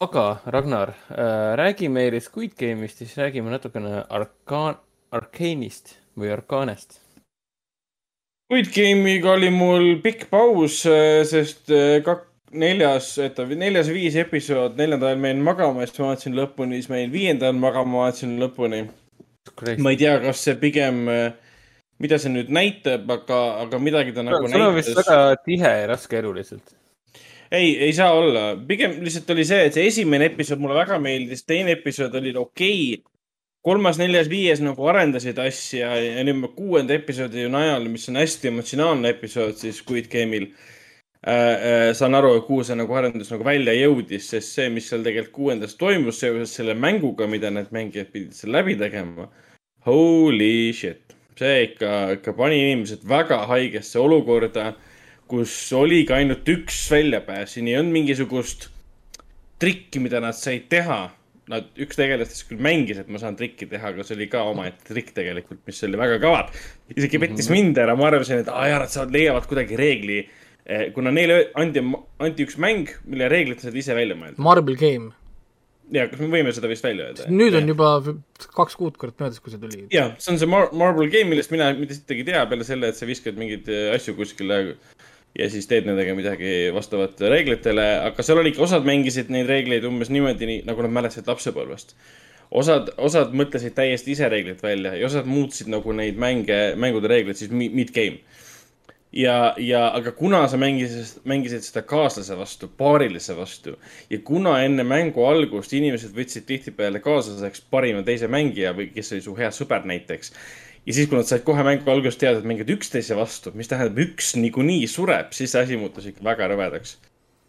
aga Ragnar äh,, räägi meile Squid Game'ist, siis räägime natukene Arkaan-, Arkane'ist või Arkanest? Squid Game'iga oli mul pikk paus, äh, sest äh, kak-, neljas, oota, neljas, viis episood, neljandal ma jäin magama ja siis ma vaatasin lõpuni, siis ma jäin viiendal magama, vaatasin lõpuni. ma ei tea, kas see pigem, äh, mida see nüüd näitab, aga, aga midagi ta nagu sul on vist väga tihe ja raske elu lihtsalt. Ei, ei saa olla, pigem lihtsalt oli see, et see esimene episood mulle väga meeldis, teine episood oli okei okay kolmas, neljas, viies nagu arendasid asja ja nüüd me kuuenda episoodi najal, mis on hästi emotsionaalne episood siis Squid Game'il äh,. Äh, saan aru, kuhu see nagu arendus nagu välja jõudis, sest see, mis seal tegelikult kuuendas toimus seoses selle mänguga, mida need mängijad pidid seal läbi tegema. Holy shit, see ikka, ikka pani inimesed väga haigesse olukorda, kus oligi ainult üks väljapääs, siin ei olnud mingisugust trikki, mida nad said teha nad, üks tegelastest küll mängis, et ma saan trikki teha, aga see oli ka omaette trikk tegelikult, mis oli väga kaval. isegi pettis mm -hmm. mind ära, ma arvasin, et aa jaa, nad saavad, leiavad kuidagi reegli kuna neile anti, anti üks mäng, mille reeglid said ise välja mõelda. Marble Game ja kas me võime seda vist välja öelda? nüüd on ja. juba kaks kuud kord möödas, kui see tuli. ja, see on see Mar Marble Game, millest mina mitte sittagi ei tea, peale selle, et sa viskad mingeid äh, asju kuskile ja siis teed nendega midagi vastavalt reeglitele, aga seal oli ikka, osad mängisid neid reegleid umbes niimoodi, nii, nagu nad mäletasid lapsepõlvest. osad, osad mõtlesid täiesti ise reeglid välja ja osad muutsid nagu neid mänge, mängude reegleid siis mid-game ja, ja aga kuna sa mängisid, mängisid seda kaaslase vastu, paarilise vastu ja kuna enne mängu algust inimesed võtsid tihtipeale kaaslaseks parima teise mängija või kes oli su hea sõber näiteks. Ja siis, kui nad said kohe mängu alguses teada, et mängivad üksteise vastu, mis tähendab, üks niikuinii sureb, siis see asi muutus ikka väga rõvedaks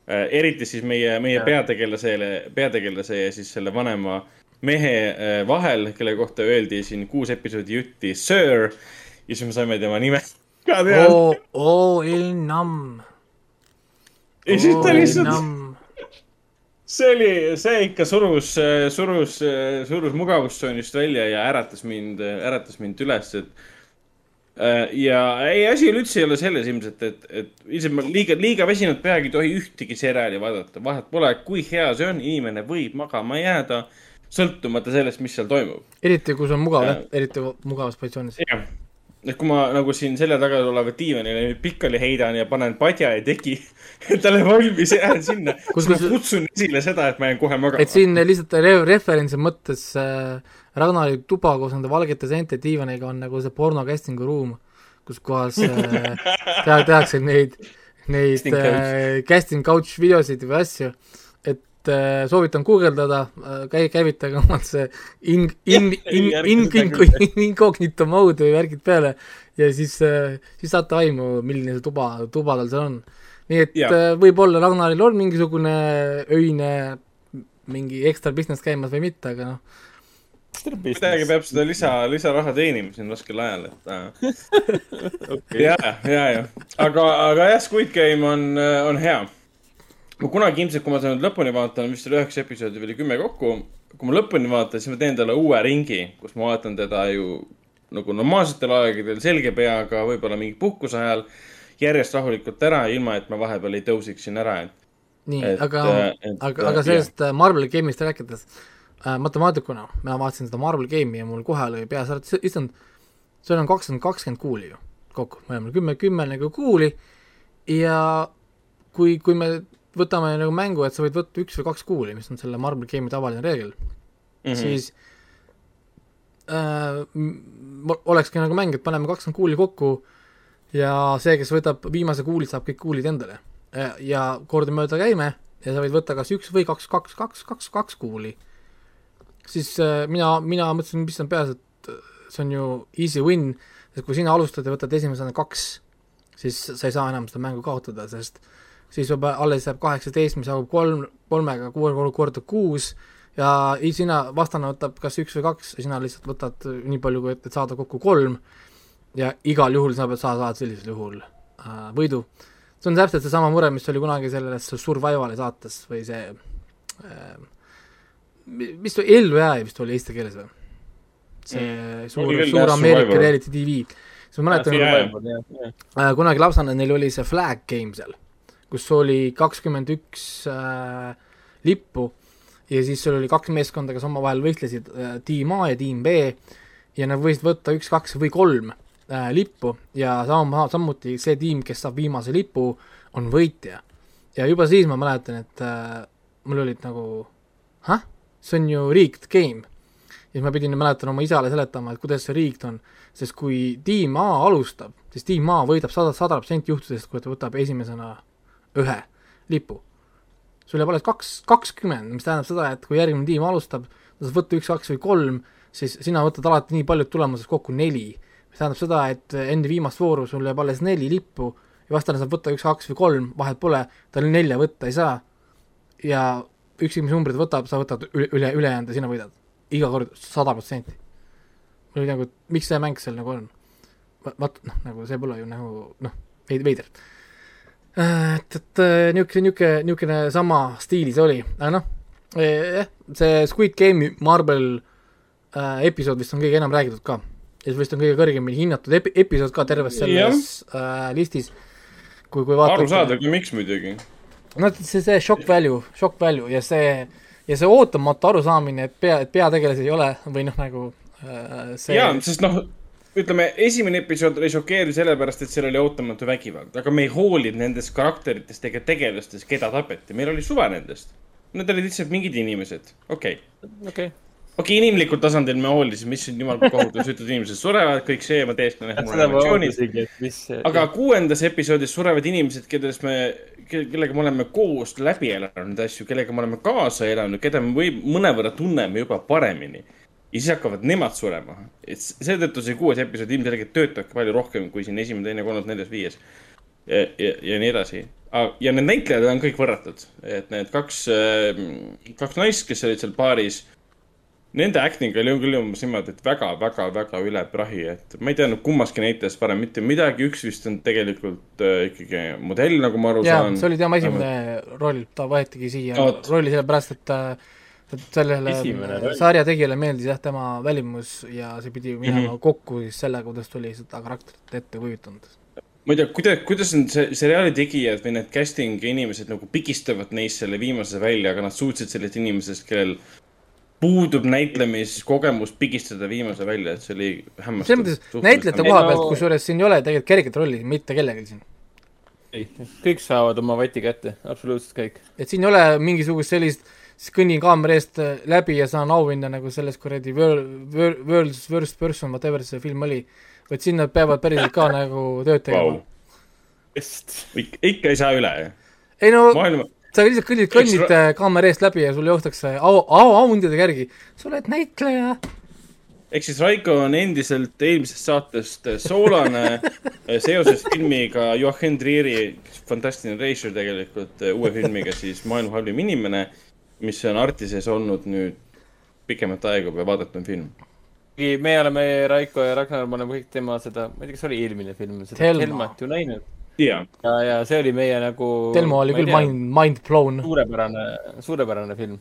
äh,. eriti siis meie, meie peategelasele, peategelase ja siis selle vanema mehe äh, vahel, kelle kohta öeldi siin kuus episoodi jutti, Sir. ja siis me saime tema nime ka tead. oo, oo, ei namm. ja siis ta lihtsalt, see oli, see ikka surus, surus, surus mugavustsoonist välja ja äratas mind, äratas mind üles, et äh, ja ei, asi üleüldse ei ole selles ilmselt, et, et ilmselt ma liiga, liiga väsinud peaga ei tohi ühtegi seriaali vaadata. vahet pole, kui hea see on, inimene võib magama jääda, sõltumata sellest, mis seal toimub. eriti, kui see on mugav, eriti mugavas positsioonis. jah et kui ma nagu siin selja taga oleva diivanile pikali heidan ja panen padja ja teki [LAUGHS] endale valmis ja jään sinna, siis ma kutsun esile seda, et ma jään kohe magama. et siin lihtsalt re referentsi mõttes äh, Ragnari tuba koos nende valgete seente diivaniga on nagu see porno casting'u ruum, kus kohas äh, [LAUGHS] teha, tehakse neid, neid äh, casting couch videosid või asju et äh, soovitan guugeldada äh,, käi-, käivitage omalt see in-, in-, in-, in-, in-, [LAUGHS] incognito mode või värgid peale ja siis äh,, siis saate aimu, milline see tuba, tuba tal seal on. nii et äh, võib-olla Ragnaril on mingisugune öine mingi ekstra business käimas või mitte, aga noh midagi peab seda lisa, lisaraha teenima siin raskel ajal, et äh. [LAUGHS] okay. ja, ja, ja, aga, aga jah, Squid Game on, on hea ma kunagi ilmselt, kui ma seda nüüd lõpuni vaatan, vist oli üheksa episoodi või kümme kokku. kui ma lõpuni vaatan, siis ma teen talle uue ringi, kus ma vaatan teda ju nagu normaalsetel aegadel selge peaga, võib-olla mingi puhkuse ajal. järjest rahulikult ära, ilma et ma vahepeal ei tõusiks siin ära, et. nii, aga, aga, aga sellest jah. Äh, Marveli game'ist rääkides äh,, matemaatikuna, mina vaatasin seda Marvel game'i ja mul kohe oli peas ära, et issand, seal on kakskümmend, kakskümmend kuuli ju kokku, mõlemal kümme, kümme nagu kuuli ja kui, kui me võtame nagu mängu, et sa võid võtta üks või kaks kuuli, mis on selle Marble Game'i tavaline reegel mm, -hmm. siis äh, olekski nagu mäng, et paneme kakskümmend kuuli kokku ja see, kes võtab viimase kuuli, saab kõik kuulid endale. ja kordamööda käime ja sa võid võtta kas üks või kaks, kaks, kaks, kaks, kaks kuuli. siis äh, mina, mina mõtlesin, mis on peas, et see on ju easy win, sest kui sina alustad ja võtad esimesena kaks, siis sa ei saa enam seda mängu kaotada, sest äh, siis juba alles jääb kaheksateist, mis jagub kolm, kolmega kuue korda kuus ja sina, vastane võtab kas üks või kaks sina lihtsalt võtad nii palju, et, et saada kokku kolm ja igal juhul sa pead, sa saad sellisel juhul äh, võidu. see on täpselt seesama mure, mis oli kunagi selles Survivali saates või see äh, mis Ellu jää vist oli eesti keeles või? see mm. suur, suur Ameerika reality tv. siis ma mäletan, äh, kunagi lapsena neil oli see flag game seal kus oli kakskümmend üks äh, lippu ja siis sul oli kaks meeskonda, kes omavahel võistlesid äh,, tiim A ja tiim B ja nad võisid võtta üks, kaks või kolm äh, lippu ja sama, samuti see tiim, kes saab viimase lipu, on võitja. ja juba siis ma mäletan, et äh, mul olid nagu, ah, see on ju rigged game. ja siis ma pidin, mäletan oma isale seletama, et kuidas see rigged on, sest kui tiim A alustab, siis tiim A võidab sada, sada protsenti juhtudest, kui ta võtab esimesena ühe lipu. sul jääb alles kaks, kakskümmend, mis tähendab seda, et kui järgmine tiim alustab, ta saab võtta üks, kaks või kolm, siis sina võtad alati nii paljud tulemused kokku neli. mis tähendab seda, et enne viimast vooru sul jääb alles neli lippu ja vastane saab võtta üks, kaks või kolm, vahet pole, tal nelja võtta ei saa. ja ükskõik, mis numbrid võtab, sa võtad üle, üle, ülejäänud ja sina võidad. iga kord sada protsenti. oli nagu, miks see mäng seal nagu on? vaat noh, nagu see pole ju nagu noh, veider et, et äh, niisugune, niisugune, niisugune sama stiilis oli, aga noh, eh, see Squid Game'i Marvel äh, episood vist on kõige enam räägitud ka. ja see vist on kõige kõrgemini hinnatud epi-, episood ka terves selles äh, listis. kui, kui vaatad arusaadav, miks muidugi? no see, see shock value, shock value ja see, ja see ootamatu arusaamine, et pea, et peategelasi ei ole või noh, nagu äh, see jaa, sest noh, ütleme, esimene episood oli šokeeriv sellepärast, et seal oli ootamatu vägivald, aga me ei hoolinud nendest karakteritest ega tegelastest, keda tapeti, meil oli suve nendest. Need olid lihtsalt mingid inimesed, okei okay.. okei okay okay,, inimlikul tasandil me hoolisime, mis siin jumal kohutav süütud inimesed surevad, kõik see, ma täiesti näen mul emotsioonid. aga kuuendas episoodis surevad inimesed, kellest me, kellega me oleme koos läbi elanud asju, kellega me oleme kaasa elanud, keda me või mõnevõrra tunneme juba paremini. Ja siis hakkavad nemad surema. et seetõttu see kuues episood ilmselgelt töötabki palju rohkem kui siin esimene, teine, kolmas, neljas, viies. ja, ja, ja nii edasi. ja need näitlejad on kõik võrratud, et need kaks, kaks naist, kes olid seal paaris Nende acting oli küll umbes niimoodi, et väga-väga-väga üle prahi, et ma ei teadnud kummaski näitest parem mitte midagi, üks vist on tegelikult äh, ikkagi modell, nagu ma aru ja, saan. see oli tema esimene roll, ta võetigi siia no, rolli sellepärast, et äh, sellele sarja tegijale meeldis jah, tema välimus ja see pidi minema mm -hmm. kokku siis sellega, kuidas ta oli seda karakterit ette kujutanud ma ei tea, kuidas, kuidas on see seriaali tegijad või need casting inimesed nagu pigistavad neist selle viimase välja, aga nad suutsid sellest inimesest, kellel puudub näitlemiskogemus pigistada viimase välja, et see oli hämmastav. selles mõttes näitlejate koha pealt, kusjuures siin ei ole tegelikult kerget rolli mitte kellelgi siin. ei, kõik saavad oma vati kätte, absoluutselt kõik. et siin ei ole mingisugust sellist, siis kõnnin kaamera eest läbi ja saan auhinda nagu selles kuradi World, World's Worst Person, whatever see film oli. vaid siin nad peavad päriselt ka nagu tööd tegema wow.. ikka ei saa üle, jah? ei no Maailma sa lihtsalt kõnnid, kõnnid Ekstra... Äh, kaamera eest läbi ja sul joostakse au, au, auhindadega järgi. sa oled näitleja. ehk siis Raiko on endiselt eelmisest saatest äh, soolane [LAUGHS] äh, seoses filmiga Joachim Trieri fantastiline reisijal tegelikult uue filmiga siis Maailma halvim inimene, mis on Artises olnud nüüd pikemat aega juba vaadatud film me oleme, Raiko ja Ragnar, me oleme kõik tema seda, ma ei tea, kas oli eelmine film, seda Helmat ju näinud ja, ja see oli meie nagu. Telmo oli küll tea, mind, mind blown. suurepärane, suurepärane film.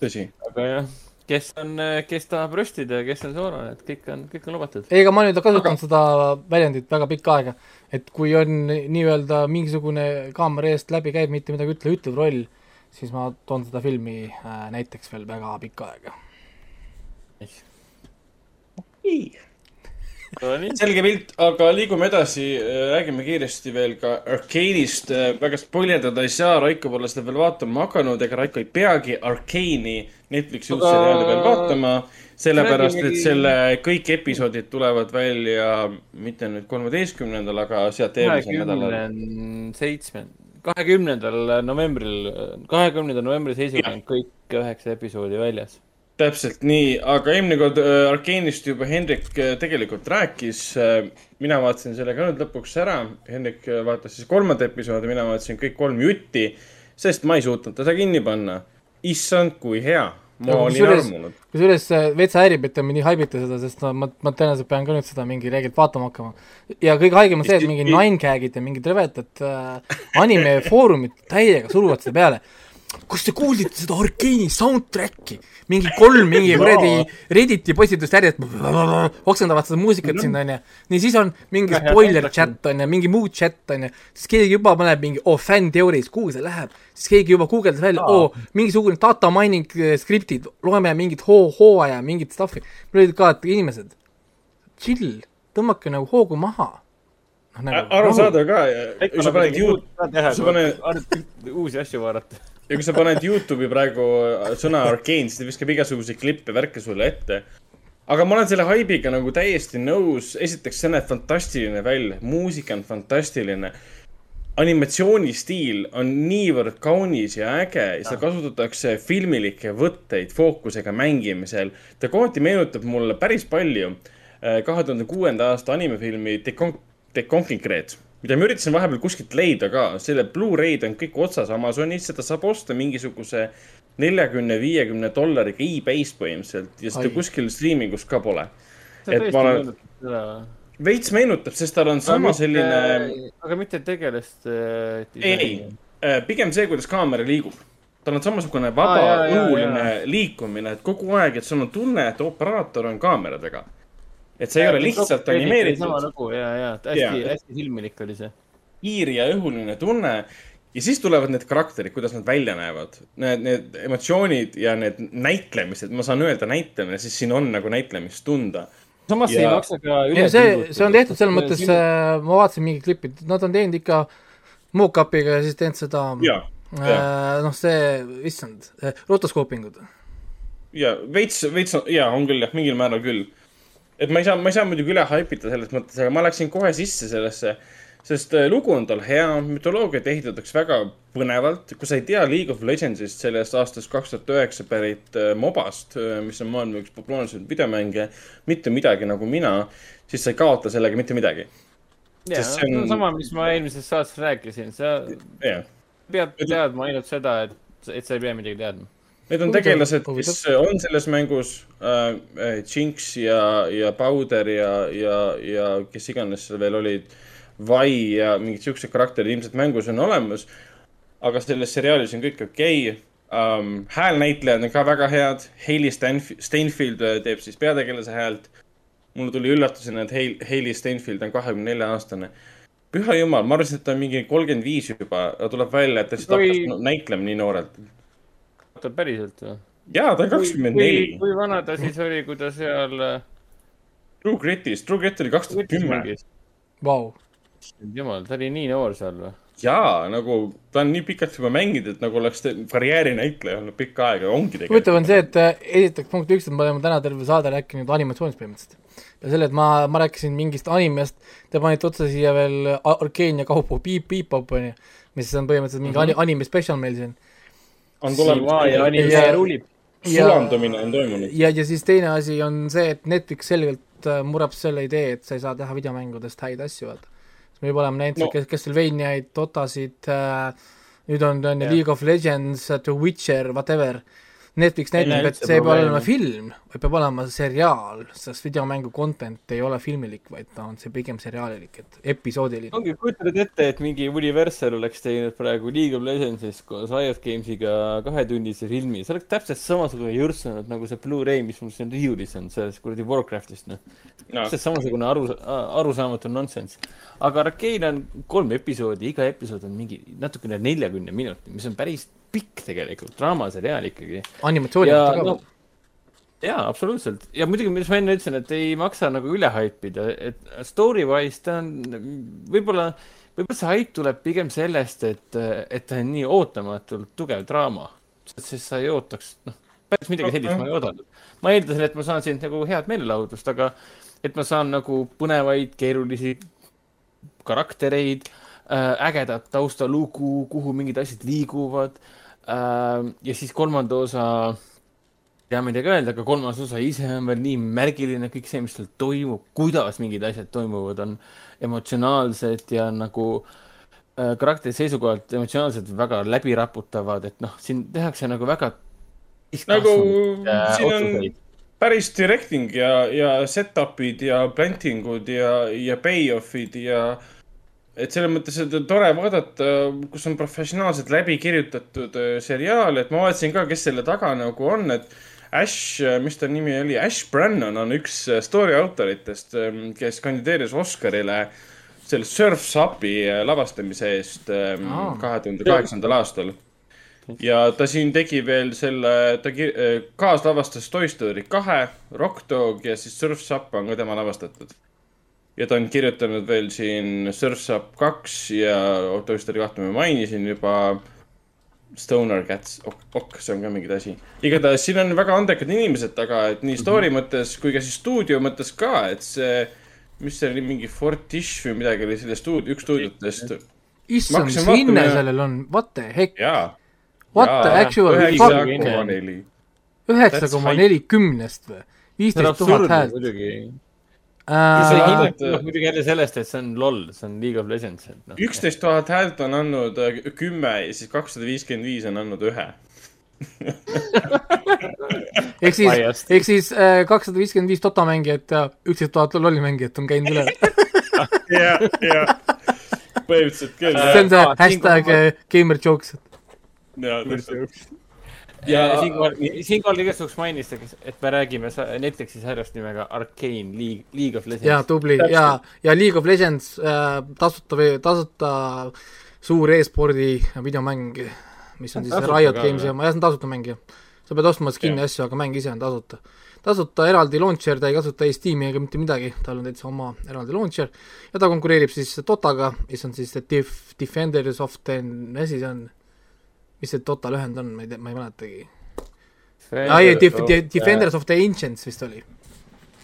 tõsi. aga jah, kes on, kes tahab röstida ja kes on soolane, et kõik on, kõik on lubatud. ei, aga ma nüüd kasutan aga... seda väljendit väga pikka aega, et kui on nii-öelda mingisugune kaamera eest läbi käib, mitte midagi ütle, ütlev roll, siis ma toon seda filmi äh, näiteks veel väga pikka aega. okei selge pilt, aga liigume edasi, räägime kiiresti veel ka Arcane'ist. väga spoilerdada ei saa, Raiko pole seda veel vaatama hakanud, ega Raiko ei peagi Arcane'i Netflixi uut seriaali veel vaatama. sellepärast, et selle kõik episoodid tulevad välja mitte nüüd kolmeteistkümnendal, aga sealt eelmisel nädalal. seitsme, kahekümnendal novembril, kahekümnenda novembri seisuga on kõik üheksa episoodi väljas täpselt nii, aga eelmine kord äh, Arkeenist juba Hendrik äh, tegelikult rääkis äh,. mina vaatasin selle ka nüüd lõpuks ära. Hendrik äh, vaatas siis kolmanda episoodi, mina vaatasin kõik kolm jutti, sest ma ei suutnud teda kinni panna. issand, kui hea. Ma olin armunud. kusjuures äh, veits häirib, et te nii haibite seda, sest no, ma, ma tõenäoliselt pean ka nüüd seda mingi reeglit vaatama hakkama. ja kõige haigem on see, et mingi nine gag'id ja mingid rõvedad äh, anime foorumid täiega suruvad seda peale kas te kuulsite seda Arkeeni soundtrack'i? mingi kolm mingi kuradi Redditi postitust järjest oksendavad seda muusikat sinna, onju. nii, siis on mingi spoiler chat, onju, mingi muu chat, onju. siis keegi juba paneb mingi, oo, fännteoorias, kuhu see läheb? siis keegi juba guugeldas välja, oo, mingisugune data mining äh, skriptid, loeme mingit hoo, hooaja, mingit stuff'i. mul olid ka, et inimesed, chill, tõmmake nagu hoogu maha no, nagu, arusaadav ka, kui sa paned Youtube, sa paned uusi asju vaadata ja kui sa paned Youtube'i praegu sõna Arkane, siis ta viskab igasuguseid klippe, värke sulle ette. aga ma olen selle haibiga nagu täiesti nõus. esiteks, see näeb fantastiline välja, muusika on fantastiline. animatsioonistiil on niivõrd kaunis ja äge ja seda kasutatakse filmilikke võtteid fookusega mängimisel. ta kohati meenutab mulle päris palju eh, kahe tuhande kuuenda aasta animefilmi The Conking Red mida ma üritasin vahepeal kuskilt leida ka, selle Blu-ray'd on kõik otsas Amazonis, seda saab osta mingisuguse neljakümne, viiekümne dollariga e-base põhimõtteliselt ja seda Ai. kuskil striimingus ka pole. et ma olen, veits meenutab, sest tal on sama mitte, selline. aga mitte tegelast äh,. ei, äh, pigem see, kuidas kaamera liigub. tal on samasugune vaba õhuline liikumine, et kogu aeg, et sul on tunne, et operaator on kaamera taga et see ei ole lihtsalt animeeritud. sama lugu ja, ja hästi, hästi silmilik oli see. kiir ja õhuline tunne ja siis tulevad need karakterid, kuidas nad välja näevad. Need, need emotsioonid ja need näitlemised, ma saan öelda näitlemine, siis siin on nagu näitlemist tunda. samas ja... ei maksa ka üle. see, see on tehtud selles mõttes siin..., äh, ma vaatasin mingit klippi, nad on teinud ikka mock-up'iga ja siis teinud seda. Äh, noh, see, issand, äh, rotoskoopingud. ja veits, veits, ja on küll jah, mingil määral küll. Et ma ei saa, ma ei saa muidugi üle haipida selles mõttes, aga ma läksin kohe sisse sellesse sest äh, lugu on tal hea, mütoloogiat ehitatakse väga põnevalt. kui sa ei tea League of Legendsist, sellest aastast kaks tuhat üheksa pärit äh, Mobast, äh, mis on maailma üks populaarsemaid videomänge, mitte midagi nagu mina, siis sa ei kaota sellega mitte midagi. ja, on... no sama, mis ma eelmises saates rääkisin, sa yeah. pead teadma ainult seda, et, et sa ei pea midagi teadma Need on tegelased, kes on selles mängus äh,, Jinx ja, ja Powder ja, ja, ja kes iganes seal veel olid äh, vai ja mingid siuksed karakterid ilmselt mängus on olemas. aga selles seriaalis on kõik okei okay. um,. häälnäitlejad on ka väga head. Hailey Steinfeld äh, teeb siis peategelase häält. mulle tuli üllatusena, et Hailey Steinfeld on kahekümne nelja aastane. püha jumal, ma arvasin, et ta on mingi kolmkümmend viis juba, aga tuleb välja, et ta lihtsalt hakkas näitlema nii noorelt. Oota, päriselt või? jaa, ta on kakskümmend neli. kui vana ta siis oli, kui ta seal äh, True Gritis, True Grit oli kaks tuhat kümme. Vau jumal, ta oli nii noor seal või? jaa, nagu ta on nii pikalt juba mänginud, et nagu oleks karjäärinäitleja olnud pikka aega, ongi tegelikult. huvitav on see, et äh, esiteks punkt üks, et me oleme täna terve saade rääkinud animatsioonist põhimõtteliselt. ja selle, et ma, ma rääkisin mingist animest, te panite otsa siia veel Arkeenia kaupu Beep Beep Pop onju, mis on põhimõtteliselt mingi mm -hmm. anime spetsial meil siin. On tulemas. ja anime ruulib. sulandumine on toimunud. ja, ja siis teine asi on see, et Netflix selgelt äh, mureb selle idee, et sa ei saa teha videomängudest häid asju, vaata me juba oleme näinud no. Castlevaniaid, Dotasid äh,, nüüd on, on yeah. League of Legends, The Witcher, whatever Netflix näitab, et see ei pea olema film, vaid peab olema seriaal, sest videomängu content ei ole filmilik, vaid ta on see pigem seriaalilik, et episoodiline. ongi, kujutad ette, et mingi Universal oleks teinud praegu League of Legendsist koos Riot Gamesiga kahetunnise filmi, see oleks täpselt samasugune jõrtsunud nagu see Blu-ray, mis mul siin riiulis on, sellest kuradi Warcraftist, noh no.. täpselt samasugune aru, arusaamatu nonsense. aga Arcane on kolm episoodi, iga episood on mingi natukene neljakümne minuti, mis on päris pikk tegelikult, draamaseriaal ikkagi. animatsiooni kohta ka no, jaa, absoluutselt. ja muidugi, mis ma enne ütlesin, et ei maksa nagu üle haipida, et story wise ta on võib-olla, võib-olla see haip tuleb pigem sellest, et, et ta on nii ootamatult tugev draama. sest sa ei ootaks, noh, päris midagi sellist ma ei oodanud. ma eeldasin, et ma saan siit nagu head meelelahutust, aga et ma saan nagu põnevaid, keerulisi karaktereid äh,, ägedat taustalugu, kuhu mingid asjad liiguvad. Ja siis kolmanda osa, ei tea midagi öelda, aga kolmas osa ise on veel nii märgiline, kõik see, mis seal toimub, kuidas mingid asjad toimuvad, on emotsionaalsed ja nagu äh, karakteri seisukohalt emotsionaalselt väga läbiraputavad, et noh, siin tehakse nagu väga nagu äh, siin on päris directing ja, ja set-up'id ja planting ud ja, ja payoff'id ja et selles mõttes, et on tore vaadata, kus on professionaalselt läbi kirjutatud äh, seriaal, et ma vaatasin ka, kes selle taga nagu on, et Ash, äh, mis ta nimi oli, Ash Brannon on üks äh, story autoritest, ähm, kes kandideeris Oscarile selle Surf's Upi lavastamise eest ähm, kahe tuhande kaheksandal aastal. ja ta siin tegi veel selle, ta kaaslavastas Toy Story kahe, Rock Dog ja siis Surf's Up on ka tema lavastatud ja ta on kirjutanud veel siin Surf's Up kaks ja Toy Story kahte ma mainisin juba. Stoner Cats, ok, ok, see on ka mingi asi. igatahes siin on väga andekad inimesed taga, et nii story mm -hmm. mõttes kui ka siis stuudio mõttes ka, et see, mis see oli, mingi Fortish või midagi oli selle stuudio, üks stuudiotest. issand, mis hinne sellel on, what the heck? jaa. What the actual neli. üheksa koma neli kümnest või? viisteist tuhat häält see hinnang tuleb muidugi jälle sellest, et see on LOL, see on League of Legends no.. üksteist tuhat häält on andnud äh, kümme ja siis kakssada viiskümmend viis on andnud ühe. [LAUGHS] Ehk siis, ehk siis äh, kakssada viiskümmend viis Dota mängijat ja üksteist tuhat LOL-i mängijat on käinud üle. [LAUGHS] jah, jah, põhimõtteliselt küll. see on see hashtag gamer jokes. jaa, täpselt ja siinkohal, siinkohal igaks juhuks mainistage, et me räägime Netflixi sarjast nimega Arcane League, League of Legends. jaa, tubli ja, ja League of Legends äh, tasuta või tasuta suur e-spordi videomäng, mis on siis Riot Games'i oma, jah, see on tasuta mäng jah. sa pead ostma skin'i asju, aga mäng ise on tasuta. tasuta eraldi launcher, ta ei kasuta ei Steam'i ega mitte midagi, tal on täitsa oma eraldi launcher ja ta konkureerib siis Dotaga, mis on siis Def-, Defenders of the, mis asi see on? Mis see Dota lühend on, ma ei tea, ma ei mäletagi. ai, Defenders of the Ancients vist oli.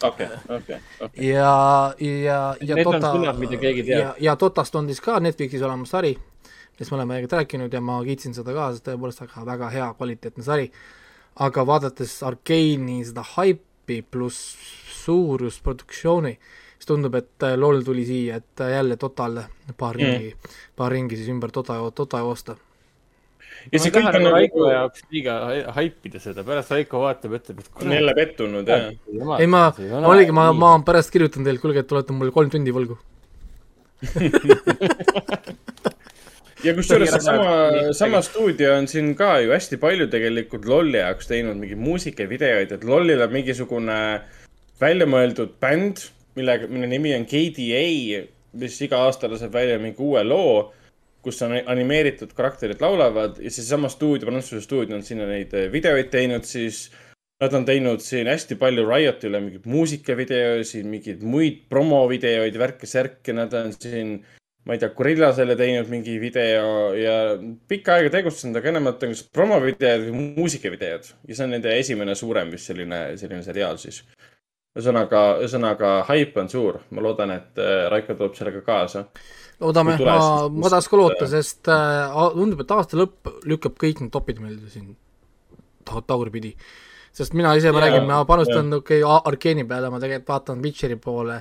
okei, okei, okei. ja, ja, ja Need Dota, ja, ja Dotast on siis ka Netflixis olemas sari, millest me oleme tegelikult rääkinud ja ma kiitsin seda ka, sest tõepoolest väga, väga hea kvaliteetne sari. aga vaadates Arkeeni seda haipi pluss suurust produktsiooni, siis tundub, et äh, LOL tuli siia, et äh, jälle Total paar ringi mm., paar ringi siis ümber Tota, Tota joosta ja see kõik on nagu Raiko jaoks liiga haipida seda, pärast Raiko vaatab, ütleb, et on jälle pettunud, jah. ei, ma, oligi, ma, ma pärast kirjutan teile, kuulge, et te olete mulle kolm tundi võlgu. [LAUGHS] Ja kusjuures sama, sama stuudio on siin ka ju hästi palju tegelikult LOL-i jaoks teinud mingeid muusikavideoid, et LOL-il on mingisugune väljamõeldud bänd, millega, mille nimi on KDA, mis iga aasta laseb välja mingi uue loo kus on animeeritud karakterid laulavad ja seesama stuudio, Prantsuse stuudio on sinna neid eh, videoid teinud, siis nad on teinud siin hästi palju Riotile mingeid muusikavideosid, mingeid muid promovideoid, värke-särke, nad on siin, ma ei tea, Gorillasele teinud mingi video ja pikka aega tegutsenud, aga enamalt on kas promovideod või muusikavideod. Ja see on nende esimene suurem vist selline, selline seriaal siis. ühesõnaga, ühesõnaga, haip on suur, ma loodan, et eh, Raiko tuleb sellega kaasa loodame, ma, ma tahaks ka loota, sest äh, tundub, et aasta lõpp lükkab kõik need topid meil siin. Tagurpidi. sest mina ise, ma räägin, ma panustan okei okay, Arkeeni peale, ma tegelikult vaatan Witcheri poole,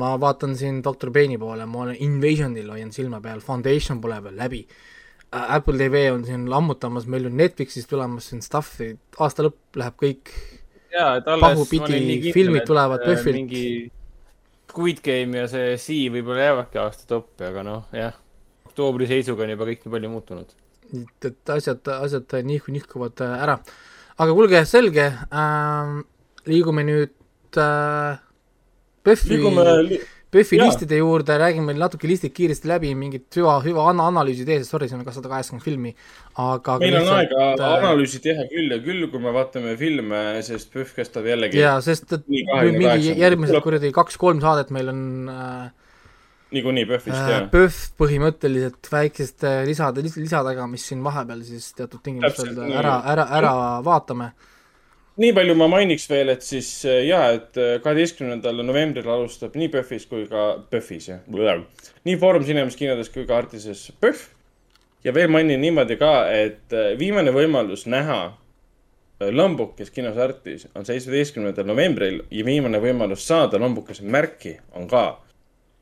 ma vaatan siin Doctor Bane'i poole, ma olen Invasionil hoian silma peal, Foundation pole veel läbi. Äh,. Apple TV on siin lammutamas, meil on Netflixist tulemas siin stuff'i, aasta lõpp läheb kõik pahupidi, filmid tulevad PÖFFilt äh, mingi Squid Game ja see Sea võib-olla jäävadki aasta toppi, aga noh, jah. oktoobri seisuga on juba kõik nii palju muutunud. et, et asjad, asjad nihku, nihkuvad äh, ära. aga kuulge, selge äh,, liigume nüüd äh, PÖFFi liigume li PÖFFi listide juurde, räägime natuke listid kiiresti läbi, mingit hüva, hüva anna analüüsi tee, sest sorry, siin on ka sada kaheksakümmend filmi, aga meil on lihtsalt, aega äh, analüüsi teha küll ja küll, kui me vaatame filme, sest PÖFF kestab jällegi jaa, sest et mingi järgmised kuradi kaks-kolm saadet meil on äh, niikuinii PÖFFist äh,, jah? PÖFF põhimõtteliselt väikeste lisade, lisadega, mis siin vahepeal siis teatud tingimustel ära, ära, ära vaatame nii palju ma mainiks veel, et siis äh, ja, et äh, kaheteistkümnendal novembril alustab nii PÖFFis kui ka PÖFFis, jah. nii Foorum Cinemas kinodes kui ka Artises PÖFF. ja veel mainin niimoodi ka, et äh, viimane võimalus näha Lambukes kinos Artis on seitsmeteistkümnendal novembril ja viimane võimalus saada Lambukese märki on ka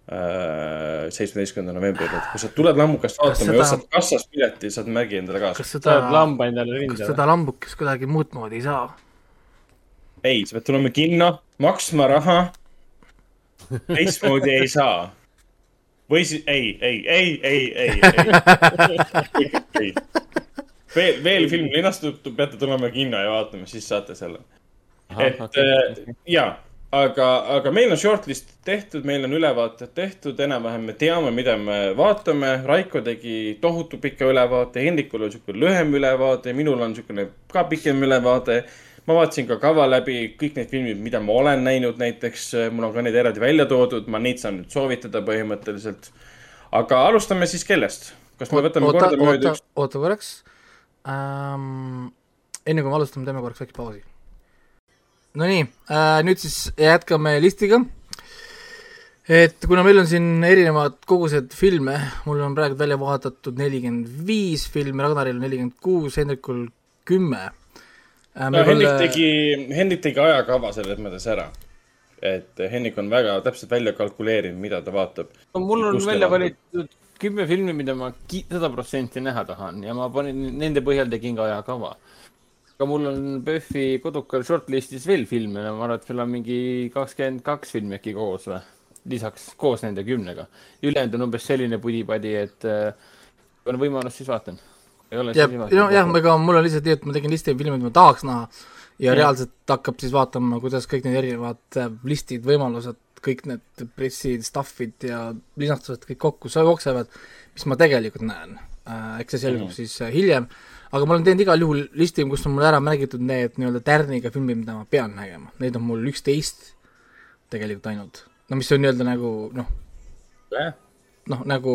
seitsmeteistkümnendal novembril, et kui sa tuled lambukest vaatama ja ostad kassast pileti, saad märgi endale kaasa. kas seda, kas seda lambukest kuidagi muud moodi ei saa? Ei, sa pead tulema kinno, maksma raha. teistmoodi ei saa. või siis ei, ei, ei, ei, ei, ei, veel, veel film linastub, peate tulema kinno ja vaatama, siis saate selle. et okay. äh, ja, aga, aga meil on shortlist tehtud, meil on ülevaated tehtud, enam-vähem me teame, mida me vaatame. Raiko tegi tohutu pika ülevaate, Hendrikul on sihuke lühem ülevaade, minul on siukene ka pikem ülevaade ma vaatasin ka kava läbi kõik need filmid, mida ma olen näinud, näiteks äh, mul on ka need eraldi välja toodud, ma neid saan nüüd soovitada põhimõtteliselt. aga alustame siis kellest? kas me võtame oota, kordamööda üks? oota korraks ähm,. enne kui me alustame, teeme korraks väike pausi. Nonii äh,, nüüd siis jätkame listiga et kuna meil on siin erinevad kogused filme, mul on praegu välja vaadatud nelikümmend viis filmi, Ragnaril nelikümmend kuus, Hendrikul kümme äh,. no Hendrik ole... tegi, Hendrik tegi ajakava selles mõttes ära. et Hendrik on väga täpselt välja kalkuleerinud, mida ta vaatab. no mul on välja valitud kümme filmi, mida ma sada protsenti näha tahan ja ma panin, nende põhjal tegin ka ajakava. aga mul on PÖFFi kodukal shortlist'is veel filme, ma arvan, et seal on mingi kakskümmend kaks filmi äkki koos või? lisaks koos nende kümnega. ülejäänud on umbes selline pudi-padi, et äh, kui on võimalus, siis vaatan jah, jah, ega mul on lihtsalt nii, et ma tegin listi filme, mida ma tahaks näha ja mm. reaalselt hakkab siis vaatama, kuidas kõik need erinevad äh, listid, võimalused, kõik need pressid, stuff'id ja linastused kõik kokku jooksevad, mis ma tegelikult näen. Äh, eks see selgub mm. siis äh, hiljem, aga ma olen teinud igal juhul listi, kus on mul ära märgitud need nii-öelda tärniga filmid, mida ma pean nägema, neid on mul üksteist tegelikult ainult. no mis on nii-öelda nagu noh yeah., noh nagu,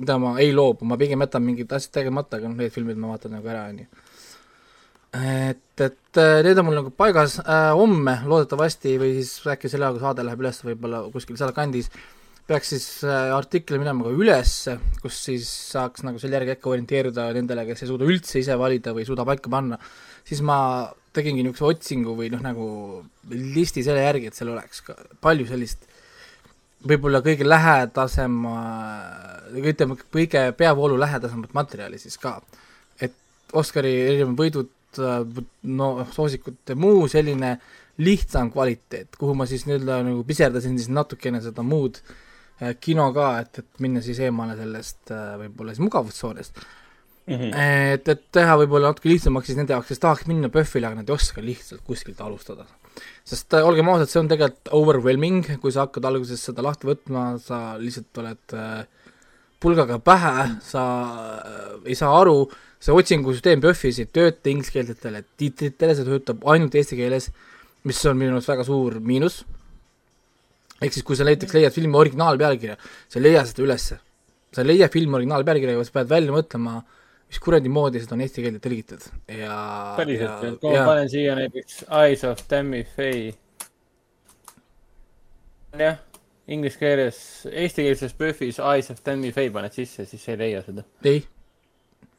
mida ma ei loobu, ma pigem jätan mingid asjad tegemata, aga noh, need filmid ma vaatan nagu ära, on ju et, et äh, need on mul nagu paigas. Äh,, homme loodetavasti või siis äkki selle ajaga saade läheb üles võib-olla kuskil sealkandis, peaks siis äh, artikkel minema ka üles, kus siis saaks nagu selle järgi äkki orienteeruda nendele, kes ei suuda üldse ise valida või ei suuda paika panna, siis ma tegingi niisuguse otsingu või noh, nagu listi selle järgi, et seal oleks ka palju sellist võib-olla kõige lähedasema, ütleme, kõige peavoolu lähedasemat materjali siis ka. et Oscari erinevad võidud no soosikute muu selline lihtsam kvaliteet, kuhu ma siis nii-öelda nagu piserdasin siis natukene seda muud äh, kino ka, et, et minna siis eemale sellest äh, võib-olla siis mugavustsoonist mm. -hmm. et, et teha võib-olla natuke lihtsamaks siis nende jaoks, kes tahaks minna PÖFFile, aga nad ei oska lihtsalt kuskilt alustada. sest äh, olgem ausad, see on tegelikult overwhelming, kui sa hakkad alguses seda lahti võtma, sa lihtsalt oled äh, pulgaga pähe, sa äh, ei saa aru, see otsingusüsteem PÖFFis ei tööta ingliskeelsetele tiitritele, see töötab ainult eesti keeles, mis on minu arust väga suur miinus. ehk siis, kui sa näiteks leiad filmi originaalpealkirja, sa ei leia seda ülesse. sa ei leia filmi originaalpealkirja, sa pead välja mõtlema, mis kuradi moodi seda on eesti keelde tõlgitud ja päriselt, et kui ma panen siia näiteks Eyes of Tammy Faye. jah, inglise keeles, eestikeelses PÖFFis Eyes of Tammy Faye paned sisse, siis ei leia seda. ei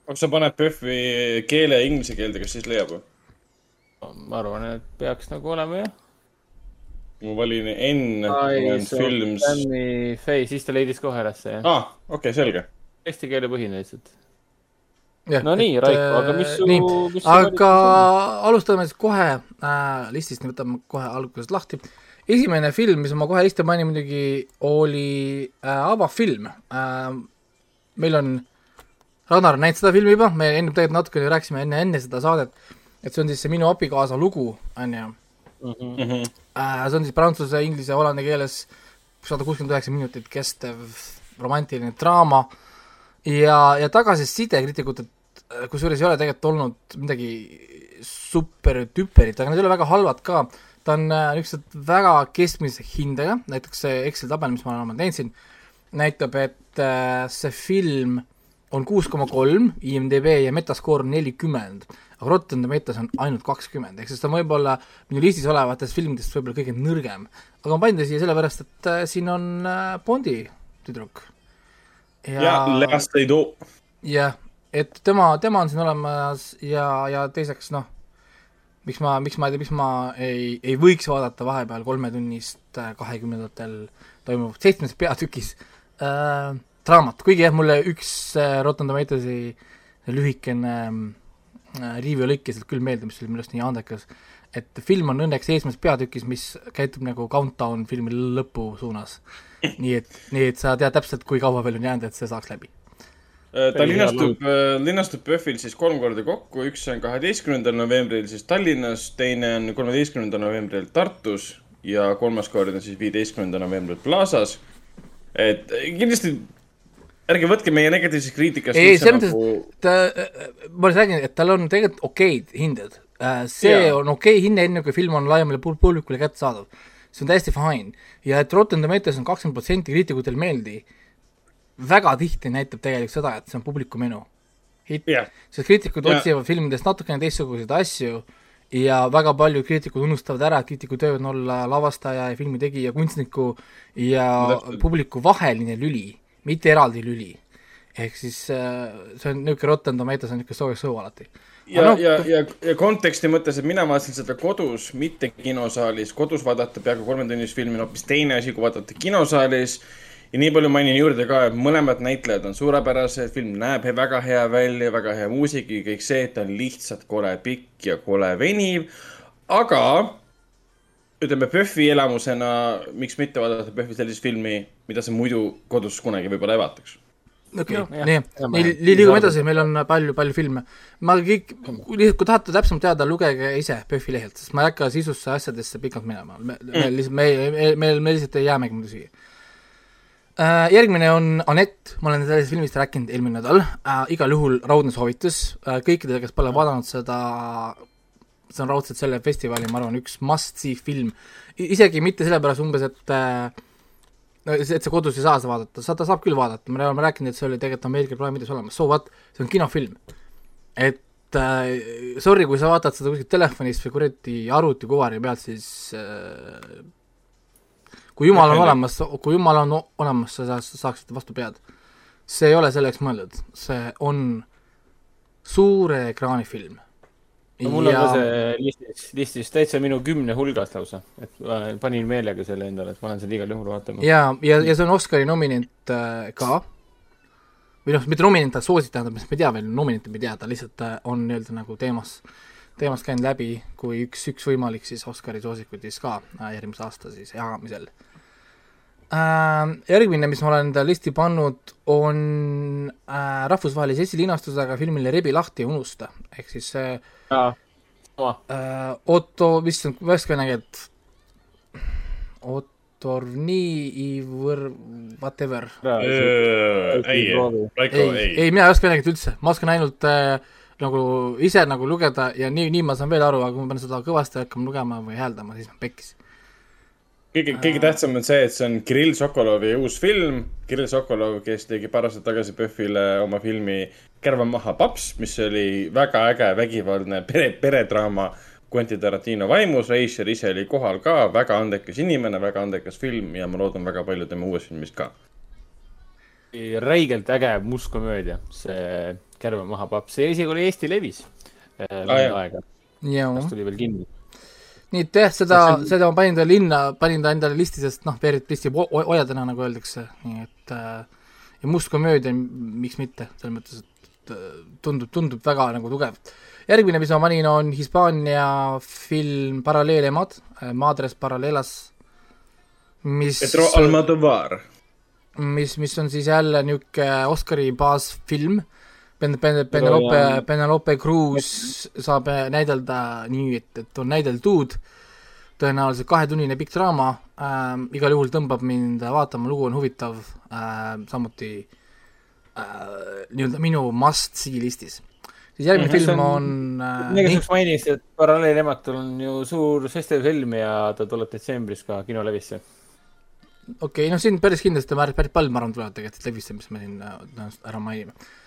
kas sa paned PÖFFi keele inglise keelde, kas siis leiab või? ma arvan, et peaks nagu olema jah. ma valin N. Films. Fay, siis ta leidis kohe ülesse jah. aa ah,, okei okay,, selge. Eesti keele põhine lihtsalt. No nii, Raiko, aga mis su, mis aga alustame siis kohe äh, listist, võtame kohe algusest lahti. esimene film, mis ma kohe listi panin muidugi, oli äh, avafilm äh,. meil on äh, Ragnar on näinud seda filmi juba, me enne tegelikult natukene rääkisime enne, enne seda saadet, et see on siis see Minu abikaasa lugu, on ju. Mhm. Äh, see on siis prantsuse, inglise, hollandi keeles sada kuuskümmend üheksa minutit kestev romantiline draama ja, ja tagasiside kriitikutelt, kusjuures ei ole tegelikult olnud midagi super-tüperit, aga need ei ole väga halvad ka, ta on äh, niisugused väga keskmise hindega, näiteks see Excel tabel, mis ma olen teinud siin, näitab, et äh, see film on kuus koma kolm, IMDB ja Metascore on nelikümmend, aga Rotten Tomatoes on ainult kakskümmend, ehk siis ta võib olla minu listis olevatest filmidest võib-olla kõige nõrgem. aga ma panin ta siia sellepärast, et äh, siin on Bondi tüdruk. ja, ja Lea Seydoux. jah, et tema, tema on siin olemas ja, ja teiseks noh, miks ma, miks ma ei tea, miks ma ei, ei võiks vaadata vahepeal kolmetunnist äh, kahekümnendatel toimuvat seitsmes peatükis äh, draamat, kuigi jah, mulle üks äh, Rotten Tomatoesi lühikene äh, review lõik jäi sealt küll meelde, mis oli minu arust nii andekas, et film on õnneks eesmärgis peatükis, mis käitub nagu countdown filmi lõpu suunas. [LAUGHS] nii et, nii et sa tead täpselt, kui kaua veel on jäänud, et see saaks läbi. Äh, ta linastub, linastub PÖFFil siis kolm korda kokku, üks on kaheteistkümnendal novembril siis Tallinnas, teine on kolmeteistkümnendal novembril Tartus ja kolmas kord on siis viieteistkümnendal novembril Plaza's. et kindlasti ärge võtke meie negatiivsest kriitikast ei, selles mõttes nagu..., ta, ma räägin, et tal on tegelikult okeid hinded. Äh, see ja. on okei hinne, enne kui film on laiemale publikule kättesaadav. see on täiesti fine. ja et Rotten Tomatoes on kakskümmend protsenti kriitikutel meeldi, väga tihti näitab tegelikult seda, et see on publiku menu. yeah., sest kriitikud yeah. otsivad filmidest natukene teistsuguseid asju ja väga paljud kriitikud unustavad ära, et kriitiku töö on olla lavastaja ja filmi tegija, kunstniku ja no, publiku vaheline lüli mitte eraldi lüli. ehk siis äh, see on niisugune Rotten Tomatoes on niisugune soojus õhu alati. ja no,, ja, ja, ja konteksti mõttes, et mina vaatasin seda kodus, mitte kinosaalis. kodus vaadata peaaegu kolmetunnist filmi on hoopis teine asi, kui vaadata kinosaalis. Ja nii palju mainin juurde ka, et mõlemad näitlejad on suurepärased, film näeb väga hea välja, väga hea muusika, kõik see, et ta on lihtsalt kole pikk ja kole veniv. aga ütleme, PÖFFi elamusena, miks mitte vaadata PÖFFi sellist filmi, mida sa muidu kodus kunagi võib-olla ei vaataks? okei okay,, nii, nii, liigume edasi, meil on palju-palju filme. ma kõik, lihtsalt kui tahate täpsemalt teada, lugege ise PÖFFi lehelt, sest ma ei hakka sisusse asjadesse pikalt minema, me mm., me lihtsalt, me, me, me, me lihtsalt ei jäämegi muidu siia äh,. Järgmine on Anett, ma olen sellest filmist rääkinud eelmine nädal. Äh,, igal juhul raudne soovitus. Äh, kõikidele, kes pole vaadanud seda, see on raudselt selle festivali, ma arvan, üks must-see film. isegi mitte sellepärast umbes, et äh, et sa kodus ei saa seda vaadata, sa, ta saab küll vaadata, me oleme rääkinud, et see oli tegelikult Ameerika Prime'ides olemas, so what, see on kinofilm. et sorry, kui sa vaatad seda kuskilt telefonist või kuradi arvutikuvari pealt, siis kui jumal on olemas, kui jumal on olemas, sa saaksid vastu pead. see ei ole selleks mõeldud, see on suure ekraani film. No mul ja... on ka see listis, listis täitsa minu kümne hulgas lausa, et panin meelega selle endale, et ma lähen seda igal juhul vaatama. ja, ja, ja see on Oscari nominent äh, ka, või noh, mitte nominent, vaid soositav, tähendab, me ei tea veel, nominenti me ei tea, ta lihtsalt äh, on nii-öelda nagu teemas, teemast käinud läbi kui üks, üks võimalik siis Oscari soosikuid siis ka äh, järgmise aasta siis jagamisel äh,. Järgmine, mis ma olen enda listi pannud, on äh, rahvusvahelise esilinastusega filmile Rebi lahti ja unusta, ehk siis äh, uh,. Otto, vist on, värske nägi, et Ottorni võr-, whatever. ei, ei, ei, mina ei oska midagi üldse, ma oskan ainult äh, nagu ise nagu lugeda ja nii, nii ma saan veel aru, aga kui ma pean seda kõvasti hakkama lugema või hääldama, siis ma pekkis kõige, kõige tähtsam on see, et see on Kirill Sokolovi uus film. Kirill Sokolov, kes tegi paar aastat tagasi PÖFFile oma filmi Kärva maha paps, mis oli väga äge vägivaldne pere, peredraama Quentin Tarantino vaimus. Reischer ise oli kohal ka, väga andekas inimene, väga andekas film ja ma loodan väga palju tema uuest filmist ka. räigelt äge mustkomöödia, see Kärva maha paps, see isegi oli Eesti levis äh, ah, aega. kas tuli veel kinni nii et jah, seda, seda ma panin ta linna, panin ta endale listi, sest noh, Peerit pristib ojadena, nagu öeldakse, nii et äh, ja must komöödia, miks mitte, selles mõttes, et äh, tundub, tundub väga nagu tugev. järgmine, mis ma panin, on Hispaania film Paralleelemad, äh, Madres Paralelas, mis Pedro Almodovar. mis, mis on siis jälle niisugune Oscari baasfilm Pen-, Pen-, Penelope, Penelope Cruz saab näidelda nii, et, et on näideldud, tõenäoliselt kahetunnine pikk draama äh,, igal juhul tõmbab mind vaatama, lugu on huvitav äh,, samuti äh, nii-öelda minu must-see listis. siis järgmine mm -hmm, film on, on äh, kas mainisid, et Paralleelematul on ju suur festivalfilm ja ta tuleb detsembris ka kinolevisse? okei okay,, noh siin päris kindlasti päris, päris palju, ma arvan, tulevad tegelikult levisse, mis me siin äh, ära mainime äh,.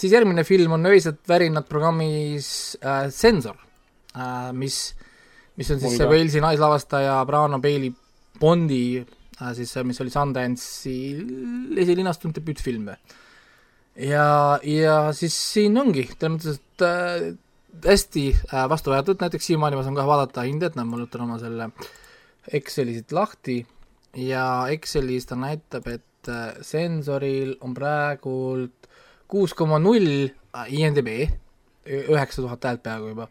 Siis järgmine film on Öised värinad programmis äh, Sensor äh,, mis, mis on siis see Walesi naislavastaja Brano Bailey Bondi äh, siis, mis oli Sundance'i esilinastunud debüütfilm. ja, ja siis siin ongi, selles mõttes, et äh, hästi äh, vastu võetud, näiteks siiamaani ma saan kohe vaadata hinded, näed, ma võtan oma selle Exceli siit lahti. Ja Excelis ta näitab, et äh, sensoril on praegult kuus koma null IMDB, üheksa tuhat häält peaaegu juba.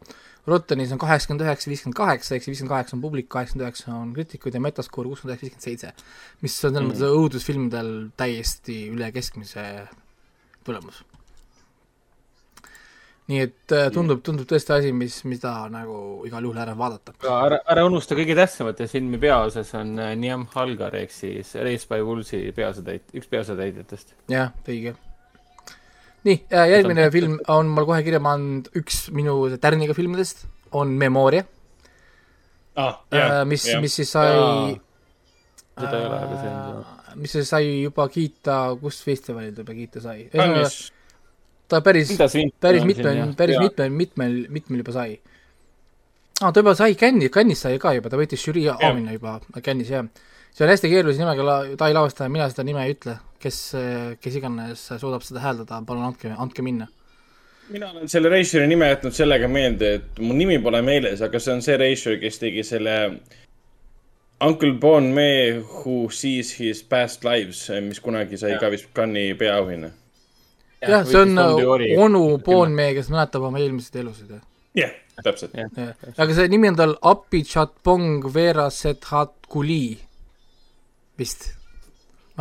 Rottenis on kaheksakümmend üheksa, viiskümmend kaheksa, ehk see viiskümmend kaheksa on publik, kaheksakümmend üheksa on kriitikud ja Metascore kuuskümmend üheksa, viiskümmend seitse. mis on selles mõttes mm. õudusfilmidel täiesti üle keskmise tulemus. nii et äh, tundub, tundub tõesti asi, mis, mida nagu igal juhul ära vaadata. ära, ära unusta kõige tähtsamat ja filmi peaosas on äh, Niam Halgar ehk siis Race by Woolsey peaosatäit-, üks peaosatäitjatest. jah, õige nii, äh, järgmine film on mul kohe kirja pannud, üks minu tärniga filmidest on Memoria ah,. Yeah, mis yeah., mis siis sai seda ei ole, aga see on äh, mis see sai juba kiita, kus festivalil ta juba kiita sai? ta päris, päris mitmel, päris mitmel, mitmel, mitmel juba sai. aa ah,, ta juba sai Cannes'is, Cannes'is sai ka juba, ta võitis žürii auhinna juba Cannes'is, jah. see on hästi keerulise nimega la-, Tai lavastaja, mina seda nime ei ütle kes, kes iganes suudab seda hääldada, palun andke, andke minna. mina olen selle reisijari nime jätnud sellega meelde, et mu nimi pole meeles, aga see on see reisijal, kes tegi selle Uncle Bon Me Who Sees His Past Lives, mis kunagi sai ja. ka vist Cannes'i peaauhinna. jah, see on onu Bon Me, kes mäletab oma eelmiseid elusid, jah. jah, täpselt. aga see nimi on tal Apichatpong Vera Sethat Kuli vist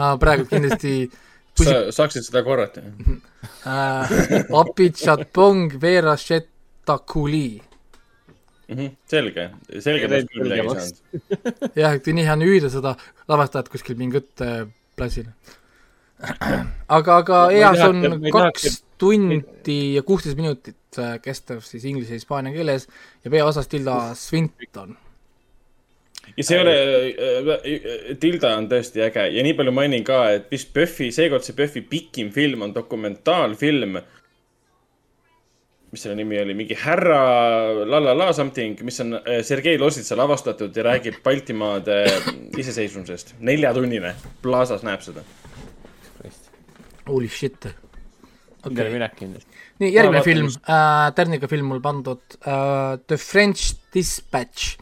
ma praegu kindlasti [LAUGHS] sa saaksid seda korrata äh,? [LAUGHS] Apichatpong Verashetakuli mm. -hmm. selge, selge, ma küll midagi saanud. jah, et nii hea on hüüda seda lavastajat kuskil mingit äh, platsil. [CLEARS THROAT] aga, aga hea, see on kaks tahaks... tundi ja kuusteist minutit äh, kestev siis inglise ja hispaania keeles ja peaosas Tilda Swinton ja see ei ole äh, äh,, Tilda on tõesti äge ja nii palju mainin ka, et vist Buffy, seekord see Buffy pikim film on dokumentaalfilm. mis selle nimi oli, mingi härra la la la something, mis on äh, Sergei Lositsa lavastatud ja räägib Baltimaade iseseisvumisest. neljatunnine, Plaza's näeb seda. Holy shit okay.. minek kindlasti. nii, järgmine film äh,, Tärniga film mul pandud äh, The French Dispatch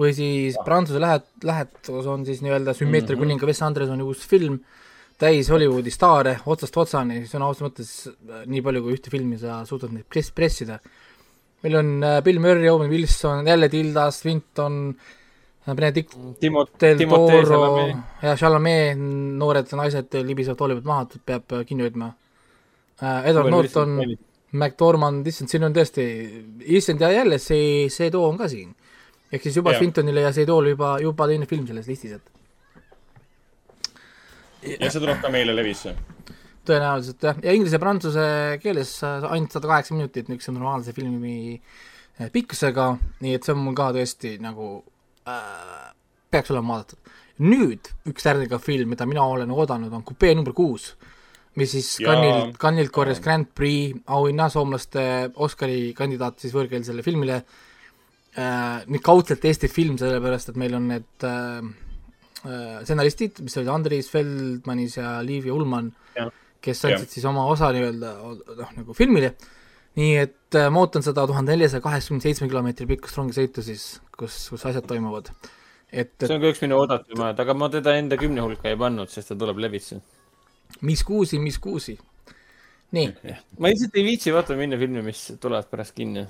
või siis Prantsuse lähet-, lähetus on siis nii-öelda Sümmeetria mm -hmm. kuninga Wes Andersoni uus film, täis Hollywoodi staare otsast otsani, sõna otseses mõttes äh, nii palju kui ühte filmi sa suudad neid press-, pressida. meil on äh, Bill Murray, Owen Wilson, jälle Tilda Swinton, äh, Benedict Timot-, del Toro ja Chalamet, noored naised libisevad Hollywood maha, peab kinni hoidma. Edward Norton, McDormand, issand, siin on tõesti, issand ja jälle see, see too on ka siin ehk siis juba Swintonile ja Seidoole juba, juba teine film selles listis, et ja see tuleb ka meile levisse? tõenäoliselt jah, ja inglise ja prantsuse keeles ainult sada kaheksa minutit niisuguse normaalse filmi eh, pikkusega, nii et see on mul ka tõesti nagu äh, peaks olema vaadatud. nüüd üks järgnev film, mida mina olen oodanud, on Coupé number kuus, mis siis Cannes'ilt, Cannes'ilt korjas Grand Prix auhinna soomlaste Oscari kandidaat siis võõrkeelsele filmile. äh, nüüd kaudselt Eesti film, sellepärast et meil on need äh, äh, stsenaristid, mis olid Andris Feldmanis ja Liivi Ullmann, kes andsid siis oma osa nii-öelda noh, nagu filmile, nii et äh, ma ootan seda tuhande neljasaja kaheksakümne seitsme kilomeetri pikkust rongisõitu siis, kus, kus asjad toimuvad. et, see on ka üks minu oodatumaid, aga ma teda enda kümne hulka ei pannud, sest ta tuleb levisse. mis kuusi, mis kuusi. nii. ma lihtsalt ei viitsi vaata minna filmi, mis tulevad pärast kinni.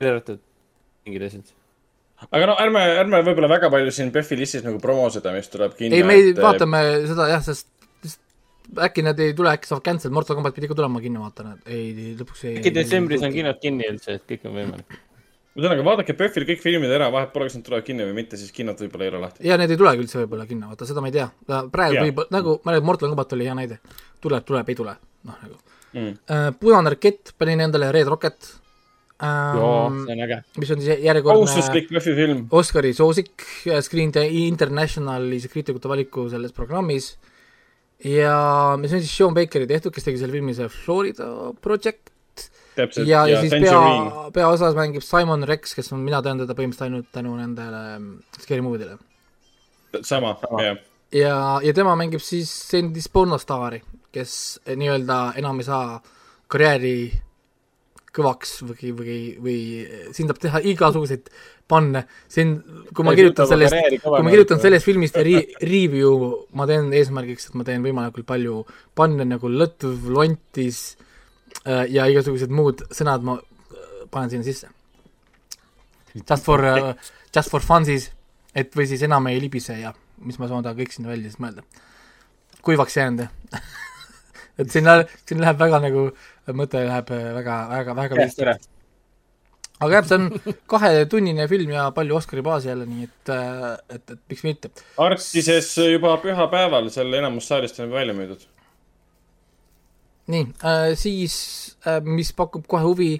välja arvatud mingid asjad aga no ärme, ärme võib-olla väga palju siin PÖFFi listis nagu promo seda, mis tuleb kinno. ei, me et... vaatame seda jah, sest äkki nad ei tule, äkki saavad cancel, Mortal Combat pidi ka tulema kinno, vaata nad, ei, lõpuks ei. äkki detsembris on kinod kinni üldse, et kõik on võimalik. ühesõnaga, vaadake PÖFFil kõik filmid ära, vahet pole, kas nad tulevad kinni või mitte, siis kinod võib-olla ei ole lahti. ja need ei tulegi üldse võib-olla kinno, vaata seda ma ei tea. praegu võib, nagu, ma räägin, Mortal Combat oli hea näide. tuleb, tuleb, ei tule, noh nagu mm.. Uh, punane rakett, panin endale Red Rocket ähm,. see on äge. mis on siis järjekordne kohustuslik PÖFFi film. Oscari soosik Screen Internationali kriitikute valiku selles programmis. ja see on siis Sean Bakeri tehtud, kes tegi selle filmi, see Florida Project. Täpselt, ja, ja, ja siis pea, peaosas mängib Simon Rex, kes on, mina tean teda põhimõtteliselt ainult tänu nendele Scary Movie dele. sama, jah. ja, ja tema mängib siis endist pornostaari, kes nii-öelda enam ei saa karjääri kõvaks või, või, või siin saab teha igasuguseid panne, siin, kui ma kirjutan sellest, kui ma kirjutan sellest filmist ri-, review, ma teen eesmärgiks, et ma teen võimalikult palju panne nagu lõtv, lontis äh, ja igasugused muud sõnad ma äh, panen sinna sisse. Just for uh,, just for fun siis, et või siis enam ei libise ja mis ma ta kõik sinna välja siis mõelda. kuivaks jäänud [LAUGHS] et sinna, siin läheb väga nagu, mõte läheb väga, väga, väga lihtsalt. aga jah, see on kahetunnine film ja palju Oscari baasi jälle, nii et, et, et miks mitte. Artises juba pühapäeval, seal enamus saalist on välja müüdud. nii äh,, siis äh, mis pakub kohe huvi,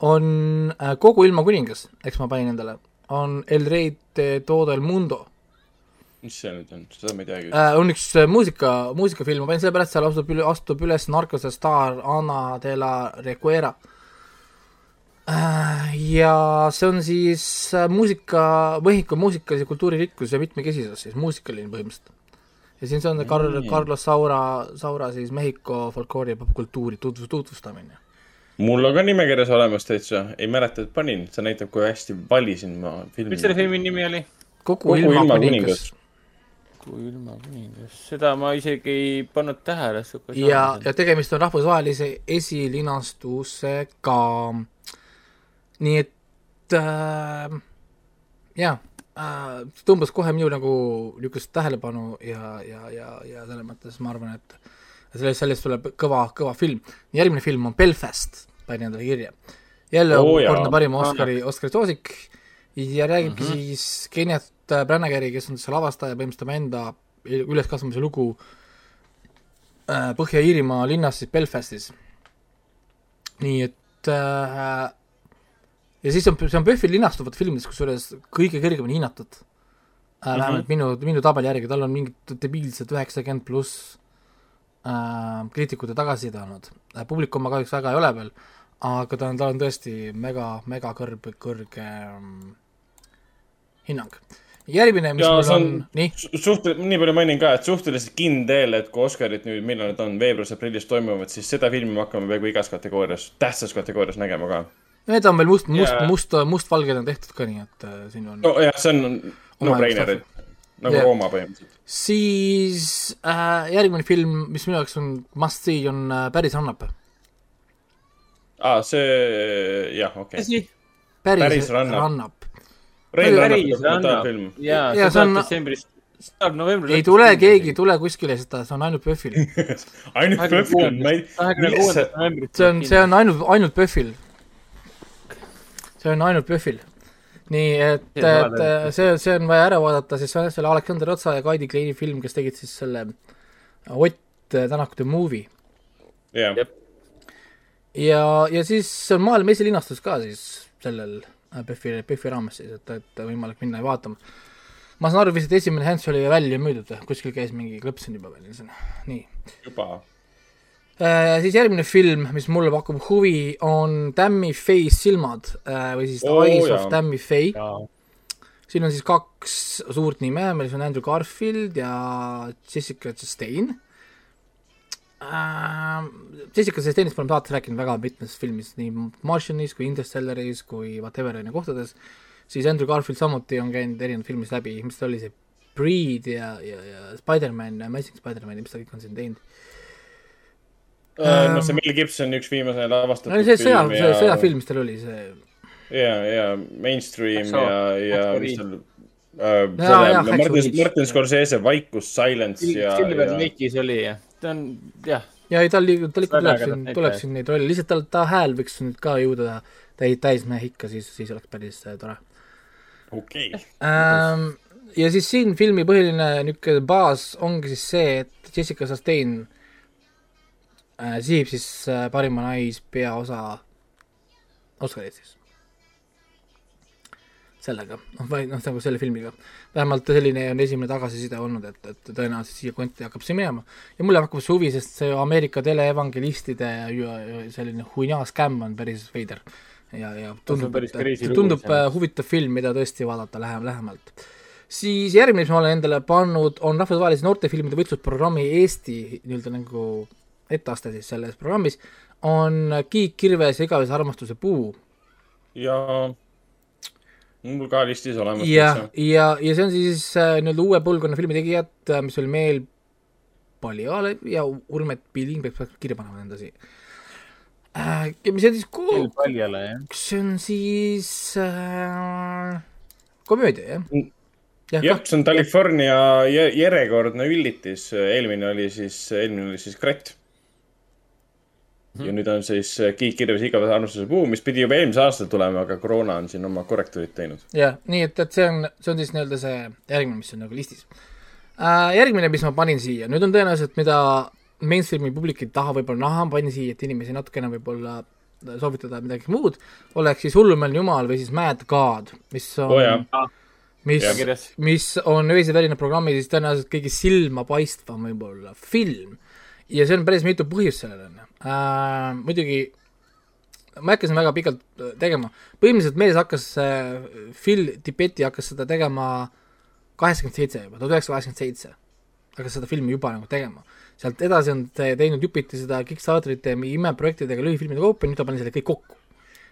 on äh, Kogu ilma kuningas, eks ma panin endale, on El Rey de todo el mundo mis see nüüd on, seda ma ei teagi äh,. on üks äh, muusika, muusikafilm, ma panin sellepärast, seal astub üle, astub üles narkose staar Ana de la Reguera äh,. ja see on siis äh, muusika, Mehhiko muusikalise kultuuririkkus ja mitmekesisus siis, muusikaline põhimõtteliselt. ja siin see on Karl mm., Carlos Saura, Saura siis Mehhiko folkloori ja popkultuuri tutvus, tutvustamine mul on ka nimekirjas olemas täitsa, ei mäleta, et panin, see näitab, kui hästi valisin ma filmi. mis selle filmi nimi oli? kogu, kogu ilma, ilma kuningas, kuningas kui ilma kuningas, seda ma isegi ei pannud tähele. ja, ja tegemist on rahvusvahelise esilinastusega. nii et äh, jaa äh,, tõmbas kohe minu nagu niisugust tähelepanu ja, ja, ja, ja selles mõttes ma arvan, et sellest, sellest tuleb kõva, kõva film. järgmine film on Belfast, panin endale kirja. jälle oh, kordne parim Oscari, Oscari soosik ja räägibki mm. -hmm. siis Kenneth Branagheri, kes on see lavastaja, põhimõtteliselt tema enda üleskasvamise lugu äh, Põhja-Iirimaa linnas siis Belfastis. nii et äh, ja siis on, see on PÖFFi linastuvad filmidest, kusjuures kõige kõrgemini hinnatud äh, mm. -hmm. vähemalt minu, minu tabeli järgi, tal on mingid debiilsed üheksakümmend pluss äh, kriitikute tagasiside olnud äh,. publiku oma kahjuks väga ei ole veel, aga ta on, tal on tõesti mega, mega kõrge, kõrge ähm, hinnang. Järgmine, mis ja mul on, on nii, suhteliselt, nii palju mainin ka, et suhteliselt kindel, et kui Oscarid nüüd, millal need on, veebruaris-aprillis toimuvad, siis seda filmi me hakkame peaaegu igas kategoorias, tähtsas kategoorias nägema ka. need on veel must, must Ja-, must, mustvalged on tehtud ka nii, et äh, siin on nojah, see on no-brainer, et nagu Jah. Rooma põhimõtteliselt. siis äh, järgmine film, mis minu jaoks on must see, on äh, Päris annab. aa, see, jah, okei okay.. päris, Päris rannab. rannab. Rein päris annab. dokumentaalfilm. jaa, Ja see tuleb detsembris, saab novembris. ei tule keegi, ei tule kuskile seda, see on ainult PÖFFil. [LAUGHS] ainult PÖFFil, ma ei, kahekümne kuuendat, novembrit. see on, see on ainult, ainult PÖFFil. see on ainult PÖFFil. nii et, See on et äh, see, see on vaja ära vaadata, sest see on selle Aleksander Otsa ja Kaidi Kleini film, kes tegid siis selle Ott Tänaku The Movie. jah, ja, ja siis on maailma esilinastus ka siis sellel äh, PÖFFi, PÖFFi raames siis, et, et võimalik minna ja vaatama. ma saan aru vist, esimene Hans oli välja müüdud kuskil käis mingi klõps on juba veel, nii. juba. Äh, siis järgmine film, mis mulle pakub huvi, on Tammy Faye silmad äh, või siis oh, Eyes jaa. of Tammy Faye. siin on siis kaks suurt nime, meil on Andrew Garfield ja Jessica Chastain äh,. Jessica Chastainist me oleme saates rääkinud väga mitmes filmis, nii Martianis kui Interstellaris kui whatever on ju kohtades, siis Andrew Garfield samuti on käinud erinevad filmis läbi, mis ta oli see Breed ja, ja, ja Spider-man, Amazing Spider-man ja mis ta kõik on siin teinud. no see Mel Gibsoni üks viimase lavastatud no see sõja, film see sõjafilm, mis tal oli, see ja, ja Mainstream Eks ole, ja, ja mis äh, jaa, Hacksaw Martin Martin Scorsese Vaikus, Silence ja, Silver ja Lake'is oli jah, ta on jah, ja ei, tal, tal ikka tuleb siin, tuleb siin neid rolle, lihtsalt tal, ta hääl võiks nüüd ka jõuda täis, täismehe ikka, siis, siis oleks päris äh, tore okei okay.. ähm,. ja siis siin filmi põhiline niisugune baas ongi siis see, et Jessica Chastain äh, sihib siis äh, parima naispeaosa Oscarit siis. sellega, noh, või noh, nagu selle filmiga. vähemalt selline on esimene tagasiside olnud, et, et tõenäoliselt siia konti hakkab see minema. ja mulle pakub see huvi, sest see Ameerika teleevangelistide selline huinaa-skämm on päris veider. ja, ja tundub, päris crazy lugu tundub see. äh, huvitav film, mida tõesti vaadata lähem-, lähemalt. siis järgmine, mis ma olen endale pannud, on rahvusvahelise noortefilmide võistlusprogrammi Eesti nii-öelda nagu etteaste siis selles programmis, on Kiik kirves ja igavese armastuse puu ja mul ka listis olemas. ja, ja, ja see on siis äh, nii-öelda uue põlvkonna filmitegijad, mis oli meil Paljalev ja Urmet Piling, peaks kirja panema enda siia äh,. mis see on siis ko-, paljale jah. see on siis äh, komöödia, jah? jah, see on California jä- järjekordne üllitis, eelmine oli siis, eelmine oli siis Kratt. Ja nüüd on siis Kiik kirjas igavese armastuse puu, mis pidi juba eelmisel aastal tulema, aga koroona on siin oma korrektuurid teinud. jah, nii et, et see on, see on siis nii-öelda see järgmine, mis on nagu listis äh,. järgmine, mis ma panin siia, nüüd on tõenäoliselt, mida mainstream'i publik ei taha võib-olla näha, panin siia, et inimesi natukene võib-olla soovitada midagi muud, oleks siis Hullumeelne jumal või siis Mad God, mis on jaa, mis mis on öiseväline programmi siis tõenäoliselt kõige silmapaistvam võib-olla film. ja see on päris mitu põhjust sellele, on ju äh,. muidugi ma ei hakka siin väga pikalt äh, tegema, põhimõtteliselt mees hakkas äh,, Phil Tibetti hakkas seda tegema kaheksakümmend seitse juba, tuhat üheksasada kaheksakümmend seitse hakkas seda filmi juba nagu tegema. sealt edasi on teinud jupiti seda Kickstarterite imeprojektidega lühifilmide kaupa, nüüd ta pani selle kõik kokku.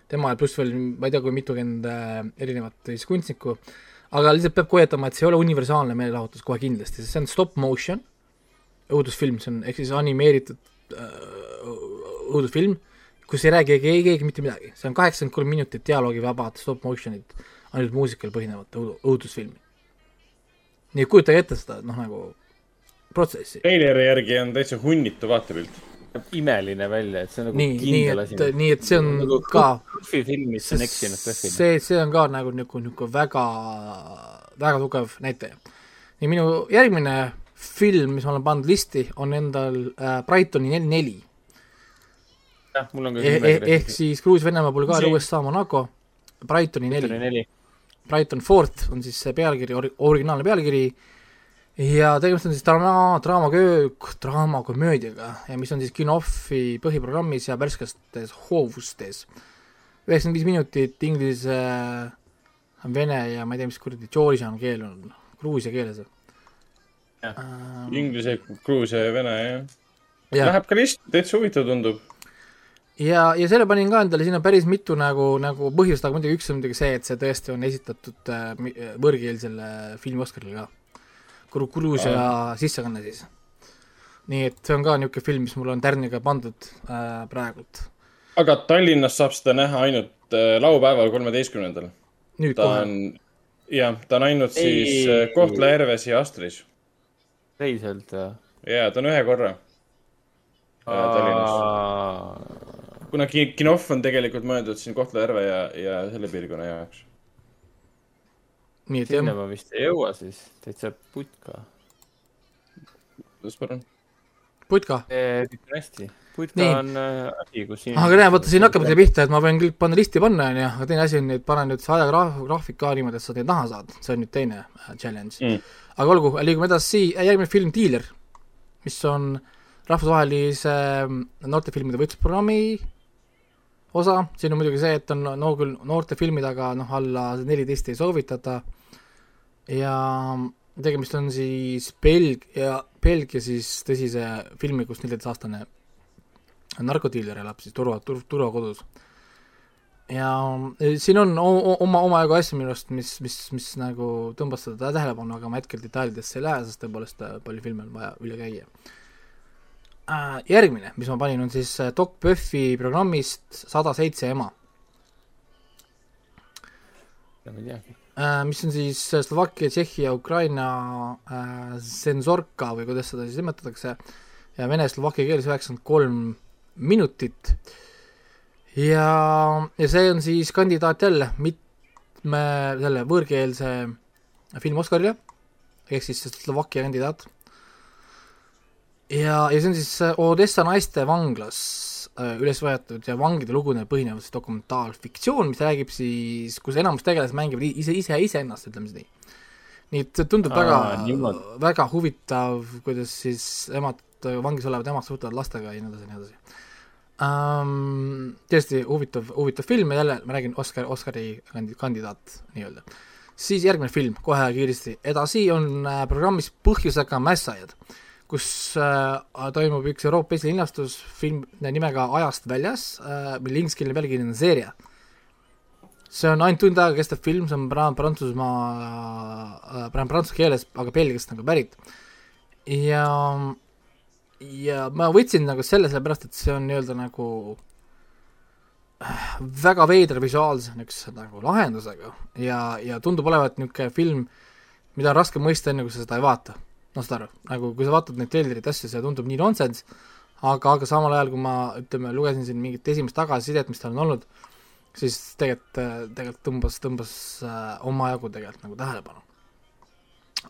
tema ja pluss veel ma ei tea, kui mitukümmend äh, erinevat siis kunstnikku, aga lihtsalt peab hoiatama, et see ei ole universaalne meelelahutus kohe kindlasti, sest see on stop motion õudusfilm, see on ehk siis animeeritud äh, õudusfilm, kus ei räägi keegi, keegi mitte midagi, see on kaheksakümmend kolm minutit dialoogivabad stop motion'it, ainult muusikal põhinevat õudu- õudusfilmi. nii et kujutage ette seda, noh nagu protsessi. treileri järgi on täitsa hunnitu vaatepilt. imeline välja, et see on nagu nii, nii et, nii et see on nagu ka. film, mis on eksinud PÖFFile. see, see on ka nagu niisugune, niisugune väga, väga tugev näitaja. ja minu järgmine film, mis ma olen pannud listi, on endal äh, Brightoni neli, neli. Jah, mul on ka eh, eh, ehk siis Gruusia, Venemaa, Bulgaaria, USA, Monaco, Brightoni neli. Brighton Fort on siis see pealkiri, originaalne pealkiri ja tegemist on siis draama, draamaköö, draamakomöödiaga ja mis on siis Kinofi põhiprogrammis ja värskestes hoovustes. üheksakümmend viis minutit inglise, vene ja ma ei tea, mis kuradi Georgian keel on, gruusia keeles. Ähm, Inglise, gruusia ja vene, jah. Läheb ka lihtsalt, täitsa huvitav tundub. Ja, ja selle panin ka endale, siin on päris mitu nagu, nagu põhjust, aga muidugi üks on muidugi see, et see tõesti on esitatud äh, võõrkeelsele filmi Oscarile ka Gruusia sissekanne siis. nii et see on ka niisugune film, mis mul on tärniga pandud äh, praegult. aga Tallinnas saab seda näha ainult äh, laupäeval, kolmeteistkümnendal. nüüd ta kohe? jah, ta on ainult Ei. siis äh, Kohtla-Järves ja Astris. päriselt või? jaa, ta on ühe korra äh, Tallinnas. Kuna Kinov on tegelikult mõeldud siin Kohtla-Järve ja, ja selle piirkonna jaoks. Nii et sinna ma vist ei jõua siis, täitsa putka. kuidas palun? putka? hästi, putka nii. on äh, asi, kus inimesed aga näe, vaata siin hakkab see pihta, et ma võin küll panna listi panna, onju, aga teine asi on, et panen nüüd see ajagraafik ka niimoodi, et sa neid näha saad, see on nüüd teine äh, challenge. Mm.. aga olgu, liigume edasi, järgmine film Dealer, mis on rahvusvahelise äh, noortefilmide võitlusprogrammi osa, siin on muidugi see, et on no küll noorte filmid, aga noh, alla neliteist ei soovitata ja tegemist on siis Belgia, Belgia siis tõsise filmi, kus neljateistaastane narkodiiler elab siis turva, tur-, turvakodus. ja siin on oma, omajagu asju minu arust, mis, mis, mis nagu tõmbas seda tähelepanu, aga ma hetkel detailidesse ei lähe, sest tõepoolest äh, palju filme on vaja üle käia. Järgmine, mis ma panin, on siis äh, Doc Puffi programmist Sada seitse ema. Äh, mis on siis äh, Slovakkia, Tšehhi ja Ukraina äh, Senzorka või kuidas seda siis nimetatakse ja vene-slovakkia keeles üheksakümmend kolm minutit. ja, ja see on siis kandidaat jälle mitme selle võõrkeelse filmi Oscarile ehk siis Slovakkia kandidaat ja, ja see on siis äh, Odessa naiste vanglas äh, üles võetud ja vangide lugudel põhinev siis dokumentaalfiktsioon, mis räägib siis, kus enamus tegelased mängivad ise, ise, iseennast, ütleme siis nii. nii et see tundub Aa, väga, väga huvitav, kuidas siis emad, vangis olevad emad suhtlevad lastega ja nii edasi nii edasi um,. tõesti huvitav, huvitav film ja jälle ma räägin Oscar, Oscari kandidaat nii-öelda. siis järgmine film, kohe kiiresti edasi, on äh, programmis Põhjusega mässajad kus äh, toimub üks Euroopa esilinastus film nimega Ajast väljas äh,, mille ingliskeelne pealkiri on Seeria. see on ainult tund aega kestev film, see on Prantsusmaa äh,, prantsuse keeles, aga Belgiast nagu pärit. ja, ja ma võtsin nagu selle sellepärast, et see on nii-öelda nagu äh, väga veidra visuaalse niisuguse nagu lahendusega ja, ja tundub olevat niisugune film, mida on raske mõista, enne kui sa seda ei vaata noh, saad aru, nagu kui sa vaatad neid treilerid, asju, see tundub nii nonsense, aga, aga samal ajal, kui ma ütleme, lugesin siin mingit esimest tagasisidet, mis tal on olnud, siis tegelikult, tegelikult tõmbas, tõmbas äh, omajagu tegelikult nagu tähelepanu.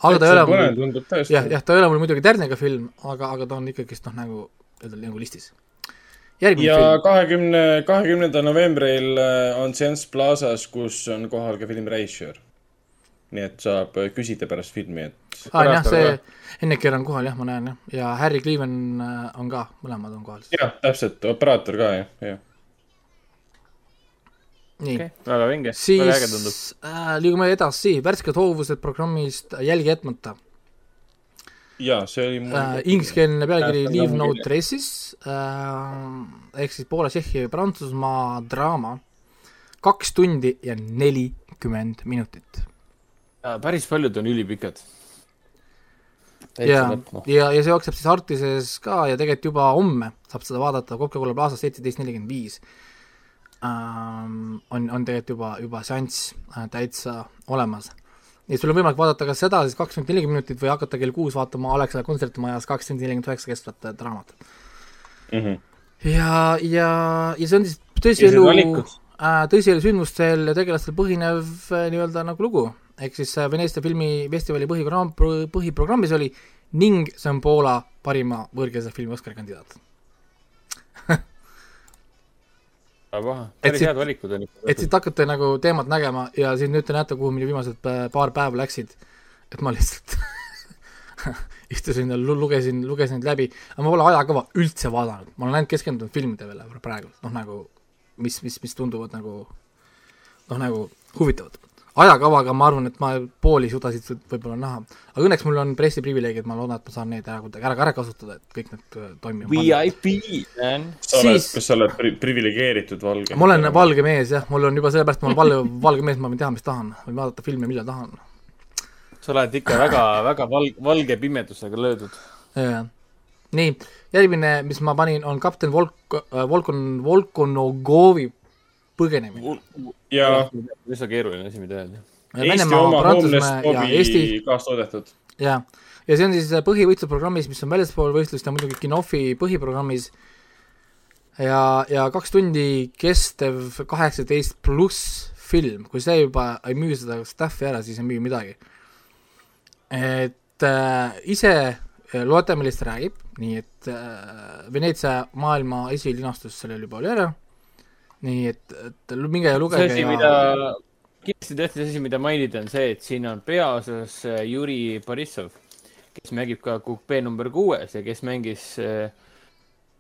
aga ta ei ole mul, jah, jah, ta ei ole mul muidugi tärniga film, aga, aga ta on ikkagist noh, nagu, nagu listis. Järgmine ja kahekümne, kahekümnendal novembril äh, on Sense Plazas, kus on kohal ka film Reisjör nii et saab äh, küsida pärast filmi, et. aa, jah, see Enneker on kohal jah, ma näen jah, ja Harry Cleven äh, on ka, mõlemad on kohal. jah, täpselt, operaator ka jah, jah. nii okay,. väga vinge, väga äge tundub. Äh, liigume edasi, värsked hoovused programmist Jälgi jätmata. jaa, see oli mul äh, ingliskeelne pealkiri Leave no traces äh, ehk siis Poola, Tšehhi, Prantsusmaa draama. kaks tundi ja nelikümmend minutit päris paljud on ülipikad. ja, ja, ja see jookseb siis Artises ka ja tegelikult juba homme saab seda vaadata Coca-Cola Plaza's seitseteist nelikümmend viis. on, on tegelikult juba, juba seanss äh, täitsa olemas. ja sul on võimalik vaadata kas seda siis kakskümmend, nelikümmend minutit või hakata kell kuus vaatama Alexela kontserdimajas kakskümmend, nelikümmend üheksa kestvat äh, draamat mm. -hmm. ja, ja, ja see on siis tõsielu, äh, tõsielu sündmustel ja tegelastel põhinev äh, nii-öelda nagu lugu. Ehk siis Veneetsia filmifestivali põhiprogramm, põhiprogrammis oli ning see on Poola parima võõrkeelse filmi Oscari kandidaat päris head valikud on ikka. et siit hakkate nagu teemat nägema ja siis nüüd te näete, kuhu minu viimased paar päeva läksid. et ma lihtsalt [LAUGHS] istusin ja lugesin, lugesin need läbi, aga ma pole ajakava üldse vaadanud, ma olen ainult keskendunud filmide peale praegu, noh nagu mis, mis, mis tunduvad nagu noh, nagu huvitavad ajakavaga ma arvan, et ma pooli ei suuda siit võib-olla näha. aga õnneks mul on pressiprivileeg, et ma loodan, et ma saan neid ära kuidagi ära, ära kasutada, et kõik need äh, toimivad. VIP, man. siis..., kas sa oled pri priviligeeritud valge? ma olen valge mees jah, mul on juba sellepärast, ma olen valge, valge mees, ma võin teha, mis tahan, võin vaadata filme, millal tahan. sa oled ikka väga, väga valge, valge pimedusega löödud. jah. nii, järgmine, mis ma panin, on kapten Volk-, Volkon, Volkonogovi põgenemine. ja. üsna keeruline asi, mida öelda. Eesti oma Homeless Bobi kaastoodetud. ja, ja see on siis põhivõistlusprogrammis, mis on väljaspool võistlust ja muidugi Kinofi põhiprogrammis. ja, ja kaks tundi kestev kaheksateist pluss film, kui see juba ei müü seda stuff'i ära, siis ei müü midagi. et äh, ise äh, loete, millest ta räägib, nii et äh, Veneetsia maailma esilinastus sellel juba oli ära nii et, et minge ja lugege. see asi ja..., mida, kindlasti tõesti see asi, mida mainida, on see, et siin on peaosas äh, Juri Borissov, kes mängib ka kupee number kuues ja kes mängis äh,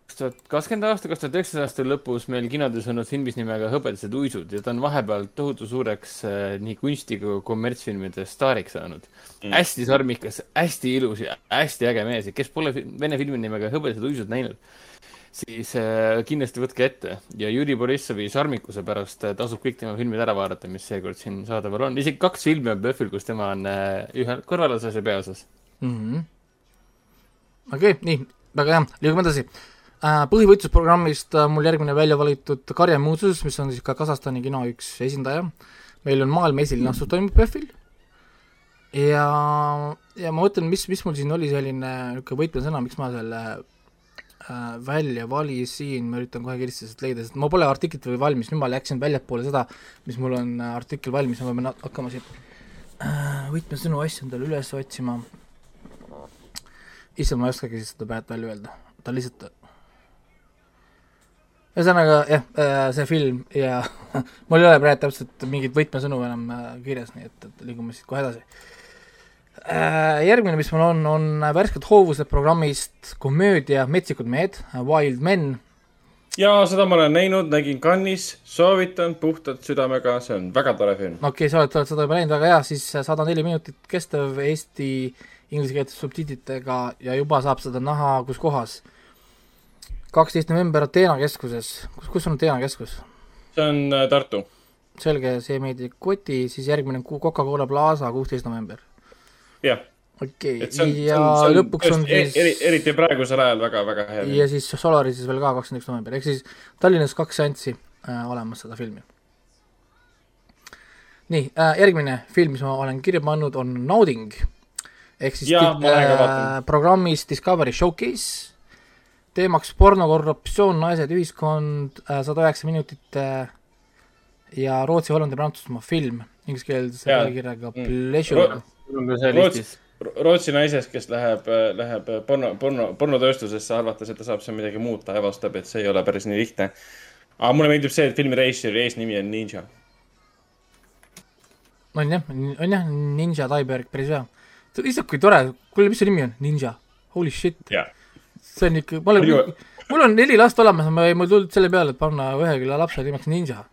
kaks tuhat kakskümmend aasta, kaks tuhat üheksateist aasta lõpus meil kinodes olnud filmis nimega Hõbedased uisud ja ta on vahepeal tohutu suureks äh, nii kunsti kui kommertsfilmide staariks saanud mm.. hästi sarmikas, hästi ilus ja hästi äge mees ja kes pole vene filmi nimega Hõbedased uisud näinud siis äh, kindlasti võtke ette. Ja Jüri Borissovi sarmikuse pärast äh, tasub kõik tema filmid ära vaadata, mis seekord siin saadaval on. isegi kaks filmi on PÖFFil, kus tema on äh, ühe kõrvalasas ja peaosas mm -hmm.. okei okay,, nii, väga hea, liigume edasi. Põhivõitlusprogrammist mul järgmine välja valitud Karje Muuseus, mis on siis ka Kasahstani kino üks esindaja. meil on maailma esilinastus toimub PÖFFil. Ja, ja ma mõtlen, mis, mis mul siin oli selline niisugune võtmesõna, miks ma selle välja valisin, ma üritan kohe kiiresti leida, sest ma pole artiklit veel valmis, nüüd ma läksin väljapoole seda, mis mul on äh, artikkel valmis, ma pean hakkama siin äh, võtmesõnu asju endale üles otsima. issand, ma ei oskagi seda praegu välja öelda, ta lihtsalt ühesõnaga jah äh,, see film ja [LAUGHS] mul ei ole praegu täpselt mingit võtmesõnu enam äh, kirjas, nii et, et liigume siis kohe edasi. Äh, järgmine, mis mul on, on värsked hoovused programmist komöödia Metsikud mehed, Wild Men. ja seda ma olen näinud, nägin Cannes'is, soovitan puhtalt südamega, see on väga tore film. okei okay,, sa oled, oled seda juba näinud, väga hea, siis sada neli minutit kestev Eesti inglisekeelsete subtiitritega ja juba saab seda näha, kus kohas? kaksteist november Ateena keskuses, kus, kus on Ateena keskus? see on äh, Tartu. selge, see meid ei koti, siis järgmine Coca-Cola Plaza, kuusteist november jah. okei okay., ja on, lõpuks on e- siis eri, eriti praegusel ajal väga-väga hea. ja siis Solarises veel ka kakskümmend üks november, ehk siis Tallinnas kaks seanssi äh, olemas seda filmi. nii äh,, järgmine film, mis ma olen kirja pannud, on Nauding. ehk siis ja, äh, programmis Discovery Showcase, teemaks porno, korruptsioon, naised, ühiskond äh,, sada üheksa minutit äh, ja Rootsi, Hollandi, Prantsusmaa film, ingliskeelse pealkirjaga mm. Pleasure Ro Rootsi, Rootsi naisest, kes läheb, läheb porno, porno, pornotööstusesse, arvates, et ta saab seal midagi muud, ta avastab, et see ei ole päris nii lihtne. aga mulle meeldib see, et filmi režissööri eesnimi on Ninja. on jah, on jah, Ninja Taiberg, päris hea. issand, kui tore, kuule, mis su nimi on? Ninja, holy shit yeah.. see on ikka, ma olen, [LAUGHS] mul on neli last olemas, ma ei, mul tulnud selle peale, et panna ühele lapse nimeks Ninja.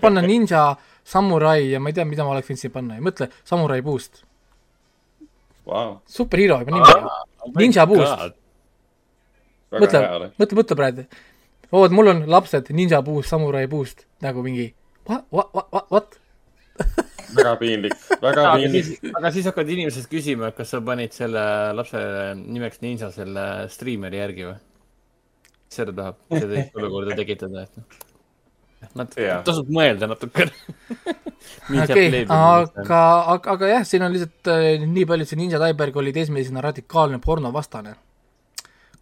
panna Ninja samurai ja ma ei tea, mida ma oleks võinud siia panna ja mõtle, samurai puust wow.. superhero juba nimi ah,, ninja puust. mõtle, mõtle, mõtle praegu. oo, et mul on lapsed ninja puust, samurai puust, nagu mingi what, what, what, what? väga piinlik, väga piinlik. aga siis hakkavad inimesed küsima, et kas sa panid selle lapse nimeks ninja selle striimeri järgi või? seda tahab, seda olukorda tekitada, et Nad yeah. tasub mõelda natukene [LAUGHS] okei, aga, aga, aga jah, siin on lihtsalt äh, nii palju, et see Ninja Taiberg oli esimesena radikaalne pornovastane.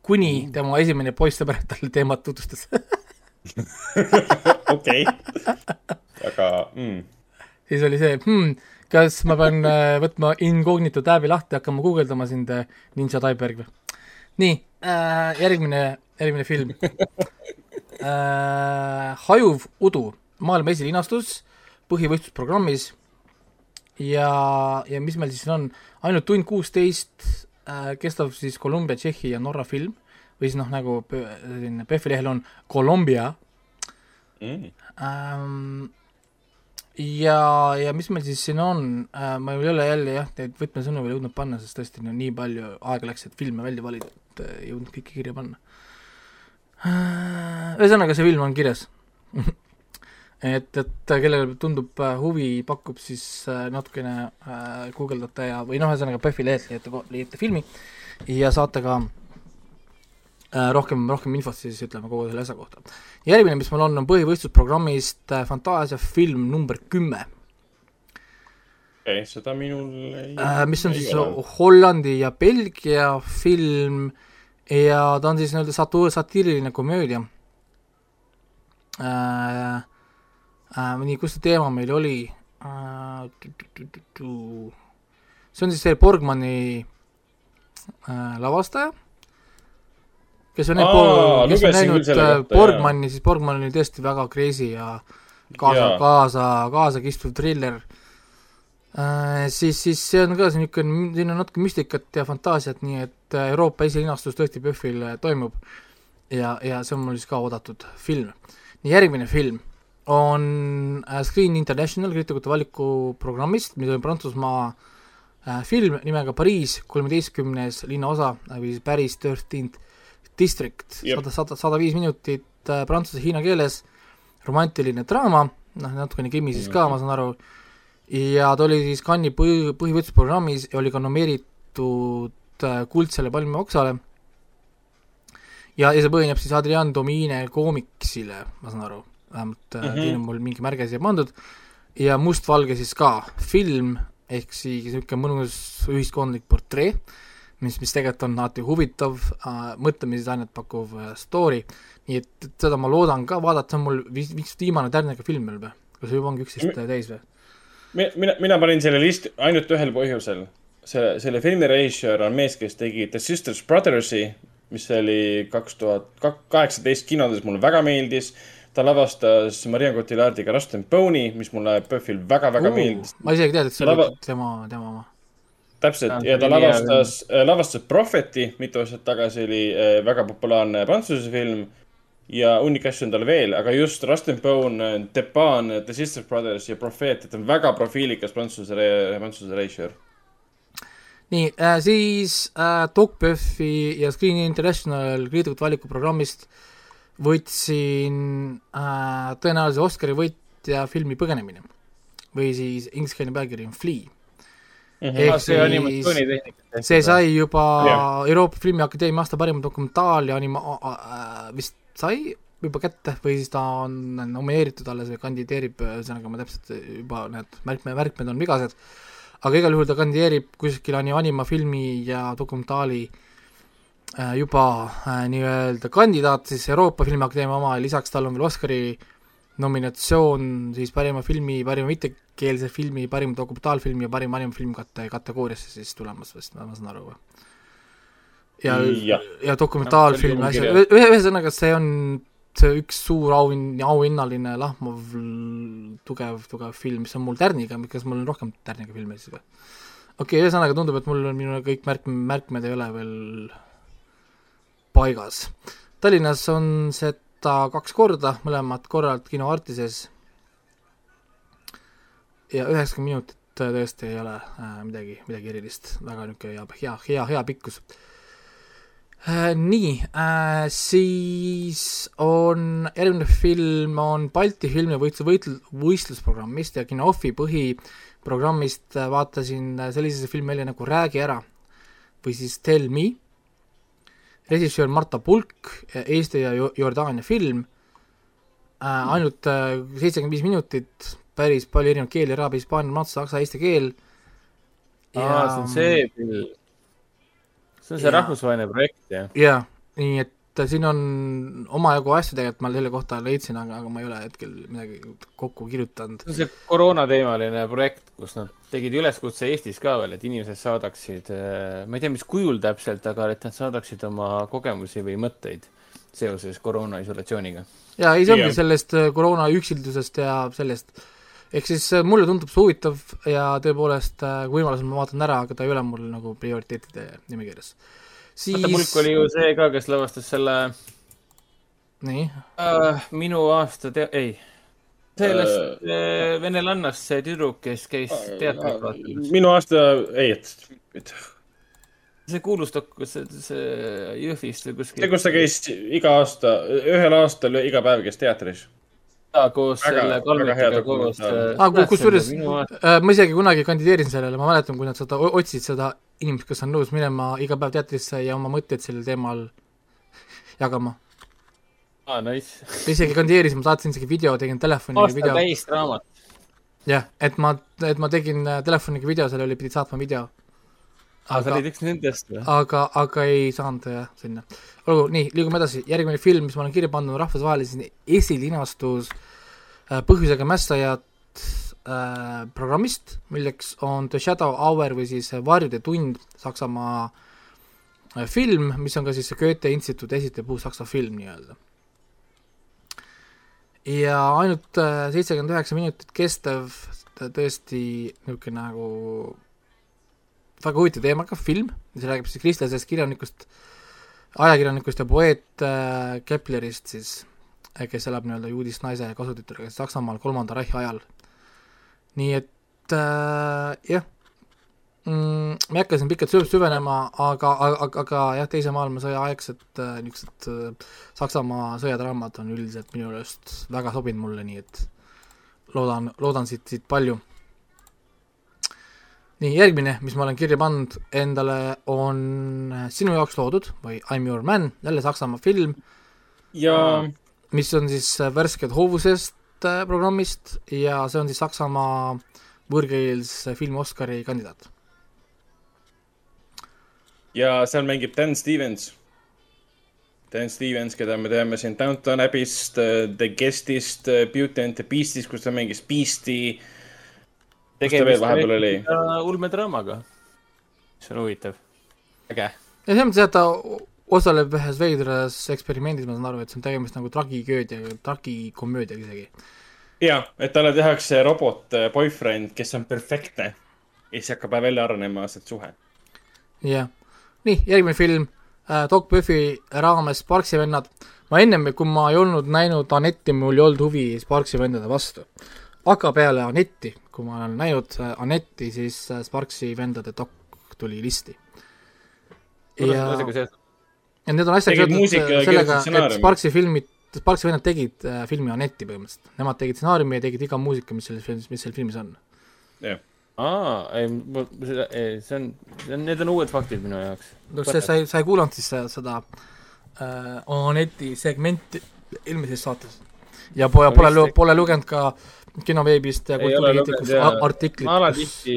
kuni mm. tema esimene poissõber talle teemat tutvustas [LAUGHS] okei, aga mm. siis oli see hmm,, kas ma pean äh, võtma incognito tääbi lahti, hakkama guugeldama sind äh, Ninja Taiberg või? nii äh,, järgmine, järgmine film [LAUGHS] äh,. hajuv udu, maailma esilinastus põhivõistlusprogrammis. Ja, ja mis meil siis on, ainult tund kuusteist äh, kestab siis Kolumbia, Tšehhi ja Norra film. Või siis noh, nagu selline PÖFFi lehel on Colombia mm.. Ähm, ja, ja mis meil siis siin on? Äh,, ma ei ole jälle jah, neid võtmesõnu veel jõudnud panna, sest tõesti no nii palju aega läks, et filme välja valida, et äh, ei jõudnud kõike kirja panna. Ühesõnaga, see film on kirjas et, et kellele tundub äh, huvi, pakub siis äh, natukene äh, guugeldate ja, või noh, ühesõnaga PÖFFi lehelt leiate, leiate filmi ja saate ka äh, rohkem, rohkem infot siis ütleme kogu selle asja kohta. järgmine, mis mul on, on põhivõistlusprogrammist äh, Fantaasia film number kümme. okay,, seda minul ei äh, mis on siis ole. Hollandi ja Belgia film ja ta on siis nii-öelda satu-, satiiriline komöödia äh, äh,, nii, kus see teema meil oli äh,? see on siis see Borgmani äh, lavastaja, kes on Aa, kes on näinud äh, Borgmani, siis Borgman oli tõesti väga crazy ja kaasa, kaasa, kaasakistvuv triller äh,. Siis, siis see on ka niisugune, siin on natuke müstikat ja fantaasiat, nii et äh, Euroopa esilinastus tõesti PÖFFil äh, toimub. Ja, ja see on mul siis ka oodatud film. nii, järgmine film on äh, Screen International kriitikute valikuprogrammist, mis on Prantsusmaa äh, film nimega Pariis, kolmeteistkümnes linnaosa äh, või siis Paris Thirteenth District, sada, sada, sada viis minutit prantsuse-hiina keeles, romantiline draama, noh, natukene krimi siis ka, ma saan aru, ja ta oli siis Cannes'i põhi, põhivõtlusprogrammis ja oli ka nomeeritud kuldsele palmioksale ja, ja see põhineb siis Adrian Domine koomiksile, ma saan aru vähemalt mm -hmm. siin on mul mingi märge siia pandud, ja mustvalge siis ka film, ehk siis niisugune mõnus ühiskondlik portree, mis, mis tegelikult on alati huvitav äh,, mõtlemisainet pakkuv äh, story, nii et, et seda ma loodan ka vaadata, see on mul vist viimane Tärniga film veel või? kas juba ongi üksteist täis või? Mina, mina panin selle listi ainult ühel põhjusel. selle, selle filmi režissöör on mees, kes tegi The Sisters Brothersi, mis oli kaks tuhat kaheksateist kinodes, mulle väga meeldis ta lavastas Marion Cotillardiga Rust and Bone'i, mis mulle PÖFFil väga-väga uh, meeldis. ma isegi teadnud, et see lava... oli tema, tema oma. täpselt, ja ta lavastas, äh, lavastas Propheti mitu aastat tagasi, oli äh, väga populaarne prantsuse film ja hunnik asju on tal veel, aga just Rust and Bone, Depan, The Sister Brothers ja Prophet, et on väga profiilikas prantsuse, prantsuse režissöör nii äh,, siis äh, DocBuffi ja Screen International kriitikute valikuprogrammist äh, võtsin äh, tõenäoliselt Oscari võitja filmi Põgenemine või siis ingliskeelne pealkiri on Flea mm. -hmm. ehk see animatsioonitehnika. see sai juba yeah. Euroopa Filmiakadeemia aasta parima dokumentaal ja anima- äh,, vist sai juba kätte või siis ta on nomineeritud alles või kandideerib, ühesõnaga ma täpselt juba need märkme, märkmed on vigased, aga igal juhul ta kandideerib kuskil anima filmi ja dokumentaali äh, juba äh, nii-öelda kandidaat siis Euroopa Filmiakadeemia oma ja lisaks tal on veel Oscari nominatsioon siis parima filmi, parima mittekeelse filmi, parima dokumentaalfilmi ja parima animafilm kate-, kategooriasse siis tulemas vist, ma saan aru või? Ja, ja, ja dokumentaalfilm ja asjad, ühe, ühesõnaga see on see üks suur auhind, auhinnaline lahmav tugev, tugev film, mis on mul tärniga, kas mul on rohkem tärniga filme siis või? okei okay,, ühesõnaga tundub, et mul on, minul kõik märk-, märkmed ei ole veel paigas. Tallinnas on seda kaks korda, mõlemad korrad kino Artises. ja üheksakümmend minutit tõesti ei ole äh, midagi, midagi erilist, väga niisugune hea, hea, hea, hea pikkus. Nii äh,, siis on, järgmine film on Balti filmi võitlus, võitlus, võistlusprogrammist ja Kinofi põhiprogrammist äh, vaatasin sellise filmi välja nagu Räägi ära või siis Tell me režissöör Marta Pulk, Eesti ja Jordaania film äh,, ainult äh, seitsekümmend viis minutit, päris palju erinevaid keeli, araabia, hispaania, saksa, eesti keel. aa, see on see film. See on see ja, rahvusvaheline projekt, jah? jaa, nii et siin on omajagu asju tegelikult ma selle kohta leidsin, aga, aga ma ei ole hetkel midagi kokku kirjutanud. see on see koroonateemaline projekt, kus nad tegid üleskutse Eestis ka veel, et inimesed saadaksid, äh, ma ei tea, mis kujul täpselt, aga et nad saadaksid oma kogemusi või mõtteid seoses koroona isolatsiooniga. ja ei, see ongi sellest äh, koroona üksildusest ja sellest, ehk siis äh, mulle tundub see huvitav ja tõepoolest, kui võimalusel ma vaatan ära, aga ta ei ole mul nagu prioriteetide nimekirjas siis. vaata, Mulk oli ju see ka, kes lavastas selle. nii uh,? minu aasta te-, ei. sellest uh, venelannast see tüdruk, kes käis uh, teatrit vaatamas. minu aasta, ei, et see kuulus dok-, see, see Jõhvist või kuskil. see, kus ta käis iga aasta, ühel aastal iga päev käis teatris koos väga, selle Kalmetiga koos. ah, kusjuures äh, ma isegi kunagi kandideerisin sellele, ma mäletan, kui nad seda otsid seda inimest, kes on nõus minema iga päev teatrisse ja oma mõtteid sellel teemal jagama. aa ah,, nice. isegi kandideerisin, ma saatsin isegi video, tegin telefoniga video. aasta täis raamat. jah, et ma, et ma tegin äh, telefoniga video, sellele pidid saatma video. Aga aga, aga ei saanud jah, sinna. olgu, nii, liigume edasi, järgmine film, mis ma olen kirja pannud, on rahvusvahelise esilinastus äh, põhjusega mässajad äh, programmist, milleks on The Shadow Hour või siis Varjude tund, Saksamaa äh, film, mis on ka siis Goethe instituudi esitav uus saksa film nii-öelda. ja ainult äh, seitsekümmend üheksa minutit kestev, tõesti niisugune nagu väga huvitav teemaga film, mis räägib siis kristlasest kirjanikust, ajakirjanikust ja poeet äh, Keplerist siis, kes elab nii-öelda juudist naise kasutütrega Saksamaal kolmanda Reichi ajal nii et äh, jah mm,, ma ei hakka siin pikalt süv-, süvenema, aga, aga, aga jah, Teise maailmasõja aegsed äh, niisugused äh, Saksamaa sõjadraamad on üldiselt minu meelest väga sobinud mulle, nii et loodan, loodan siit, siit palju. Nii, järgmine, mis ma olen kirja pannud endale, on Sinu jaoks loodud või I m your man, jälle Saksamaa film. ja mis on siis värsked hoovusest Äh, programmist ja see on siis Saksamaa võõrkeelse filmi Oscari kandidaat. ja seal mängib Dan Stevens. Dan Stevens, keda me teame siin Downton Abbey'st, äh, The Guest'ist, äh, Beauty and the Beast'ist, kus ta mängis Beast'i. Veel vahepeal oli? ulmedraamaga, mis on huvitav, äge. ja selles mõttes, et ta osaleb ühes veidras eksperimendis, ma saan aru, et see on tegemist nagu tragiköödia, tragikomöödiaga isegi. ja, et talle tehakse robot äh, boyfriend, kes on perfektne ja siis hakkab välja arenema sealt suhe. jah, nii, järgmine film äh,, Doc Buffy raames Sparksi vennad. ma ennem, kui ma ei olnud näinud Anetti, mul ei olnud huvi Sparksi vendade vastu. Aga peale Anetti, kui ma olen näinud äh, Anetti, siis äh, Sparksi vendade Doc tuli listi. ja ja need on asjad seotud äh, sellega, et Sparksi filmid, Sparksi vennad tegid filmi Anetti põhimõtteliselt. Nemad tegid stsenaariumi ja tegid iga muusika, mis selles filmis, mis seal filmis on. jah. aa, ei, ei, see on, see on, need on uued faktid minu jaoks. no see, sa ei, sa ei kuulanud siis seda äh, Aneti segmenti eelmises saates? ja pole, pole, pole lugenud ka kinoveebist ja kultuurikriitikust artiklit. ma alatihti,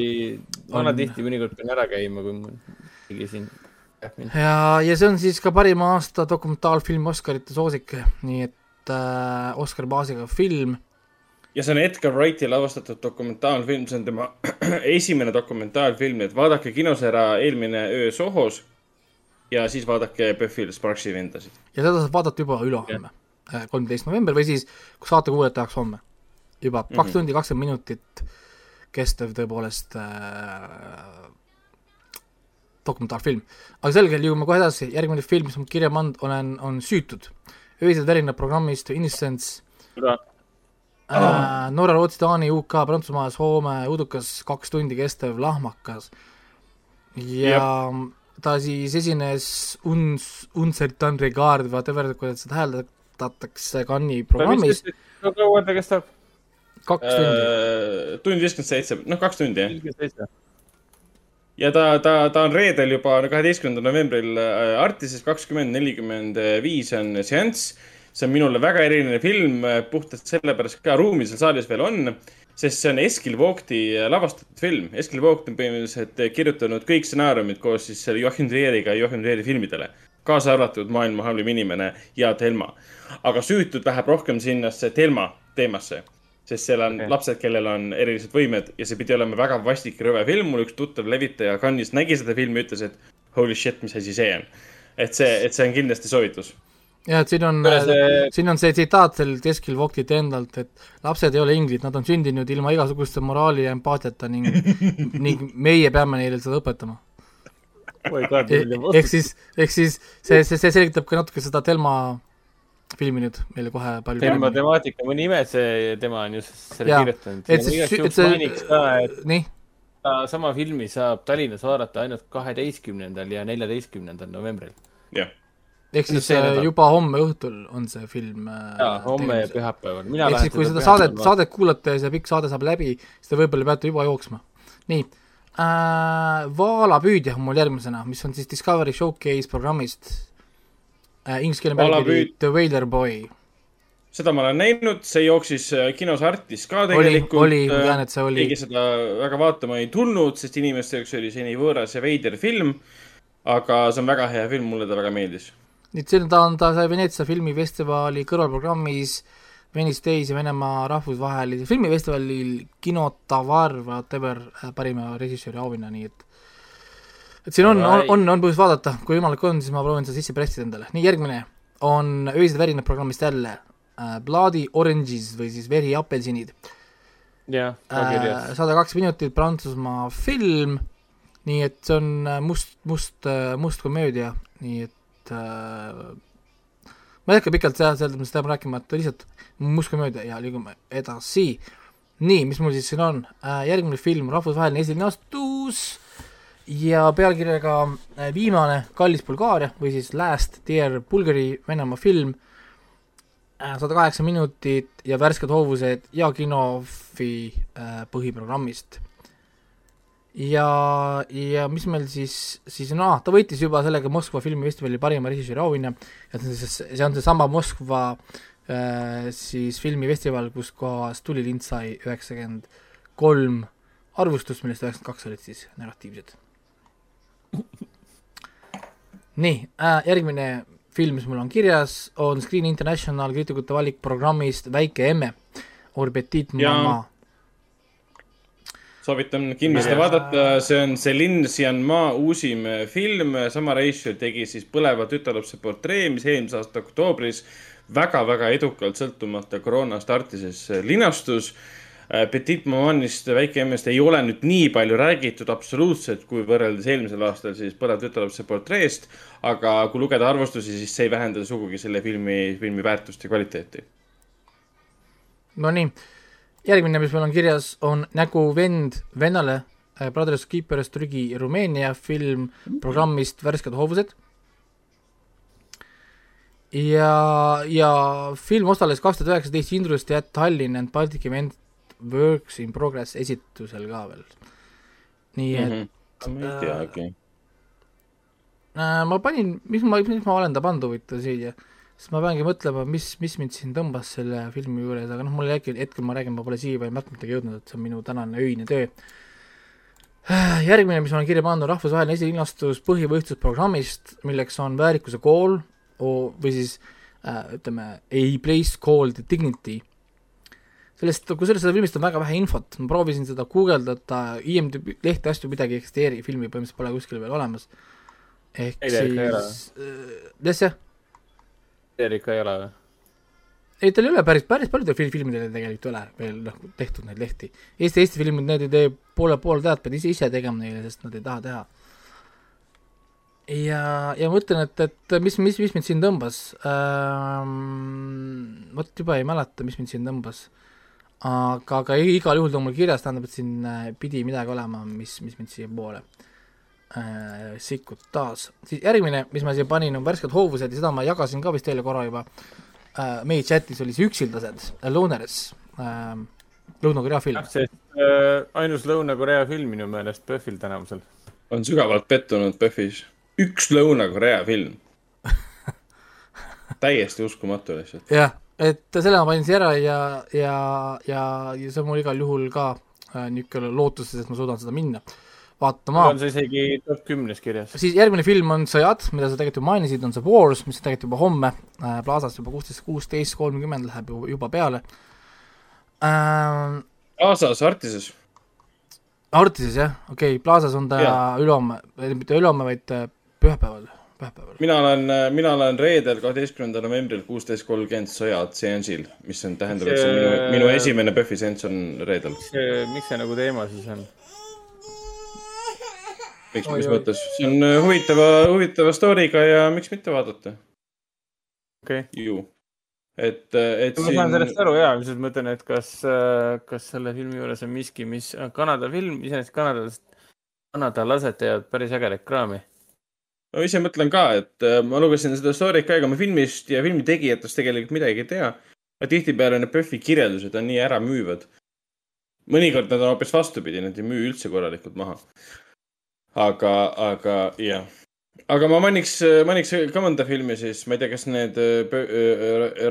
ma alatihti mõnikord pean ära käima, kui ma mingi siin ja, ja see on siis ka parima aasta dokumentaalfilm Oscarite soosik, nii et äh, Oscar baasiga film. ja see on Edgar Wrighti lavastatud dokumentaalfilm, see on tema [CLEARS THROAT] esimene dokumentaalfilm, et vaadake kinos ära eelmine öö Sohos ja siis vaadake Buffy Sparksi vendasid. ja seda saab vaadata juba ülehomme, äh, kolmteist november või siis, kui saate kuulajad tehakse homme. Juba kaks mm -hmm. tundi kakskümmend minutit kestev tõepoolest äh, dokumentaalfilm. aga selge, liigume kohe edasi, järgmine film, mis ma kirja pannud olen, on Süütud. öised värineb programmist Innocence. Äh, Norra, Rootsi, Taani, UK, Prantsusmaa, Soome, udukas kaks tundi kestev lahmakas. ja Jep. ta siis esines Uns, Uncertain Regard, whatever, kuidas seda hääldatakse Cannes'i programmis. kui kaua ta? Kaks tundi äh,. tund viiskümmend seitse, noh, kaks tundi, jah ja ta, ta, ta on reedel juba kaheteistkümnendal novembril äh, Artises kakskümmend nelikümmend viis on seanss see on minule väga eriline film, puhtalt sellepärast ka ruumi seal saalis veel on, sest see on Eskil Voogti lavastatud film. Eskil Voogt on põhimõtteliselt kirjutanud kõik stsenaariumid koos siis selle Joachim Trieriga Joachim Trieri filmidele, kaasa arvatud Maailma halvim inimene ja Thelma. aga süütud läheb rohkem sinnasse Thelma teemasse sest seal on okay. lapsed, kellel on erilised võimed ja see pidi olema väga vastik ja rõve film. mul üks tuttav levitaja Cannes'is nägi seda filmi, ütles, et holy shit, mis asi see on. et see, et see on kindlasti soovitus jah, et siin on see..., siin on see tsitaat seal keskil Vogtilt endalt, et lapsed ei ole inglid, nad on sündinud ilma igasuguste moraali ja empaatiata ning [LAUGHS] ning meie peame neile seda õpetama. E-, ehk siis, ehk siis see, see, see selgitab ka natuke seda Telma filmi nüüd meile kohe palju Telma temaatika, mu nime, see, tema on just selle ja, kirjutanud. et siis, et see, et nii sama filmi saab Tallinnas vaadata ainult kaheteistkümnendal ja neljateistkümnendal novembril. jah ehk siis äh, juba homme õhtul on see film äh, jaa, homme ja pühapäeval. ehk siis, kui seda saadet, saadet kuulate ja see pikk saade saab läbi, siis te võib-olla peate juba jooksma. nii äh,, Vaalapüüdja on mul järgmisena, mis on siis Discovery Showcase programmist äh,. Inglise keele pealkiri The Whaler Boy. seda ma olen näinud, see jooksis äh, kinos Artis ka tegelikult. oli, oli, ma tean, et see oli. keegi seda väga vaatama ei tulnud, sest inimeste jaoks oli see nii võõras ja veider film. aga see on väga hea film, mulle ta väga meeldis nüüd see, ta on, ta sai Veneetsia filmifestivali kõrvalprogrammis Venice Days ja Venemaa rahvusvahelisel filmifestivalil Kinotavar, whatever, parima režissööri auhinna, nii et et siin on, on, on, on põhjust vaadata, kui võimalik on, siis ma proovin seda sisse pressida endale. nii, järgmine on Öised värinad programmist jälle äh, Bloody Oranges või siis Veri apelsinid. jah, ka äh, kirjas. sada kaks minutit Prantsusmaa film, nii et see on äh, must, must, äh, must komöödia, nii et äh, ma ei hakka pikalt seda, sellest, mis peab rääkima, et lihtsalt mustkomöödia ja liigume edasi. nii, mis mul siis siin on äh,, järgmine film, rahvusvaheline esilinastus ja pealkirjaga äh, Viimane kallis Bulgaaria või siis Last Dear Bulgari Venemaa film äh,, sada kaheksa minutit ja värsked hoovused ja Kinofi äh, põhiprogrammist ja, ja mis meil siis, siis no ta võitis juba sellega Moskva filmifestivali parima režissööri auhinna, et see, on seesama Moskva siis filmifestival, kus kohas Tuli lint sai üheksakümmend kolm arvustust, millest üheksakümmend kaks olid siis negatiivsed. [LAUGHS] nii äh,, järgmine film, mis mul on kirjas, on Screen International kriitikute valikprogrammist Väike emme, Orbetit Mama soovitan kindlasti vaadata, see on Celine Sciamma uusim film, sama reisijal tegi siis Põleva tütarlapse portree, mis eelmise aasta oktoobris väga-väga edukalt sõltumata koroonast startises linastus. Petit Mamanist, väike emmest ei ole nüüd nii palju räägitud absoluutselt, kui võrreldes eelmisel aastal siis Põlev tütarlapse portreest. aga kui lugeda arvustusi, siis see ei vähenda sugugi selle filmi, filmi väärtust ja kvaliteeti. Nonii järgmine, mis meil on kirjas, on Nägu vend vennale, äh, Brothers Keepers Türgi Rumeenia film programmist Värsked hoovused. ja, ja film osales kaks tuhat üheksateist Indrustet Tallinn and Baltic Event Works in Progress esitusel ka veel. nii et mm. -hmm. ma ei teagi äh,. ma panin, mis ma, mis ma olen ta pannud huvitav siia siis ma peangi mõtlema, mis, mis mind siin tõmbas selle filmi juures, aga noh, mul hetkel, hetkel ma räägin, ma pole siiamaani märkmatagi jõudnud, et see on minu tänane öine töö. järgmine, mis ma olen kirja pannud, on rahvusvaheline esilinastus põhivõistlusprogrammist, milleks on Väärikuse kool või siis äh, ütleme, A place called dignity. Sellest, kusjuures seda filmist on väga vähe infot, ma proovisin seda guugeldada, IMDb lehte asju midagi ei eksisteeri, filmi põhimõtteliselt pole kuskil veel olemas. ehk ei, siis, äh, jah, teil ikka ei ole või? ei, tal ei ole päris, päris paljudel filmidel tegelikult ei ole veel noh, tehtud neid lehti. Eesti, Eesti filmid, need ei tee poole, poole tead, pead ise, ise tegema neile, sest nad ei taha teha. ja, ja ma ütlen, et, et mis, mis, mis mind siin tõmbas ähm,, vot juba ei mäleta, mis mind siin tõmbas. Aga, aga igal juhul ta on mul kirjas, tähendab, et siin äh, pidi midagi olema, mis, mis mind siiapoole äh, sikkud taas. siis järgmine, mis ma siia panin, on värsked hoovused ja seda ma jagasin ka vist teile korra juba äh,. meie chatis oli see Üksildased, Loners äh,, Lõuna-Korea film. äh, ainus Lõuna-Korea film minu meelest PÖFFil tänavusel. on sügavalt pettunud PÖFFis. üks Lõuna-Korea film [LAUGHS] täiesti uskumatu lihtsalt. jah, et selle ma panin siia ära ja, ja, ja, ja see on mul igal juhul ka äh, niisugune lootuses, et ma suudan seda minna vaatama. on see isegi top kümnes kirjas. siis järgmine film on Sõjad, mida sa tegelikult juba mainisid, on see Wars, mis tegelikult juba homme äh, Plaza's juba kuusteist, kuusteist kolmkümmend läheb juba, juba peale äh,. Plaza's, Artises. Artises jah, okei okay,, Plaza's on ta ülehomme, mitte ülehomme, vaid äh, pühapäeval pühapäeval. mina olen, mina olen reedel, kaheteistkümnendal novembril kuusteist kolmkümmend sõjad seansil, mis on, tähendab, et see on minu, minu esimene PÖFFi seanss on reedel. miks see nagu teema siis on? miks, mis mõttes, see on äh, huvitava, huvitava story'ga ja miks mitte vaadata. okei okay.. ju, et, äh, et. ma siin... saan sellest aru ja, lihtsalt mõtlen, et kas, äh, kas selle filmi juures on miski, mis, Kanada film, iseenesest Kanadast, kanadalased teevad päris ägedat kraami ma ise mõtlen ka, et ma lugesin seda story't ka, ega ma filmist ja filmi tegijatest tegelikult midagi ei tea. aga tihtipeale need PÖFFi kirjeldused on nii äramüüvad. mõnikord nad on hoopis vastupidi, nad ei müü üldse korralikult maha aga, aga jah. aga ma mainiks, mainiks ka mõnda filmi siis, ma ei tea, kas need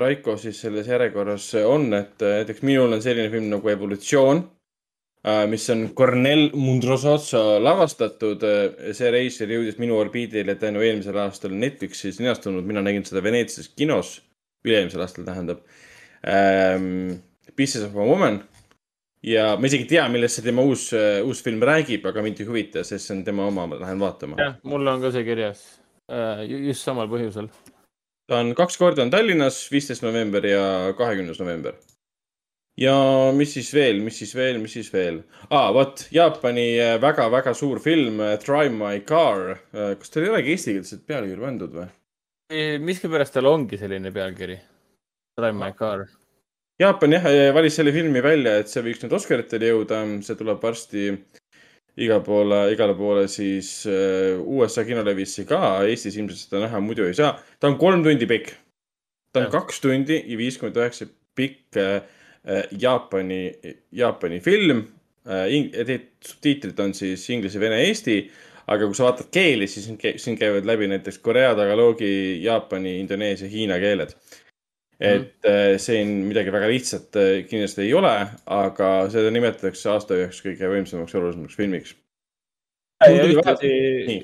Raiko siis selles järjekorras on, et näiteks minul on selline film nagu Evolutsioon, mis on Cornel Mundrosotso lavastatud. see reisijal jõudis minu orbiidile tänu eelmisel aastal Netflixis linastunud, mina nägin seda Veneetsias kinos, üle-eelmisel aastal tähendab ähm,. Pieces of a Woman ja ma isegi ei tea, millest see tema uus, äh, uus film räägib, aga mind ei huvita, sest see on tema oma, ma lähen vaatama. jah, mul on ka see kirjas uh,, just samal põhjusel. ta on kaks korda on Tallinnas, viisteist november ja kahekümnes november. Ja mis siis veel, mis siis veel, mis siis veel ah,? vot, Jaapani väga-väga äh, suur film Drive my car. kas tal ei olegi eestikeelset pealkirja pandud või? miskipärast tal ongi selline pealkiri. Drive my car Jaapan jah, valis selle filmi välja, et see võiks nüüd Oscaritele jõuda, see tuleb varsti igale poole, igale poole siis USA kinolevisse ka, Eestis ilmselt seda näha muidu ei saa. ta on kolm tundi pikk. ta on ja. kaks tundi ja viiskümmend üheksa pikk Jaapani, Jaapani film uh,. subtiitrid on siis inglise, vene, eesti aga kui sa vaatad keeli, siis siin käivad läbi näiteks Korea, Tagaloogi, Jaapani, Indoneesia, Hiina keeled et mm. siin midagi väga lihtsat äh, kindlasti ei ole, aga seda nimetatakse aasta üheks kõige võimsamaks ja olulisemaks filmiks. ühtlasi,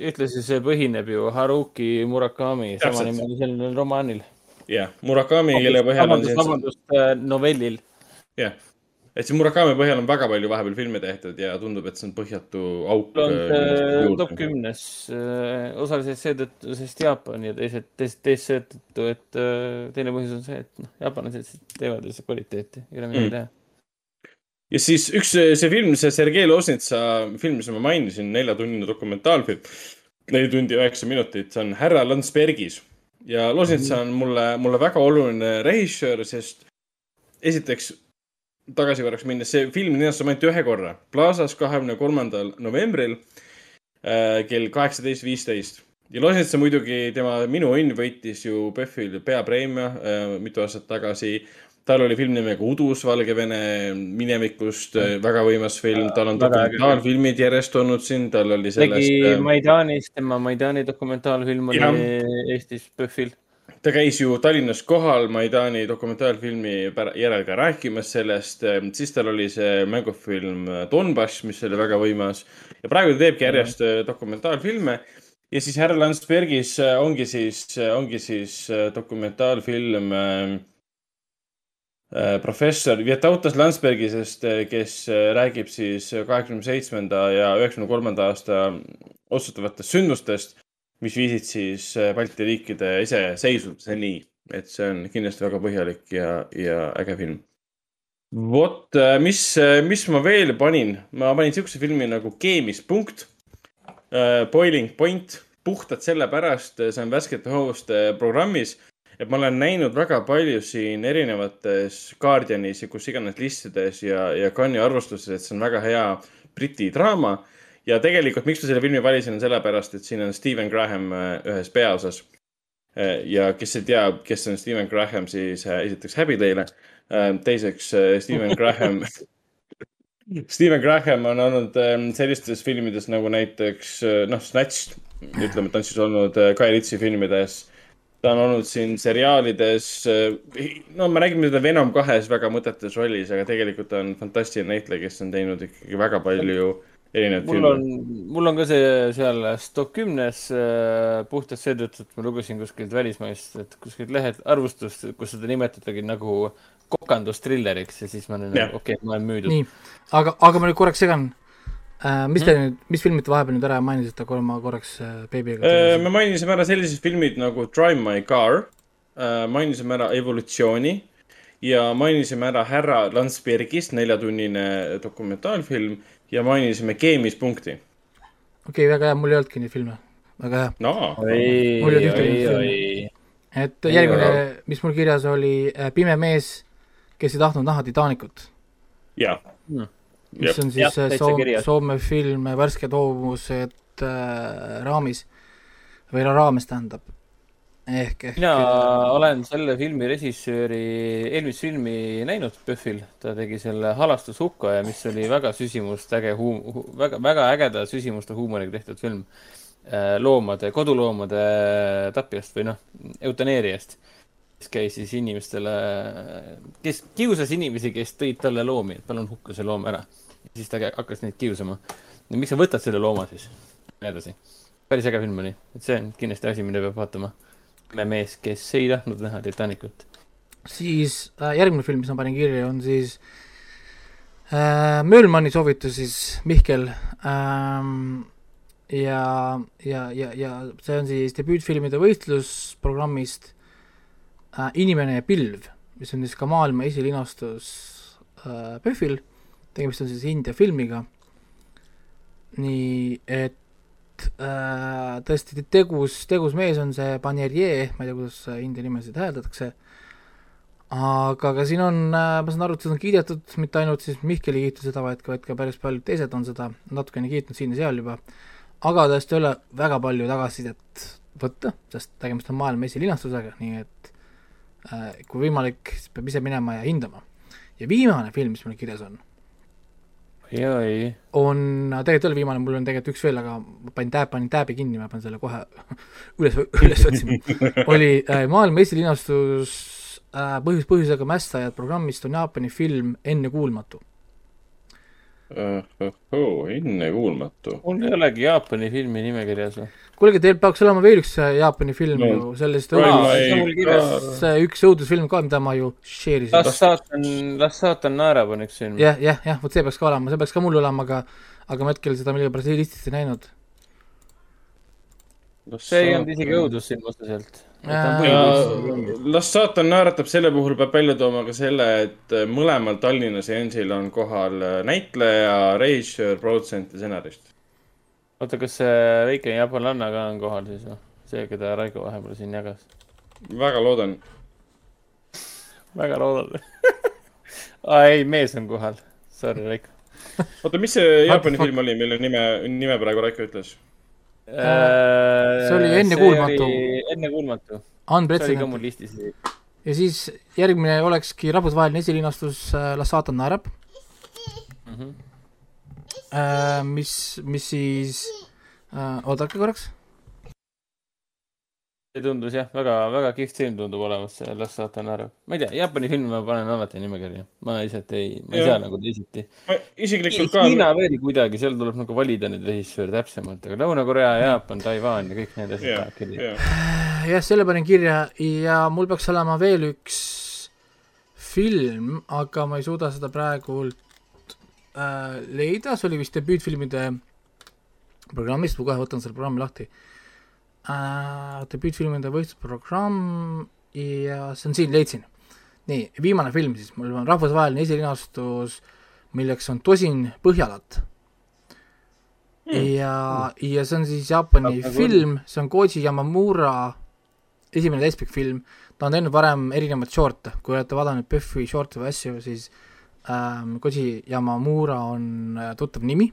ühtlasi see põhineb ju Haruki Murakami samanimelisel romaanil. jah, Murakami, kelle põhjal on vabandust, äh, novellil. Jah, et see Murakami põhjal on väga palju vahepeal filme tehtud ja tundub, et see on põhjatu auk. on top kümnes äh, osaliselt seetõttu, sest Jaapan ja teised, teised, teised seetõttu, et äh, teine põhjus on see, et noh, jaapanlased teevad lihtsalt kvaliteeti, ei ole midagi mm. teha. ja siis üks, see film, see Sergei Loznitsa film, mis ma mainisin, neljatunnine dokumentaalfilm, neli tundi üheksa minutit, see on Härra Landsbergis ja Loznitsa on mulle, mulle väga oluline režissöör, sest esiteks tagasi korraks minnes, see film linastus ainult ühe korra. Plaza's kahekümne kolmandal novembril äh, kell kaheksateist viisteist. ja Losnitsa muidugi, tema Minu õnn võitis ju PÖFFil peapreemia äh, mitu aastat tagasi. tal oli film nimega Udus Valgevene minevikust äh,, väga võimas film, tal on dokumentaalfilmid järjest olnud siin, tal oli sellest. tegi äh, Maidanis, tema Maidani dokumentaalfilm oli ja. Eestis PÖFFil ta käis ju Tallinnas kohal Maidani dokumentaalfilmi järel ka rääkimas sellest, ehm, siis tal oli see mängufilm äh, Donbass, mis oli väga võimas ja praegu ta teebki järjest mm -hmm. dokumentaalfilme. ja siis härra Landsbergis äh, ongi siis, ongi siis dokumentaalfilm äh, professor Vietautas Landsbergisest, kes räägib siis kaheksakümne seitsmenda ja üheksakümne kolmanda aasta otsustavatest sündmustest mis viisid siis äh, Balti riikide iseseisvumiseni. et see on kindlasti väga põhjalik ja, ja äge film. vot, äh, mis, äh, mis ma veel panin, ma panin siukse filmi nagu Keemispunkt uh,. Boiling Point, puhtalt sellepärast, see on värskete hoovuste programmis et ma olen näinud väga palju siin erinevates Guardianis ja kus iganes listides ja, ja Cannes'i arvustustes, et see on väga hea Briti draama ja tegelikult, miks ma selle filmi valisin, on sellepärast, et siin on Steven Graham äh, ühes peaosas. Äh, ja kes ei tea, kes on Steven Graham, siis äh, esiteks häbi teile. teiseks, Steven Graham [LAUGHS] Steven Graham on olnud ähm, sellistes filmides nagu näiteks noh, Snatch, ütleme, ta on siis olnud Guy Ritchie filmides. ta on olnud siin seriaalides, no me räägime teda Venom kahes väga mõttetus rollis, aga tegelikult on fantastiline näitleja, kes on teinud ikkagi väga palju erinevaid mul on, mul on ka see seal top kümnes äh, puhtalt seetõttu, et ma lugesin kuskilt välismaist, et kuskilt lehelt arvustust, kus seda nimetatagi nagu kokandustrilleriks ja siis ma olen, okei okay,, ma olen müüdud. nii, aga, aga ma nüüd korraks segan Uh, mis te hmm? nüüd, mis filmid te vahepeal nüüd ära mainisite, kui ma korraks uh, beebiga uh,? me mainisime ära sellised filmid nagu Drive My Car uh,, mainisime ära Evolutsiooni ja mainisime ära Härra Landsbergist, neljatunnine dokumentaalfilm ja mainisime Keemispunkti. okei okay,, väga hea, mul ei olnudki neid filme, väga hea. No.. mul ei olnud ühtegi filmi. et järgmine, mis mul kirjas oli Pime mees, kes ei tahtnud näha Titanicut. jah hmm. Mis on siis ja, Soome, Soome film Värsked hoovused äh, raamis või raames tähendab. Ehk, ehk mina olen selle filmi režissööri eelmist filmi näinud PÖFFil, ta tegi selle Halastus hukka ja mis oli väga süsimustäge huum-, väga, väga ägeda süsimuste huumoriga tehtud film äh, loomade, koduloomade tapjast või noh, eutaneeriast kes käis siis inimestele, kes kiusas inimesi, kes tõid talle loomi, et palun hukka see loom ära siis ta hakkas neid kiusama. miks sa võtad selle looma siis? nii edasi. päris äge film oli, et see on kindlasti asi, mida peab vaatama. Mees, kes ei tahtnud näha Titanicut. siis äh, järgmine film, mis ma panin kirja, on siis äh, Möölmanni soovitus siis Mihkel ähm, ja, ja, ja, ja see on siis debüütfilmide võistlusprogrammist äh, Inimene ja pilv, mis on siis ka maailma esilinastus äh, PÖFFil tegemist on siis India filmiga, nii et tõesti tegus, tegus mees on see Banerjee, ma ei tea, kuidas India nimesid hääldatakse, aga ka siin on äh,, ma saan aru, et seda on kiidetud, mitte ainult siis Mihkeli kiitu seda, vaid ka, vaid ka päris paljud teised on seda natukene kiitnud siin ja seal juba, aga tõesti ei ole väga palju tagasisidet võtta, sest tegemist on maailma esilinastusega, nii et äh, kui võimalik, siis peab ise minema ja hindama. ja viimane film, mis mul kirjas on on, tegelikult ei ole viimane, mul on tegelikult üks veel, aga ma panin tääb, panin tääbi kinni, ma pean selle kohe [LAUGHS] üles, üles otsima. oli äh, maailma esilinastus äh, põhjus põhjusega mässajad programmist on Jaapani film Ennekuulmatu uh,. Oh, ennekuulmatu. mul ei olegi Jaapani filmi nimekirjas või? Kuulge, teil peaks olema veel üks äh, Jaapani film no. ju, sellest õudus, see üks õudusfilm ka, mida ma ju share isin. las saatan, las saatan naerab on üks film. jah, jah, jah, vot see peaks ka olema, see peaks ka mul olema, aga, aga ma hetkel seda millegipärast listist ei näinud. see ei olnud isegi õudusfilm otseselt. las saatan naeratab, selle puhul peab välja tooma ka selle, et mõlemal Tallinna seansil on kohal näitleja, režissöör, produtsent ja stsenarist oota, kas see väike jaapanlanna ka on kohal siis või? see, keda Raigo vahepeal siin jagas. väga loodan väga loodan [LAUGHS] aa ei, mees on kohal. Sorry, Raiko. oota, mis see Jaapani film oli, mille nime, nime praegu Raiko ütles äh,? see oli Ennekuulmatu. ennekuulmatu. see oli ka mul listis. ja siis järgmine olekski rahvusvaheline esilinastus äh, Las saatan naerab mm. -hmm äh,, mis, mis siis äh,, oodake korraks. see tundus jah, väga, väga kihvt film tundub olevat, see Las saatan naerab. ma ei tea, Jaapani filmi ma panen alati nimekirja, ma lihtsalt ei, ma ei ja. saa nagu teisiti. isiklikult ka. Hiina veel kuidagi, seal tuleb nagu valida neid režissööre täpsemalt, aga Lõuna-Korea, Jaapan, Taiwan ja kõik need asjad jah, selle panin kirja ja mul peaks olema veel üks film, aga ma ei suuda seda praegult äh, leida, see oli vist debüütfilmide programmist, ma kohe võtan selle programmi lahti. Äh,. debüütfilmide võistlusprogramm ja see on siin, leidsin. nii, viimane film siis, mul on rahvusvaheline esilinastus, milleks on Tosin Põhjalat. Mm.. ja, ja see on siis Jaapani Aga film, see on Koji Yamamura esimene täispikk film, ta on teinud varem erinevaid short'e, kui olete vaadanud PÖFFi short'e või asju, siis ähm, Koji Yamamura on äh, tuttav nimi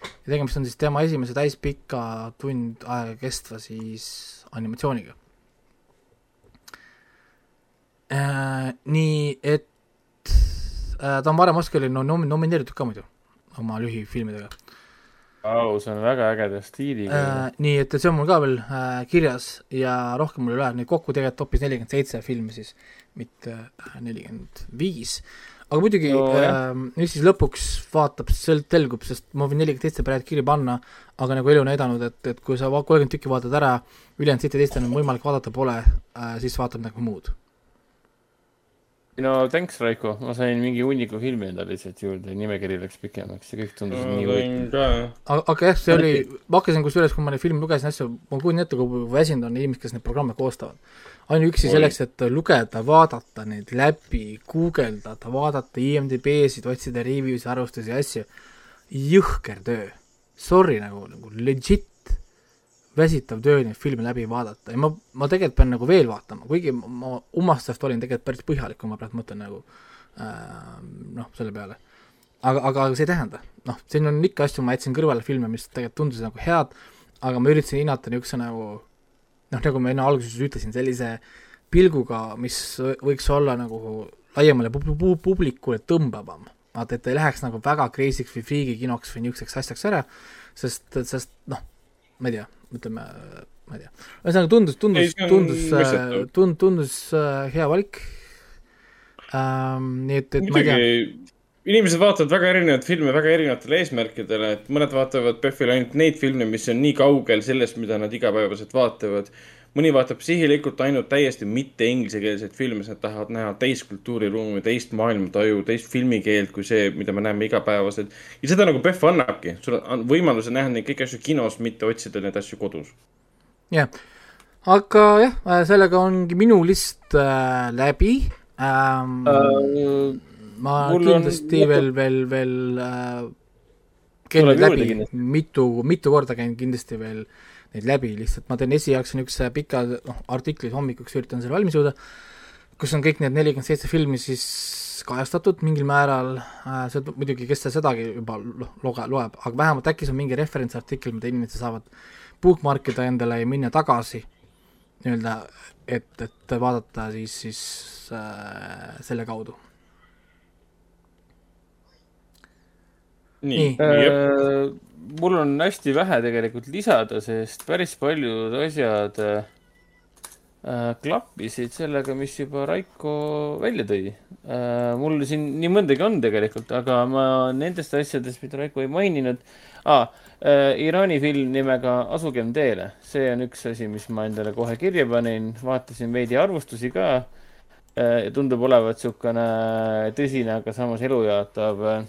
ja tegemist on siis tema esimese täispika tund aega kestva siis animatsiooniga äh,. nii et äh, ta on varem Oscarile no, nom-, nomineeritud ka muidu oma lühifilmidega au, see on väga ägeda stiiliga äh,. nii et, et see on mul ka veel äh, kirjas ja rohkem mul ei ole, neid kokku tegelikult hoopis nelikümmend seitse filmi siis, mitte äh, nelikümmend viis aga muidugi no,, äh, mis siis lõpuks vaatab, selgub, sest ma võin nelikümmend seitse praegu kirja panna, aga nagu elu näidanud, et, et kui sa kolmkümmend tükki vaatad ära, ülejäänud seitseteist on võimalik vaadata pole äh,, siis vaatab nagu muud no thanks, Raiko, ma sain mingi hunniku filmi endale lihtsalt juurde, nimekiri läks pikemaks ja kõik tundus no, nii huvitav. aga, aga jah, see oli, ma hakkasin kusjuures, kui ma neid filme lugesin, asju, ma kujutan ette, kui väsinud on inimesed, kes neid programme koostavad. ainuüksi selleks, et lugeda, vaadata neid läbi, guugeldada, vaadata IMDB-sid, otsida review'sid, arvustusi ja asju, jõhker töö. Sorry nagu, nagu legit väsitav töö neid filme läbi vaadata ja ma, ma tegelikult pean nagu veel vaatama, kuigi ma Umastast olin tegelikult päris põhjalik, kui ma praegu mõtlen nagu äh, noh, selle peale. aga, aga see ei tähenda, noh, siin on ikka asju, ma jätsin kõrvale filme, mis tegelikult tundusid nagu head, aga ma üritasin hinnata niisuguse nagu noh, nagu ma enne alguses ütlesin, sellise pilguga, mis võiks olla nagu laiemale pub-, pub-, publikule tõmbavam. vaata, et ei läheks nagu väga crazy'ks või friigikinoks või niisuguseks asjaks ära, sest, sest noh, ma ei tea ütleme, ma ei tea, ühesõnaga tundus, tundus, tundus, tund-, tundus äh, hea valik ähm,. nii et, et Muidugi, ma ei tea. inimesed vaatavad väga erinevaid filme väga erinevatel eesmärkidel, et mõned vaatavad PÖFFil ainult neid filme, mis on nii kaugel sellest, mida nad igapäevaselt vaatavad mõni vaatab sihilikult ainult täiesti mitte inglisekeelseid filme, sest nad tahavad näha teist kultuuriruumi, teist maailmataju, teist filmikeelt kui see, mida me näeme igapäevaselt. ja seda nagu PÖFF annabki, sul on võimaluse näha neid kõiki asju kinos, mitte otsida neid asju kodus. jah, aga jah, äh, sellega ongi minu list äh, läbi ähm, uh,. ma kindlasti on... veel, veel, veel äh, käin läbi, mitu, mitu korda käin kindlasti veel äh, neid läbi, lihtsalt ma teen esialgse niisuguse pika noh, artikli hommikuks üritan selle valmis jõuda, kus on kõik need nelikümmend seitse filmi siis kajastatud mingil määral äh,, see muidugi, kes sedagi juba noh, loge-, loeb, aga vähemalt äkki see on mingi referentsartikkel, mida inimesed saavad bookmarkida endale ja minna tagasi nii-öelda, et, et vaadata siis, siis äh, selle kaudu. nii, nii., äh, mul on hästi vähe tegelikult lisada, sest päris paljud asjad äh, klappisid sellega, mis juba Raiko välja tõi äh,. mul siin nii mõndagi on tegelikult, aga ma nendest asjadest, mida Raiko ei maininud ah,. Äh, Iraani film nimega Asugem teele, see on üks asi, mis ma endale kohe kirja panin, vaatasin veidi arvustusi ka äh,. tundub olevat niisugune tõsine, aga samas elujaatav äh,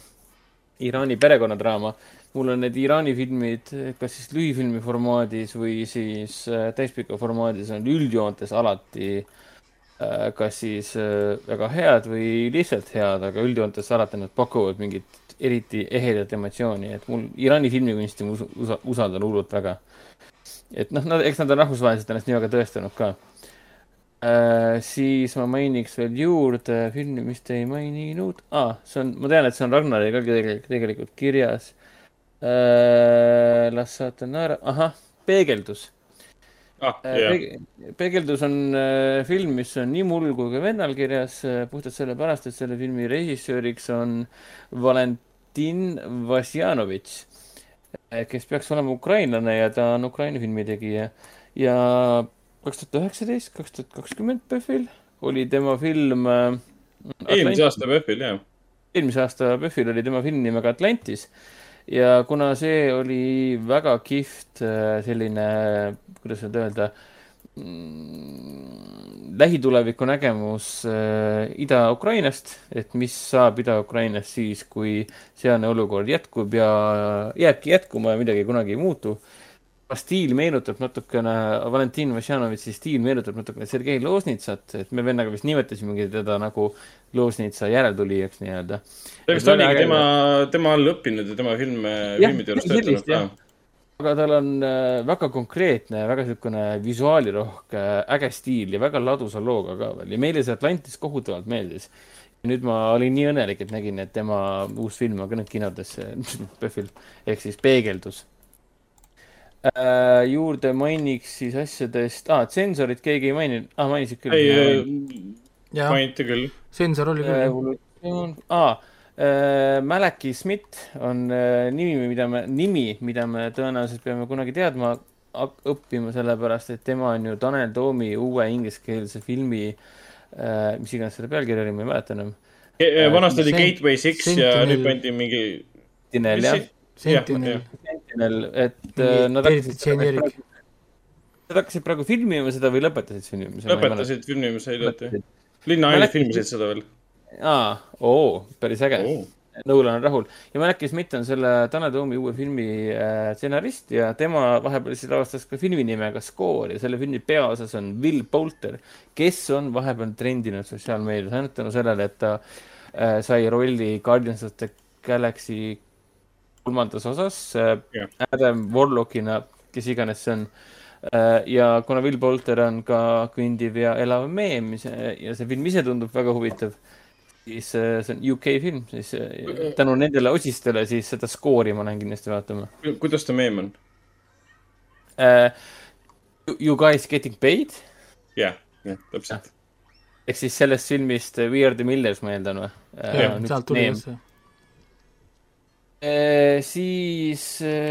Iraani perekonnadraama mul on need Iraani filmid, kas siis lühifilmi formaadis või siis äh, täispika formaadis on üldjoontes alati äh, kas siis äh, väga head või lihtsalt head, aga üldjoontes alati nad pakuvad mingit eriti ehedat emotsiooni, et mul Iraani filmikunsti ma usa, usaldan hullult väga. et noh, nad, eks nad on rahvusvaheliselt ennast nii väga tõestanud ka äh,. siis ma mainiks veel juurde filmi, mis te ei maininud ah,, see on, ma tean, et see on Ragnari ka tegelikult, tegelikult kirjas Äh, las saate naera, ahah, Peegeldus ah,. Peeg, peegeldus on äh, film, mis on nii mul kui ka vennal kirjas äh, puhtalt sellepärast, et selle filmi režissööriks on Valentin Vasjanovitš, kes peaks olema ukrainlane ja ta on Ukraina filmitegija. ja kaks tuhat üheksateist, kaks tuhat kakskümmend PÖFFil oli tema film. eelmise aasta PÖFFil, jah. eelmise aasta PÖFFil oli tema film nimega Atlantis ja kuna see oli väga kihvt äh, selline, kuidas nüüd öelda mm,, lähituleviku nägemus äh, Ida-Ukrainast, et mis saab Ida-Ukrainast siis, kui sealne olukord jätkub ja jääbki jätkuma ja midagi kunagi ei muutu stiil meenutab natukene, Valentin Vassianovitši stiil meenutab natukene Sergei Loznitsat, et me vennaga vist nimetasimegi teda nagu Loznitsa järeltulijaks nii-öelda. kas ta oligi tema, tema all õppinud ja tema filme, filmide juures töötanud ka? aga tal on äh, väga konkreetne, väga niisugune visuaalirohke, äge stiil ja väga ladusa looga ka veel ja meile see Atlantis kohutavalt meeldis. nüüd ma olin nii õnnelik, et nägin, et tema uus film on ka nüüd kinodes, PÖFFil ehk siis [LAUGHS] Peegeldus äh, juurde mainiks siis asjadest ah,, tsensorit keegi ei maininud ah,, mainisid küll. ei, mainiti küll. sensor oli küll äh,. Ah, äh,. Malaki Schmidt on äh, nimi, mida me, nimi, mida me tõenäoliselt peame kunagi teadma, õppima, sellepärast et tema on ju Tanel Toomi uue ingliskeelse filmi äh,, mis iganes selle pealkiri oli, ma ei mäleta enam äh,. vanasti oli Gateway Six Sentinel. ja nüüd pandi mingi. Sentinel, jah. Sentinel. Sentinel, et äh, nad hakkasid Nad hakkasid praegu filmima seda või lõpetasid filmimise? lõpetasid filmimise hiljuti. linna ainult filmisid seda veel. aa, oo, päris äge oh.. Nolan on rahul ja Malaki Schmidt on selle Tanel Toomi uue filmi äh, stsenarist ja tema vahepeal siis lavastas ka filmi nimega Score ja selle filmi peaosas on Will Poulter, kes on vahepeal trendinud sotsiaalmeedias ainult tänu sellele, et ta äh, sai rolli Guardians of the Galaxy kolmandas osas äh, yeah. Adam Warlockina, kes iganes see on Äh, ja kuna Will Bolter on ka kõndiv ja elav meem ja see film ise tundub väga huvitav, siis äh, see on UK film, siis äh, tänu nendele osistele siis seda skoori ma lähen kindlasti vaatama. kuidas ta meem on uh,? You guys getting paid? jah, jah, täpselt. ehk siis sellest filmist We are the Millers, ma eeldan või? jah, sealt tuli see siis.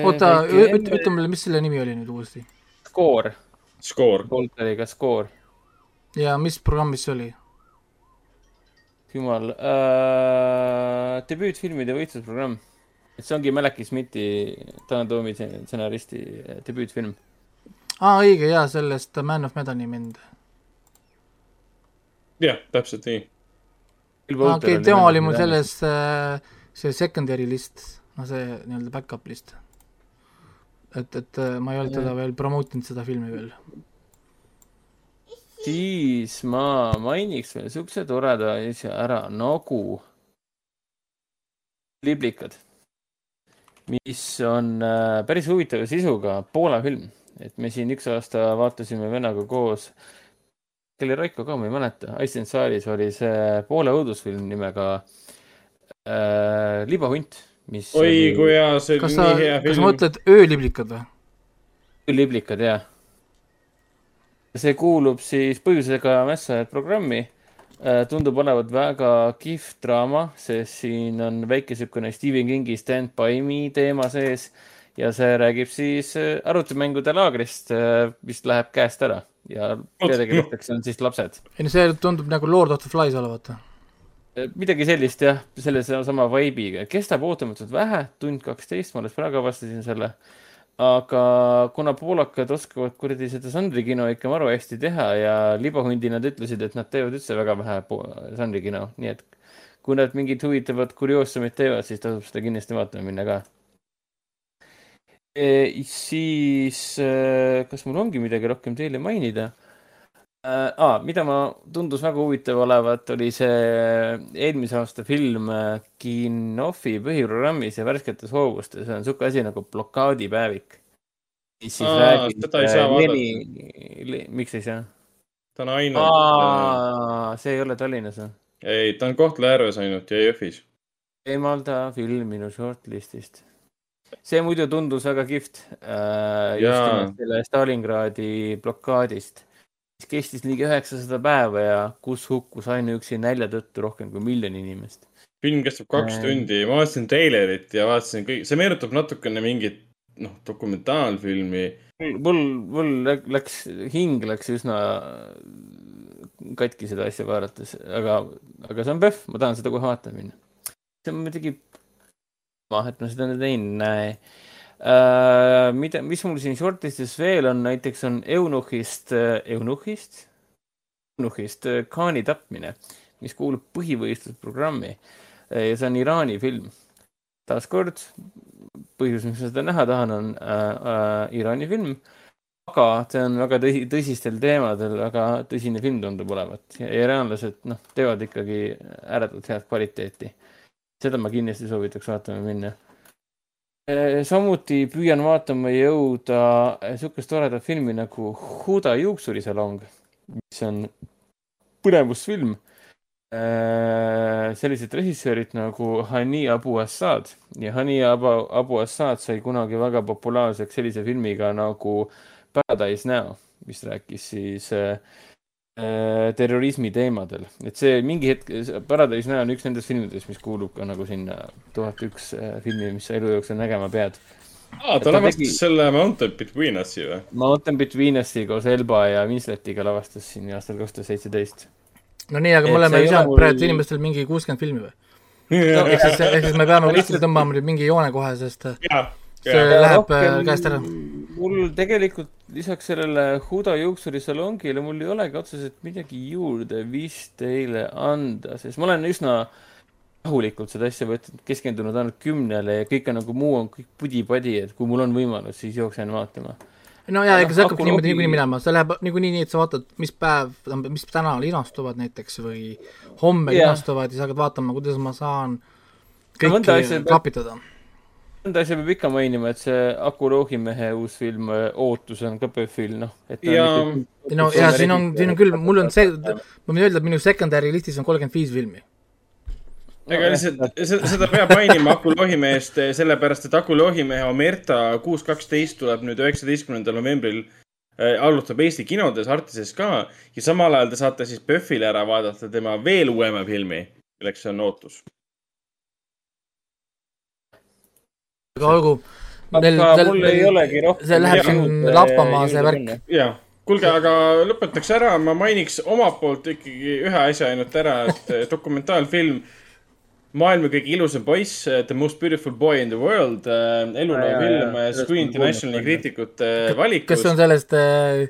oota, ütle mulle, mis selle nimi oli nüüd uuesti? Score. Score. Bolteriga Score. ja mis programmis see oli? jumal äh,, debüütfilmide võistlusprogramm. et see ongi Malaki Smithi, Tanel Toomi stsenaristi debüütfilm. aa, õige, jaa, sellest Man of Medani mind. jah, täpselt nii. okei okay,, tema oli mul selles äh,, see secondary list, no see nii-öelda back-up list. Et, et äh, ma ei olnud teda veel promote inud, seda filmi veel. siis ma mainiks veel siukse toreda asja ära nagu liblikad, mis on äh, päris huvitava sisuga Poola film, et me siin üks aasta vaatasime vennaga koos Kelly Raiko ka, ma ei mäleta, Iceland saalis oli see Poola õudusfilm nimega äh, Libahunt mis oi oli... kui hea, see oli nii hea film. kas sa mõtled ööliblikad või? ööliblikad, jah. see kuulub siis Põhjusega mässajad programmi. Äh, tundub olevat väga kihvt draama, sest siin on väike niisugune Stephen Kingi Stand by me teema sees ja see räägib siis äh, arvutimängude laagrist, äh, mis läheb käest ära ja peategelasteks on siis lapsed. ei no see tundub nagu Lord of the Flies olevat midagi sellist jah, selle sama vibe'iga, kestab ootamatult vähe, tund kaksteist, ma alles praegu avastasin selle. aga kuna poolakad oskavad kuradi seda žanrikino ikka maru hästi teha ja libahundi nad ütlesid, et nad teevad üldse väga vähe žanrikino, nii et kui nad mingit huvitavat kurioossumit teevad, siis tasub seda kindlasti vaatama minna ka e,. siis, e, kas mul ongi midagi rohkem teile mainida? Äh,. Ah, mida ma, tundus väga huvitav olevat, oli see eelmise aasta film äh, Kinofi põhiprogrammis ja värsketes hoovustes on sihuke asi nagu blokaadipäevik. mis siis Aa, räägib. seda ei saa äh, vaadata. miks ei saa? ta on ainult. See ei ole Tallinnas või? ei, ta on Kohtla-Järves ainult ja Jõhvis. eemalda film minu shortlist'ist see muidu tundus väga kihvt äh,. just nimelt selle Stalingradi blokaadist mis kestis ligi üheksasada päeva ja kus hukkus ainuüksi nälja tõttu rohkem kui miljon inimest. film kestab kaks äh... tundi, ma vaatasin treilerit ja vaatasin kõik, see meenutab natukene mingit noh, dokumentaalfilmi. mul, mul läks, hing läks üsna katki seda asja vaadates, aga, aga see on PÖFF, ma tahan seda kohe vaatama minna. see on muidugi, et ma seda nüüd ei näe mida, mis mul siin shortlistis veel on, näiteks on Eunuhist, äh, Eunuhist, Eunuhist äh, Khaani tapmine, mis kuulub põhivõistlusprogrammi. Ja see on Iraani film. taaskord põhjus, miks ma seda näha tahan, on äh, äh, Iraani film, aga see on väga tõsi, tõsistel teemadel väga tõsine film tundub olevat. Ja iraanlased, noh, teevad ikkagi ääretult head kvaliteeti. seda ma kindlasti soovitaks vaatama minna. Äh, samuti püüan vaatama jõuda äh, sihukest toredat filmi nagu Huda juuksurisalong, mis on põnevusfilm. Äh, sellised režissöörid nagu Hani Abu Assad ja Hani Abu, Abu Assad sai kunagi väga populaarseks sellise filmiga nagu Paradise Now, mis rääkis siis äh, terrorismi teemadel, et see mingi hetk, Paradise Now on üks nendest filmidest, mis kuulub ka nagu sinna tuhat üks äh, filmi, mis sa elu jooksul nägema pead. aa, ta lavastas tegi... selle Mountain Between Us'i või? Mountain Between Us'i koos Elba ja Winsletiga lavastas siin aastal kaks tuhat seitseteist. no nii, aga me oleme lisanud mul... praegu inimestel mingi kuuskümmend filmi või? no, ehk siis, ehk siis me peame kuskile tõmbama nüüd mingi joone kohe, sest ja, see ja, läheb rohkem, äh, käest ära. Mul tegelikult lisaks sellele Huda juuksurisalongile mul ei olegi otseselt midagi juurde vist teile anda, sest ma olen üsna rahulikult seda asja võtnud, keskendunud ainult kümnele ja kõik on nagu muu on kõik pudi-padi, et kui mul on võimalus, siis jooksen vaatama no ja ega see hakkabki niimoodi niikuinii minema, see läheb niikuinii nii, et sa vaatad, mis päev, mis täna linastuvad näiteks või homme yeah. linastuvad ja sa hakkad vaatama, kuidas ma saan kõiki no, klapitada mõnda asja peab ikka mainima, et see Aku Rohimehe uus film Ootus on ka PÖFFil, noh. ja, no ja siin on, siin on küll, mul on see, ma võin öelda, et minu secondary listis on kolmkümmend viis filmi. ega lihtsalt seda peab mainima Aku Lohimehest, sellepärast et Aku Lohimehe Omerta kuus kaksteist tuleb nüüd üheksateistkümnendal novembril äh,. alustab Eesti kinodes, Artises ka ja samal ajal te saate siis PÖFFil ära vaadata tema veel uuema filmi, milleks on Ootus aga olgu. aga mul ei olegi rohkem. see läheb siin lappama, see värk. jah, kuulge, aga lõpetaks ära, ma mainiks omalt poolt ikkagi ühe asja ainult ära, et dokumentaalfilm maailma kõige ilusam poiss, The most beautiful boy in the world, äh, eluloo film Screen Internationali kriitikute valikus. kas see on sellest äh,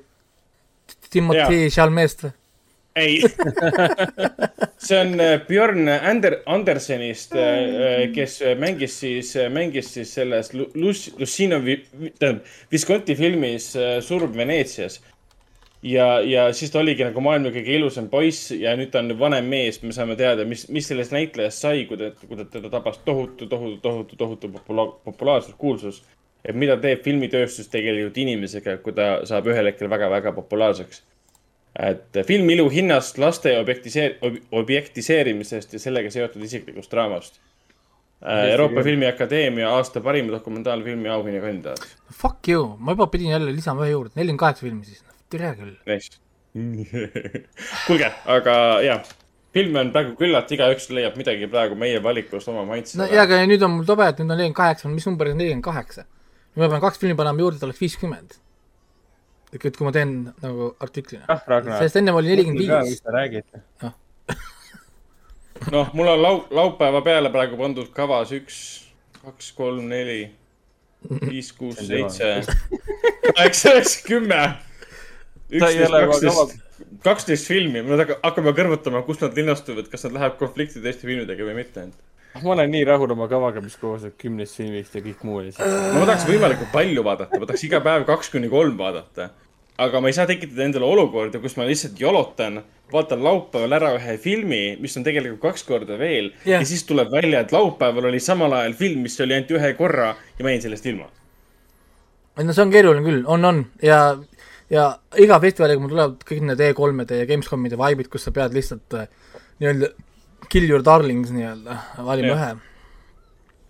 Timothy Chalamet'st või? Ei [LAUGHS] see on äh, Björn Ander-, Andersenist, äh, äh, kes mängis siis, mängis siis selles Lus-, Lussinovi, tähendab, Visconti filmis Surm Veneetsias. ja, ja siis ta oligi nagu maailma kõige ilusam poiss ja nüüd ta on vanem mees, me saame teada, mis, mis sellest näitlejast sai, kui ta, kui ta teda tabas tohutu, tohutu, tohutu, tohutu popula-, populaarsus, kuulsus. et mida teeb filmitööstus tegelikult inimesega, kui ta saab ühel hetkel väga-väga populaarseks et filmi ilu hinnast, laste objektiseer-, objektiseerimisest ja sellega seotud isiklikust draamast. Äh, Euroopa Filmiakadeemia aasta parima dokumentaalfilmi auhinna kandidaat. Fuck you, ma juba pidin jälle lisama ühe juurde, nelikümmend kaheksa filmi siis, tere küll. [LAUGHS] Kuulge, aga jah, filme on praegu küllalt, igaüks leiab midagi praegu meie valikust oma maitse. no jaa, aga nüüd on mul tobe, et nüüd on nelikümmend kaheksa, mis number on nelikümmend kaheksa? ma pean kaks filmi panema juurde, et oleks viiskümmend et kui ma teen nagu artiklina ah,. sest ennem oli nelikümmend viis. mis sa räägid? noh, [LAUGHS] noh, mul on lau-, laupäeva peale praegu pandud kavas üks, kaks, kolm, neli, viis, kuus, seitse, [LAUGHS] kaheksa, üheksa, kümme. üksteist, kaksteist, kaksteist filmi, me hakkame kõrvutama, kus nad linnastuvad, kas nad lähevad konflikti teiste filmidega või mitte ma olen nii rahul oma kavaga, mis koosneb kümnest filmist ja kõik muu lihtsalt. ma tahaks võimalikult palju vaadata, ma tahaks iga päev kaks kuni kolm vaadata. aga ma ei saa tekitada endale olukorda, kus ma lihtsalt jolotan, vaatan laupäeval ära ühe filmi, mis on tegelikult kaks korda veel yeah. ja siis tuleb välja, et laupäeval oli samal ajal film, mis oli ainult ühe korra ja ma jäin sellest ilma. no see on keeruline küll, on, on ja, ja iga festivaliga mul tulevad kõik need E3-de ja Gamescomide vibe'id, kus sa pead lihtsalt äh, nii-öelda Kill your darlings nii-öelda, valime ühe.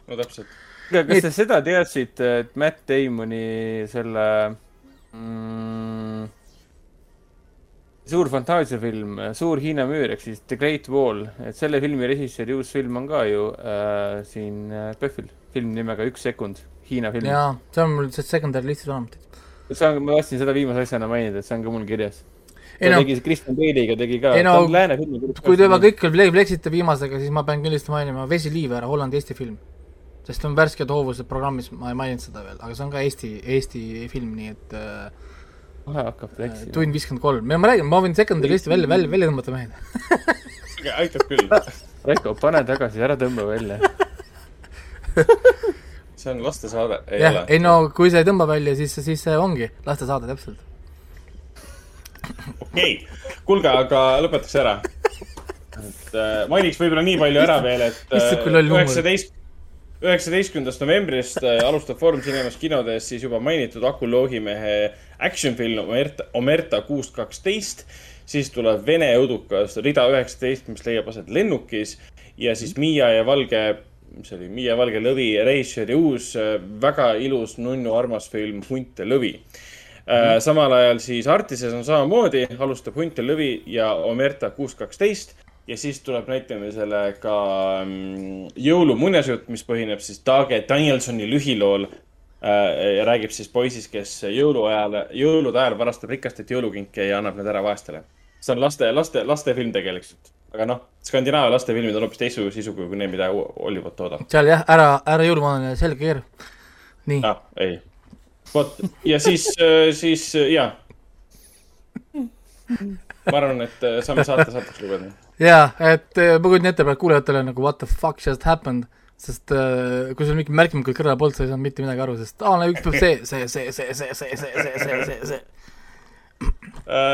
no täpselt. kas Et... te seda teadsite, et Matt Damoni selle mm, suur fantaasiafilm, Suur Hiina müür ehk siis The Great Wall, et selle filmi režissööri uus film on ka ju äh, siin äh, PÖFFil, film nimega Üks sekund, Hiina film. jaa, see on mul secondary listis olemas. see on, ma tahtsin seda viimase asjana mainida, et see on ka mul kirjas ta no, tegi Kristjan Bale'iga tegi ka, ta lääne film. kui te juba kõik veel pleksite viimasega, siis ma pean kindlasti mainima Vesi Liiver, Hollandi-Eesti film. sest on värsked hoovused programmis, ma ei maininud seda veel, aga see on ka Eesti, Eesti film, nii et äh, kohe hakkab pleksima. tund viiskümmend kolm, ma räägin, ma võin secondary listi välja, välja, välja tõmmata mehed [LAUGHS] aitab küll. [LAUGHS] Reiko, pane tagasi, ära tõmba välja see on lastesaade, ei ja, ole? ei no kui sa ei tõmba välja, siis, siis see ongi lastesaade täpselt okei okay., kuulge, aga lõpetaks ära. et äh, mainiks võib-olla nii palju ära veel, et üheksateist, üheksateistkümnendast novembrist äh, alustab Foorum Cinemas kinodes siis juba mainitud Aku Loogimehe action film Omerta, Omerta kuus kaksteist. siis tuleb Vene õudukas rida üheksateist, mis leiab aset lennukis ja siis Miia ja Valge mis oli Miia Valge lõvi režissööri uus äh, väga ilus nunnu armas film Hunt ja lõvi Mm. Samal ajal siis Artises on samamoodi, alustab Hunt ja Lõvi ja Omerta kuus kaksteist ja siis tuleb näitamisele ka mm, jõulumuinasjutt, mis põhineb siis Tage Danielsoni lühilool äh, ja räägib siis poisist, kes jõuluajal, jõulude ajal varastab rikastelt jõulukinke ja annab need ära vaestele. see on laste, laste, lastefilm tegelikult. aga noh, Skandinaavia lastefilmid on hoopis teistsuguse sisuga kui need, mida Hollywood toodab. seal jah, ära, ära jõuluvana selga keera. nii ah,. ei, vot ja siis, äh, siis äh, jaa. ma arvan, et saame saate saateks lugeda jaa, et äh, ma kujutan ette praegu kuulajatele nagu what the fuck just happened, sest äh, kui sul mingi märkmikul kõrval polnud, sa ei saanud mitte midagi aru, sest aa, no üks peab see, see, see, see, see, see, see, see, see, see, see.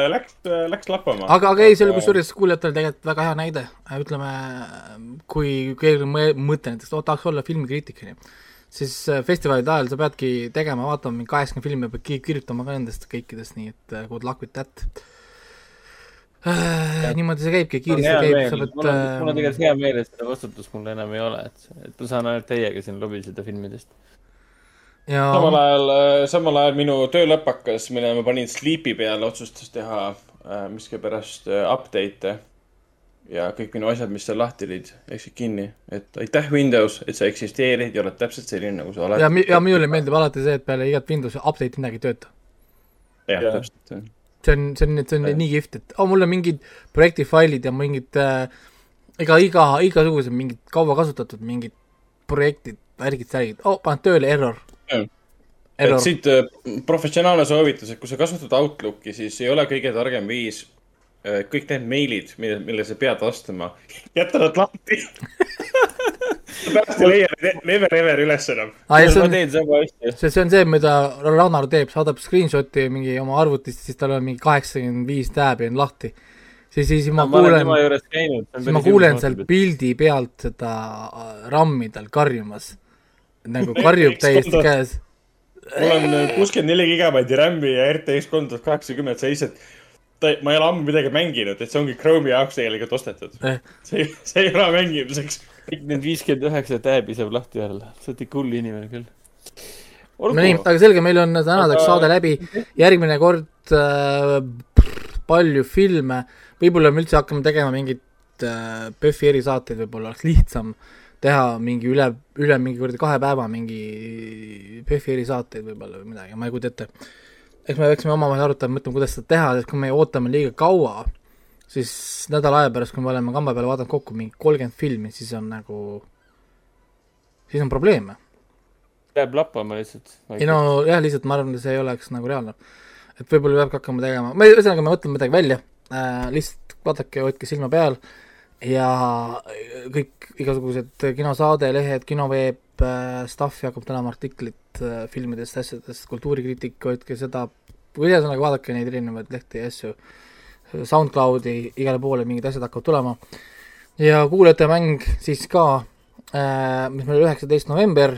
Läks, läks lappama. aga, aga ei, see oli kusjuures kuulajatele tegelikult väga hea näide, ütleme, kui keegi mõte näiteks, oo, tahaks olla filmikriitik, onju siis festivalide ajal sa peadki tegema, vaatama mingi kaheksakümmend filmi, pead kirjutama ka nendest kõikidest, nii et good luck with that äh,. niimoodi see käibki, kiiresti käib, sa pead. mul on, mul on tegelikult hea meel, et seda vastutust mul enam ei ole, et, et ma saan ainult teiega siin lobiseda filmidest. Ja... samal ajal, äh, samal ajal minu töö lõpp hakkas, mille ma panin Sleepi peale, otsustas teha äh, miskipärast äh, update'e. Ja kõik minu asjad, mis seal lahti olid, läksid kinni. et aitäh, Windows, et sa eksisteerid ja oled täpselt selline, nagu sa oled. ja, ja minule meeldib alati see, et peale igat Windowsi update'i midagi ei tööta. jah ja., täpselt see on, see on, see on nii kihvt, et oh, mul on mingid projektifailid ja mingid äh, iga, iga, igasugused mingid kaua kasutatud mingid projektid, värgid, särgid, oh, paned tööle, error. et siit äh, professionaalne soovitus, et kui sa kasutad Outlooki, siis ei ole kõige targem viis kõik need meilid, mille, mille sa pead vastama, jäta nad lahti [LAUGHS] pärast ei leia never ever üles enam. see on, see, see on see, mida Ragnar teeb, saadab screenshot'i mingi oma arvutist, siis tal on mingi kaheksakümmend viis tääbi on lahti. siis, siis ma no, kuulen, siis ma kuulen seal pildi pealt seda äh, RAM-i tal karjumas. nagu [LAUGHS] karjub täiesti käes. mul on äh, kuuskümmend neli gigabaiti RAM-i ja RTX kolm tuhat kaheksakümmend, sa lihtsalt ta, ma ei ole ammu midagi mänginud, et see ongi Chrome'i jaoks tegelikult ostetud. Eh.. see, see ei ole mängimiseks. Kõik need viiskümmend üheksa tääbi saab lahti olla, sa oled ikka hull inimene küll. no nii, aga selge, meil on tänaseks aga... saade läbi, järgmine kord äh, palju filme, võib-olla me üldse hakkame tegema mingit äh, PÖFFi erisaateid, võib-olla oleks lihtsam teha mingi üle, üle mingi kuradi kahe päeva mingi PÖFFi erisaateid võib-olla või midagi, ma ei kujuta ette. Eks me peaksime omavahel arutama, mõtlema, kuidas seda teha, sest kui me ootame liiga kaua, siis nädala aja pärast, kui me oleme kamba peale vaadanud kokku mingi kolmkümmend filmi, siis on nagu, siis on probleeme. Jääb lappama lihtsalt. ei no jah, lihtsalt ma arvan, et see ei oleks nagu reaalne. et võib-olla peabki hakkama tegema, me ühesõnaga, me mõtleme midagi välja äh,, lihtsalt vaadake, hoidke silma peal ja kõik igasugused kinosaade, lehed, kinoveeb äh,, stuff hakkab tulema artiklit äh, filmidest, asjadest, kultuurikriitika, hoidke seda, või ühesõnaga vaadake neid erinevaid lehti ja asju SoundCloudi, igale poole mingid asjad hakkavad tulema. ja kuulajate mäng siis ka äh,, mis meil üheksateist november,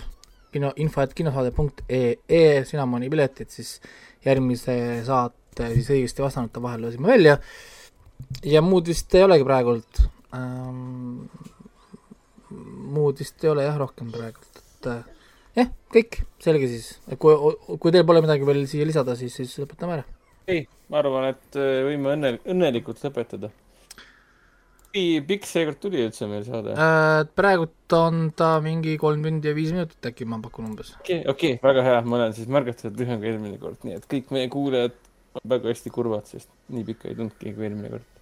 kino, info et kinosaade.ee, Sinamoni piletid siis järgmise saate siis õigesti vastanute vahel lasime välja. ja muud vist ei olegi praegult ähm,. Muud vist ei ole jah rohkem praegult, et jah, kõik, selge siis. kui, kui teil pole midagi veel siia lisada, siis, siis lõpetame ära ei, ma arvan, et äh, võime õnne, õnnelikult lõpetada. kui pikk seekord tuli üldse meil saade äh,? praegult on ta mingi kolm tundi ja viis minutit äkki, ma pakun umbes. okei okay,, okei okay,, väga hea, ma olen siis märgatavalt lühem kui eelmine kord, nii et kõik meie kuulajad on väga hästi kurvad, sest nii pikka ei tulnudki kui eelmine kord.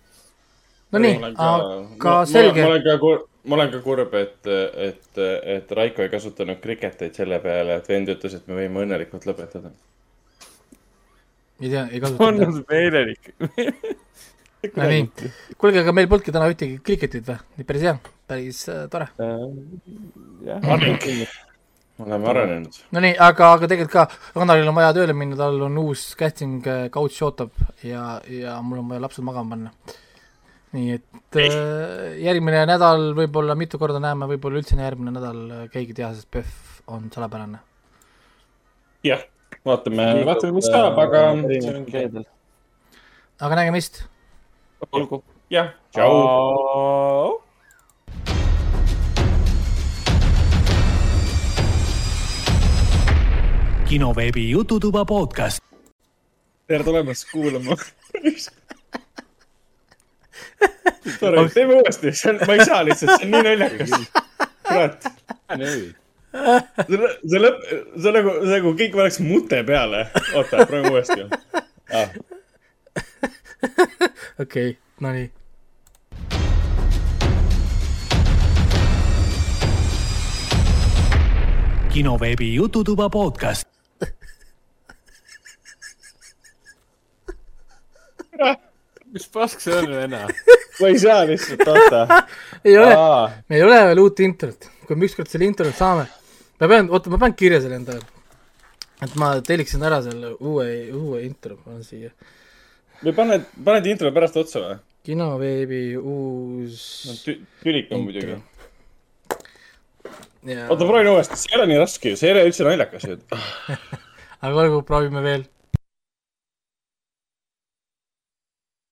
Nonii, aga selge. ma olen ka kurb, ma olen ka kurb, et, et, et Raiko ei kasutanud kriketeid selle peale, et vend ütles, et me võime õnnelikult lõpetada ei tea, ei kasuta. on veidelik no nii, kuulge, aga meil polnudki täna ühtegi kriketit või? nii päris hea, päris äh, tore äh,. jah, oleme arenenud. no nii, aga, aga tegelikult ka, Rannaril on vaja tööle minna, tal on uus casting äh, couch ootab ja, ja mul on vaja lapsed magama panna. Nii et äh, järgmine nädal võib-olla mitu korda näeme, võib-olla üldse järgmine nädal, äh, keegi ei tea, sest PÖFF on salapärane. jah vaatame, vaatame, mis saab, aga. aga nägemist. olgu. jah, tšau. kinoveebi Jututuba podcast. tere tulemast kuulama [LAUGHS] Sorry, teeme uuesti, see on, ma ei saa lihtsalt, see on nii naljakas. kurat. see lõpp, see nagu, see nagu kõik paneks mute peale. oota, proovime uuesti ah.. okei, no nii. kinoveebi Jututuba podcast mis pask see on, Vene? [LAUGHS] ma ei saa lihtsalt, oota. ei ole, meil ei ole veel uut introt. kui me ükskord selle introt saame, ma pean, oota, ma panen kirja selle endale. et ma telliksin ära selle uue, uue intro, panen siia. või paned, paned intro pärast otsa või? kinoveebi uus no, tü. tülik on muidugi. oota, proovin uuesti, see ei ole nii raske ju, see ei ole üldse naljakas ju [LAUGHS] aga olgu, proovime veel